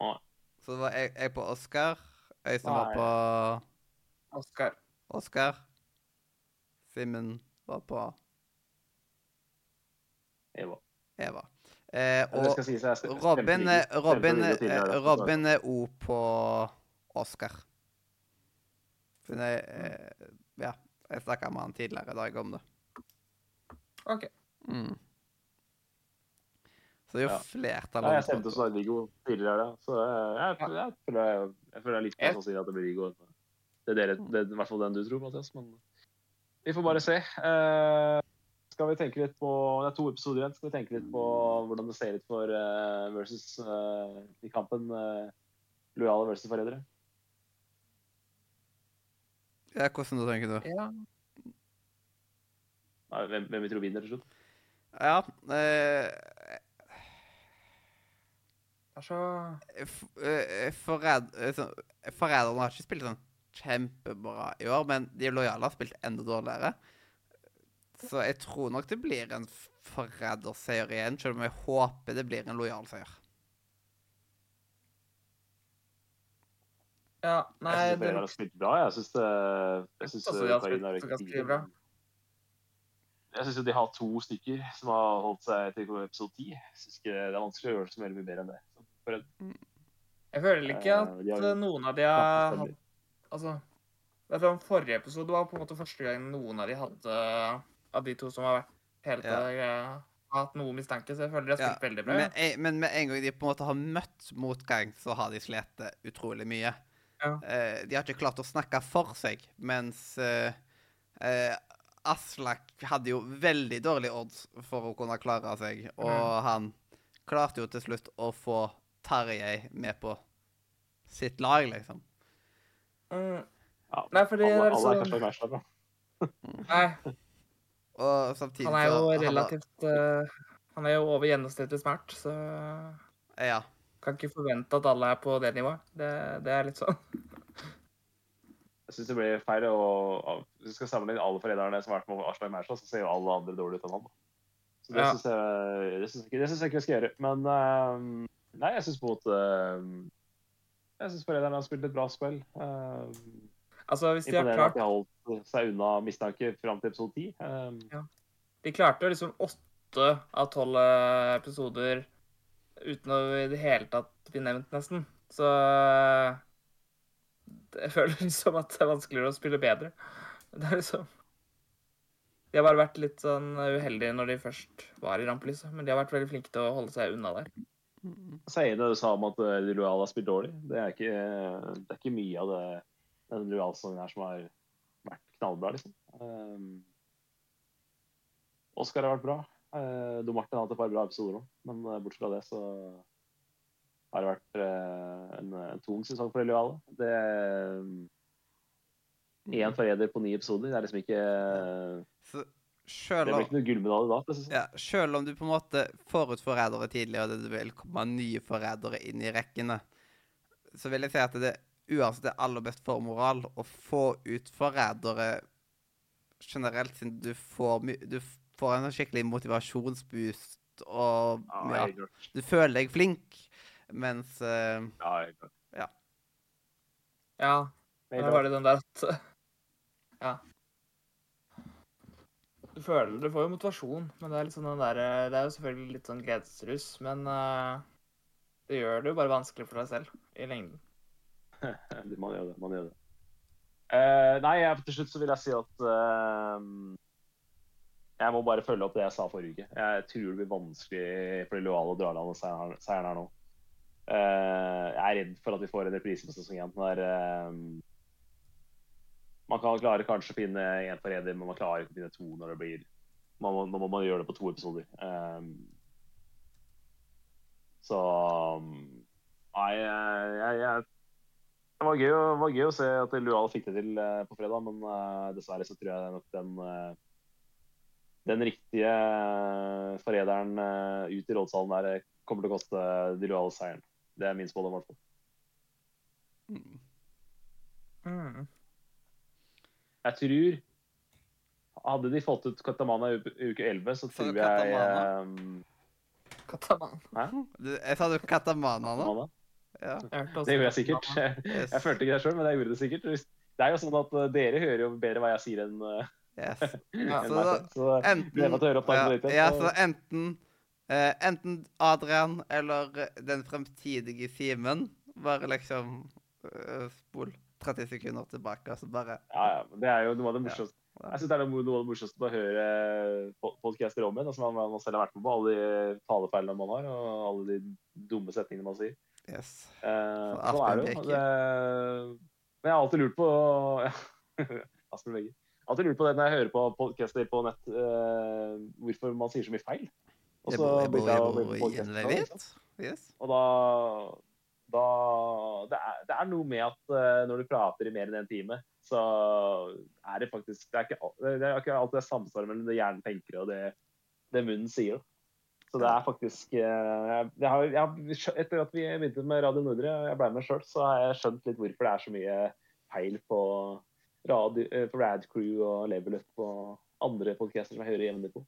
S3: Nei.
S1: Så var jeg, jeg på Oscar. Øystein var på
S2: Oskar.
S1: Oscar. Simen var på
S3: Eva.
S1: Eva. Eh, og
S3: stemte
S1: Robin, er- Robin, er-
S3: tidligere, da.
S1: Robin er O på Oscar. Hun jeg, eh, ja, jeg snakka med han tidligere i dag om det.
S2: OK.
S1: Mm. Så det er jo
S3: Ja.
S1: flertall
S3: jeg stemte
S1: også
S3: så Viggo tidligere. Så jeg, jeg, jeg, jeg, føler, jeg, jeg føler det er litt mer sannsynlig at det blir Viggo. Det er dere, det er i hvert fall den du tror, Mathias. Men vi får bare se. Eh, skal vi tenke litt på Det er to episoder igjen. Skal vi tenke litt på hvordan det ser ut for uh, versus uh, i kampen uh, lojale versus forrædere?
S1: Ja, hvordan du tenker du?
S2: Ja.
S3: Nei, Hvem, hvem vi tror vinner til slutt?
S1: Ja eh,
S2: Det er så
S1: F- eh, Forræd, eh, så- Forræderne har ikke spilt sånn kjempebra i år, men de lojale har spilt enda dårligere. Så jeg tror nok det blir en forræderseier igjen, selv om jeg håper det blir en lojal seier.
S2: Ja, nei
S3: jeg syns
S2: det,
S3: Ukraina har spilt bra. Jeg syns det
S2: har
S3: Ukraina er
S2: spilt ganske bra.
S3: Jeg syns de har to stykker som har holdt seg til episode 10. Jeg synes ikke Det er vanskelig å gjøre så veldig mye bedre enn det. For en-
S2: Jeg føler ikke
S3: Eh,
S2: at
S3: har
S2: eh, noen av de har hatt Altså det er Forrige episode var på en måte første gang noen av de hadde Av de to som har vært hele
S1: Ja.
S2: tida har hatt noe mistanke, så jeg føler de har
S1: Ja,
S2: spilt veldig bra.
S1: Men, jeg, men med en gang de på en måte har møtt motgang, så har de slitt utrolig mye.
S2: Ja.
S1: Eh, de har ikke klart å snakke for seg, mens eh, eh, Aslak hadde jo veldig dårlig odds for å kunne klare seg, og
S2: Mm.
S1: han klarte jo til slutt å få Tarjei med på sitt lag, liksom.
S2: Mm,
S3: Ja,
S2: Nei, fordi
S3: alle,
S2: det er
S3: alle er
S2: sånn-
S3: kanskje matcha da.
S2: nei,
S1: Og samtidig
S2: han er jo
S1: så-
S2: relativt uh, Han er jo over gjennomsnittlig smart, så
S1: Ja.
S2: kan ikke forvente at alle er på det nivået. Det, det er litt sånn.
S3: Jeg syns det blir feil å Hvis vi skal sammenligne alle forræderne som har vært med Aslak Maurstad, så ser jo alle andre dårlig ut enn han. Så det
S2: Ja.
S3: syns jeg, jeg, jeg ikke vi skal gjøre. Men uh, nei, jeg syns på en måte eh, Jeg syns forræderne har spilt et bra spill. Uh,
S2: Altså, hvis de har klart
S3: at de har holdt seg unna mistanke fram til episode 10. Ja.
S2: De klarte liksom åtte av tolv eh, episoder uten å i det hele tatt bli nevnt, nesten. Så det jeg føler liksom at det er vanskeligere å spille bedre. Det er liksom De har bare vært litt sånn uheldige når de først var i rampelyset, men de har vært veldig flinke til å holde seg unna der.
S3: Så er det du sa om at eh, de lojale har spilt dårlig. Det er ikke, det er ikke mye av det, den lojale-sesongen her som har vært knallbra, liksom. Um, Oscar har vært bra. Uh, Do Martin har hatt et par bra episoder òg, men eh, bortsett fra det så har det vært uh, en, en tung sesong for de lojale. Det Én forræder på ni episoder. Det er liksom ikke
S1: Så
S3: Det
S1: selv
S3: blir
S1: om
S3: ikke noe gullmedalje da. sånn.
S1: Ja, selv om du på en måte får ut forrædere tidlig, og det vil komme nye forrædere inn i rekkene, så vil jeg si at det uansett er aller best for moral å få ut forrædere generelt, siden du får, my du får en skikkelig motivasjonsboost, og
S3: Ja,
S1: ja, du føler deg flink, mens uh,
S3: Ja.
S2: Ja, da var det den der at Ja. Du føler Du får jo motivasjon, men det er litt sånn den der Det er jo selvfølgelig litt sånn gledesrus, men uh, det gjør det jo bare vanskelig for deg selv i lengden.
S3: Man gjør det. man gjør det. Uh, nei, til slutt så vil jeg si at uh, jeg må bare følge opp det jeg sa forrige uke. Jeg tror det blir vanskelig for de lojale å dra land seieren her nå. Uh, jeg er redd for at vi får en reprise på sesong én der man kan klare kanskje å finne én forræder, men man klarer ikke å finne to når det blir Nå må man gjøre det på to episoder. Så Nei, jeg, jeg, jeg det var gøy, var gøy å se at Lual fikk det til eh, på fredag, men eh, dessverre så tror jeg nok den eh, den riktige forræderen eh, ut i rådsalen der kommer til å koste de Lual seieren. Det er min spådom, i hvert fall.
S1: mm,
S2: Mm.
S3: Jeg tror Hadde de fått ut Katamana i uke- 11, så tror jeg
S1: Katamana?
S3: eh,
S2: Kataman.
S1: du, Jeg sa du katamana nå?
S3: Katamana.
S1: Ja.
S3: Det gjorde jeg sikkert.
S1: Yes.
S3: Jeg følte ikke det sjøl, men jeg gjorde det sikkert. Det er jo sånn at eh, dere hører jo bedre hva jeg sier enn eh,
S1: yes.
S2: Ja,
S3: enn
S1: så da-
S3: Så
S1: Enten,
S3: å høre opptaket
S1: ja, ja, så enten, eh, enten Adrian eller den fremtidige Simen bare liksom eh, spol 30 sekunder tilbake, og så bare
S3: Ja, ja, det er jo noe av det morsomste. Jeg synes det er noe av det morsomste å høre po- podcaster om igjen, altså man, man selv har vært med på alle de talefeilene man har, og alle de dumme setningene man sier.
S1: Yes.
S3: Eh,
S1: Så
S3: sånn er det jo. Men jeg har alltid lurt på Asbjørn Begge. Jeg har alltid lurt på det når jeg hører på podcaster på nett, eh, hvorfor man sier så mye feil. Og så begynte jeg å bli på.
S1: Yes.
S3: Og da, da det, er, det er noe med at eh, når du prater i mer enn en time, så er det faktisk Det er ikke, det er ikke alltid det samsvar mellom det hjernen tenker og det, det munnen sier. Så det er faktisk eh, jeg, har, jeg Etter at vi begynte med Radio Nordre, jeg ble med sjøl, så har jeg skjønt litt hvorfor det er så mye feil på, radio, eh, på Rad Crew og Level Up og andre podcaster som jeg hører jevnlig på.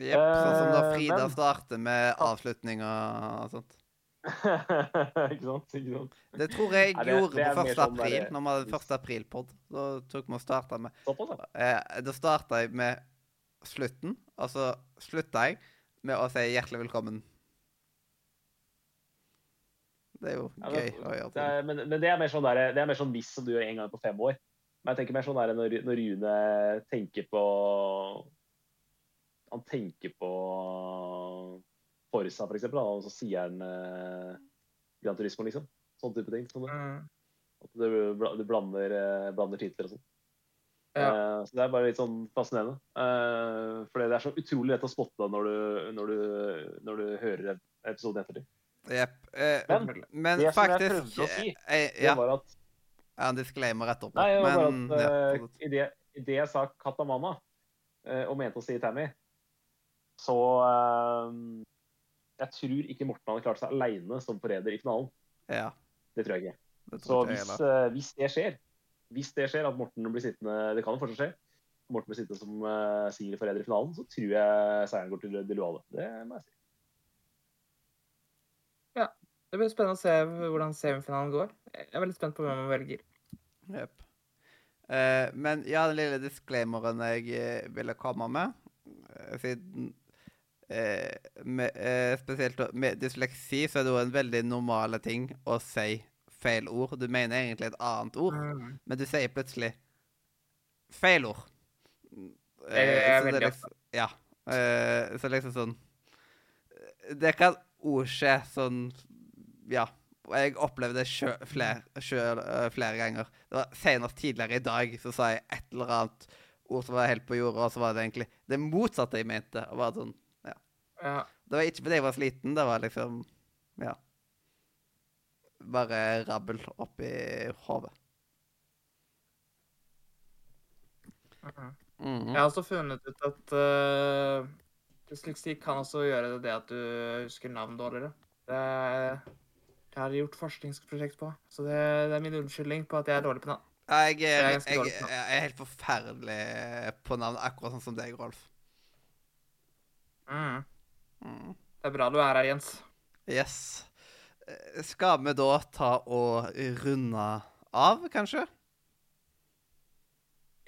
S1: Jepp. Sånn som da
S3: Eh,
S1: Frida
S3: men-
S1: starter med avslutning og sånt.
S3: ikke sant? Ikke sant?
S1: Det tror jeg
S3: Nei, det-
S1: gjorde
S3: det
S1: på 1.
S3: sånn
S1: april,
S3: der-
S1: når vi hadde 1. april-pod. Da tok vi og starta med
S3: Såpass, da.
S1: eh, Da starta jeg med slutten, og så slutta jeg med å si hjertelig velkommen. Det er jo
S3: Ja,
S1: gøy å gjøre.
S3: det er, men, men det er mer sånn, der, det er mer sånn hvis som du gjør en gang på fem år. Men jeg tenker mer sånn der når, når Rune tenker på Han tenker på Forsa, for eksempel, og så sier han eh, Gran Turismo, liksom. Sånn type ting. Sånn,
S2: Mm.
S3: at du, du blander, eh, blander titler og sånn.
S2: Ja.
S3: Eh, så det er bare litt sånn fascinerende. Fordi for det er så utrolig lett å spotte når du, når du, når du hører episoden ettertid.
S1: Yep. Eh,
S3: Men
S1: men
S3: det som jeg prøvde å si,
S1: eh,
S3: det var at
S1: Ja, en disclaimer etterpå.
S3: Nei, det var
S1: Men
S3: at
S1: ja,
S3: eh, i, det, i det jeg sa Katamana, og mente å si Tammy, så eh, Jeg tror ikke Morten hadde klart seg aleine som forræder i finalen.
S1: ja,
S3: Det tror jeg ikke.
S1: det
S3: Så
S1: tror jeg
S3: hvis,
S1: heller.
S3: eh, hvis det skjer, hvis det skjer at Morten blir sittende Det kan jo fortsatt skje. Morten blir sittende som uh, singelforræder i finalen, så tror jeg seieren går til De Luale. Det må jeg si. Ja.
S2: Det blir spennende å se hvordan semifinalen går. Jeg er veldig spent på hvem man velger.
S1: Yep. Uh, men ja, den lille disclaimeren jeg eh, ville komme med, eh, siden eh, med, eh, Spesielt med dysleksi, så er det jo en veldig normal ting å si feil ord. Du mener egentlig et annet ord,
S2: Mm.
S1: men du sier plutselig feil ord.
S2: Jeg er
S1: det
S2: veldig
S1: liksom, Ja. eh, så liksom sånn Det kan òg skje sånn Ja. Og jeg opplevde det sjøl flere, eh, flere ganger. Det var Senest tidligere i dag så sa jeg et eller annet ord som var helt på jorda, og så var det egentlig det motsatte jeg mente. Og bare sånn, ja.
S2: Ja.
S1: Det var ikke fordi jeg var sliten, det var liksom Ja. Bare rabbel oppi hodet.
S2: Mhm.
S1: Mhm.
S2: Jeg har også funnet ut at uh, dysleksi kan også gjøre det at du husker navn dårligere. Det, det har jeg gjort forskningsprosjekt på, så det, det er min unnskyldning på at jeg er dårlig på navn.
S1: Jeg,
S2: Jeg er
S1: er, jeg,
S2: på navn.
S1: jeg er helt forferdelig på navn, akkurat sånn som deg, Rolf.
S2: Mm.
S1: Mm.
S2: Det er bra du er her, Jens.
S1: Yes. Skal vi da ta og runde av, kanskje?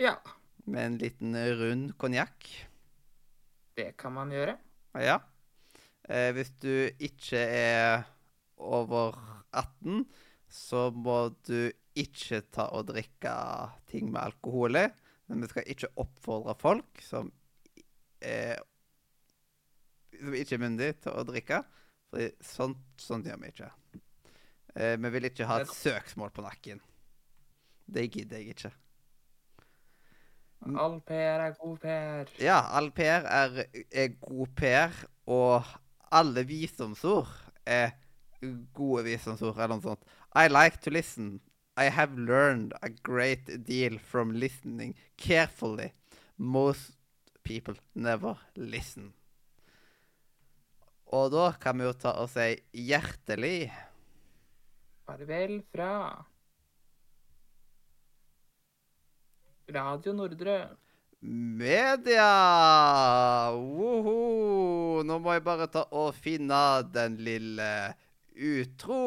S2: Ja,
S1: Med en liten rund konjakk?
S2: det kan man gjøre.
S1: Ja. Eh, hvis du ikke er over 18, så må du ikke ta og drikke ting med alkohol i. Men vi skal ikke oppfordre folk som er som ikke er myndige, til å drikke. For sånt, sånt gjør vi ikke. Eh, vi vil ikke ha et søksmål på nakken. Det gidder jeg ikke.
S2: All PR er god PR.
S1: Ja, all PR er, er god PR, og alle visdomsord er gode visdomsord, eller noe sånt. I like to listen. I have learned a great deal from listening carefully. Most people never listen. Og da kan vi jo ta og si hjertelig
S2: Farvel fra Radio Nordre.
S1: media! Woho! Nå må jeg bare ta og finne den lille utro.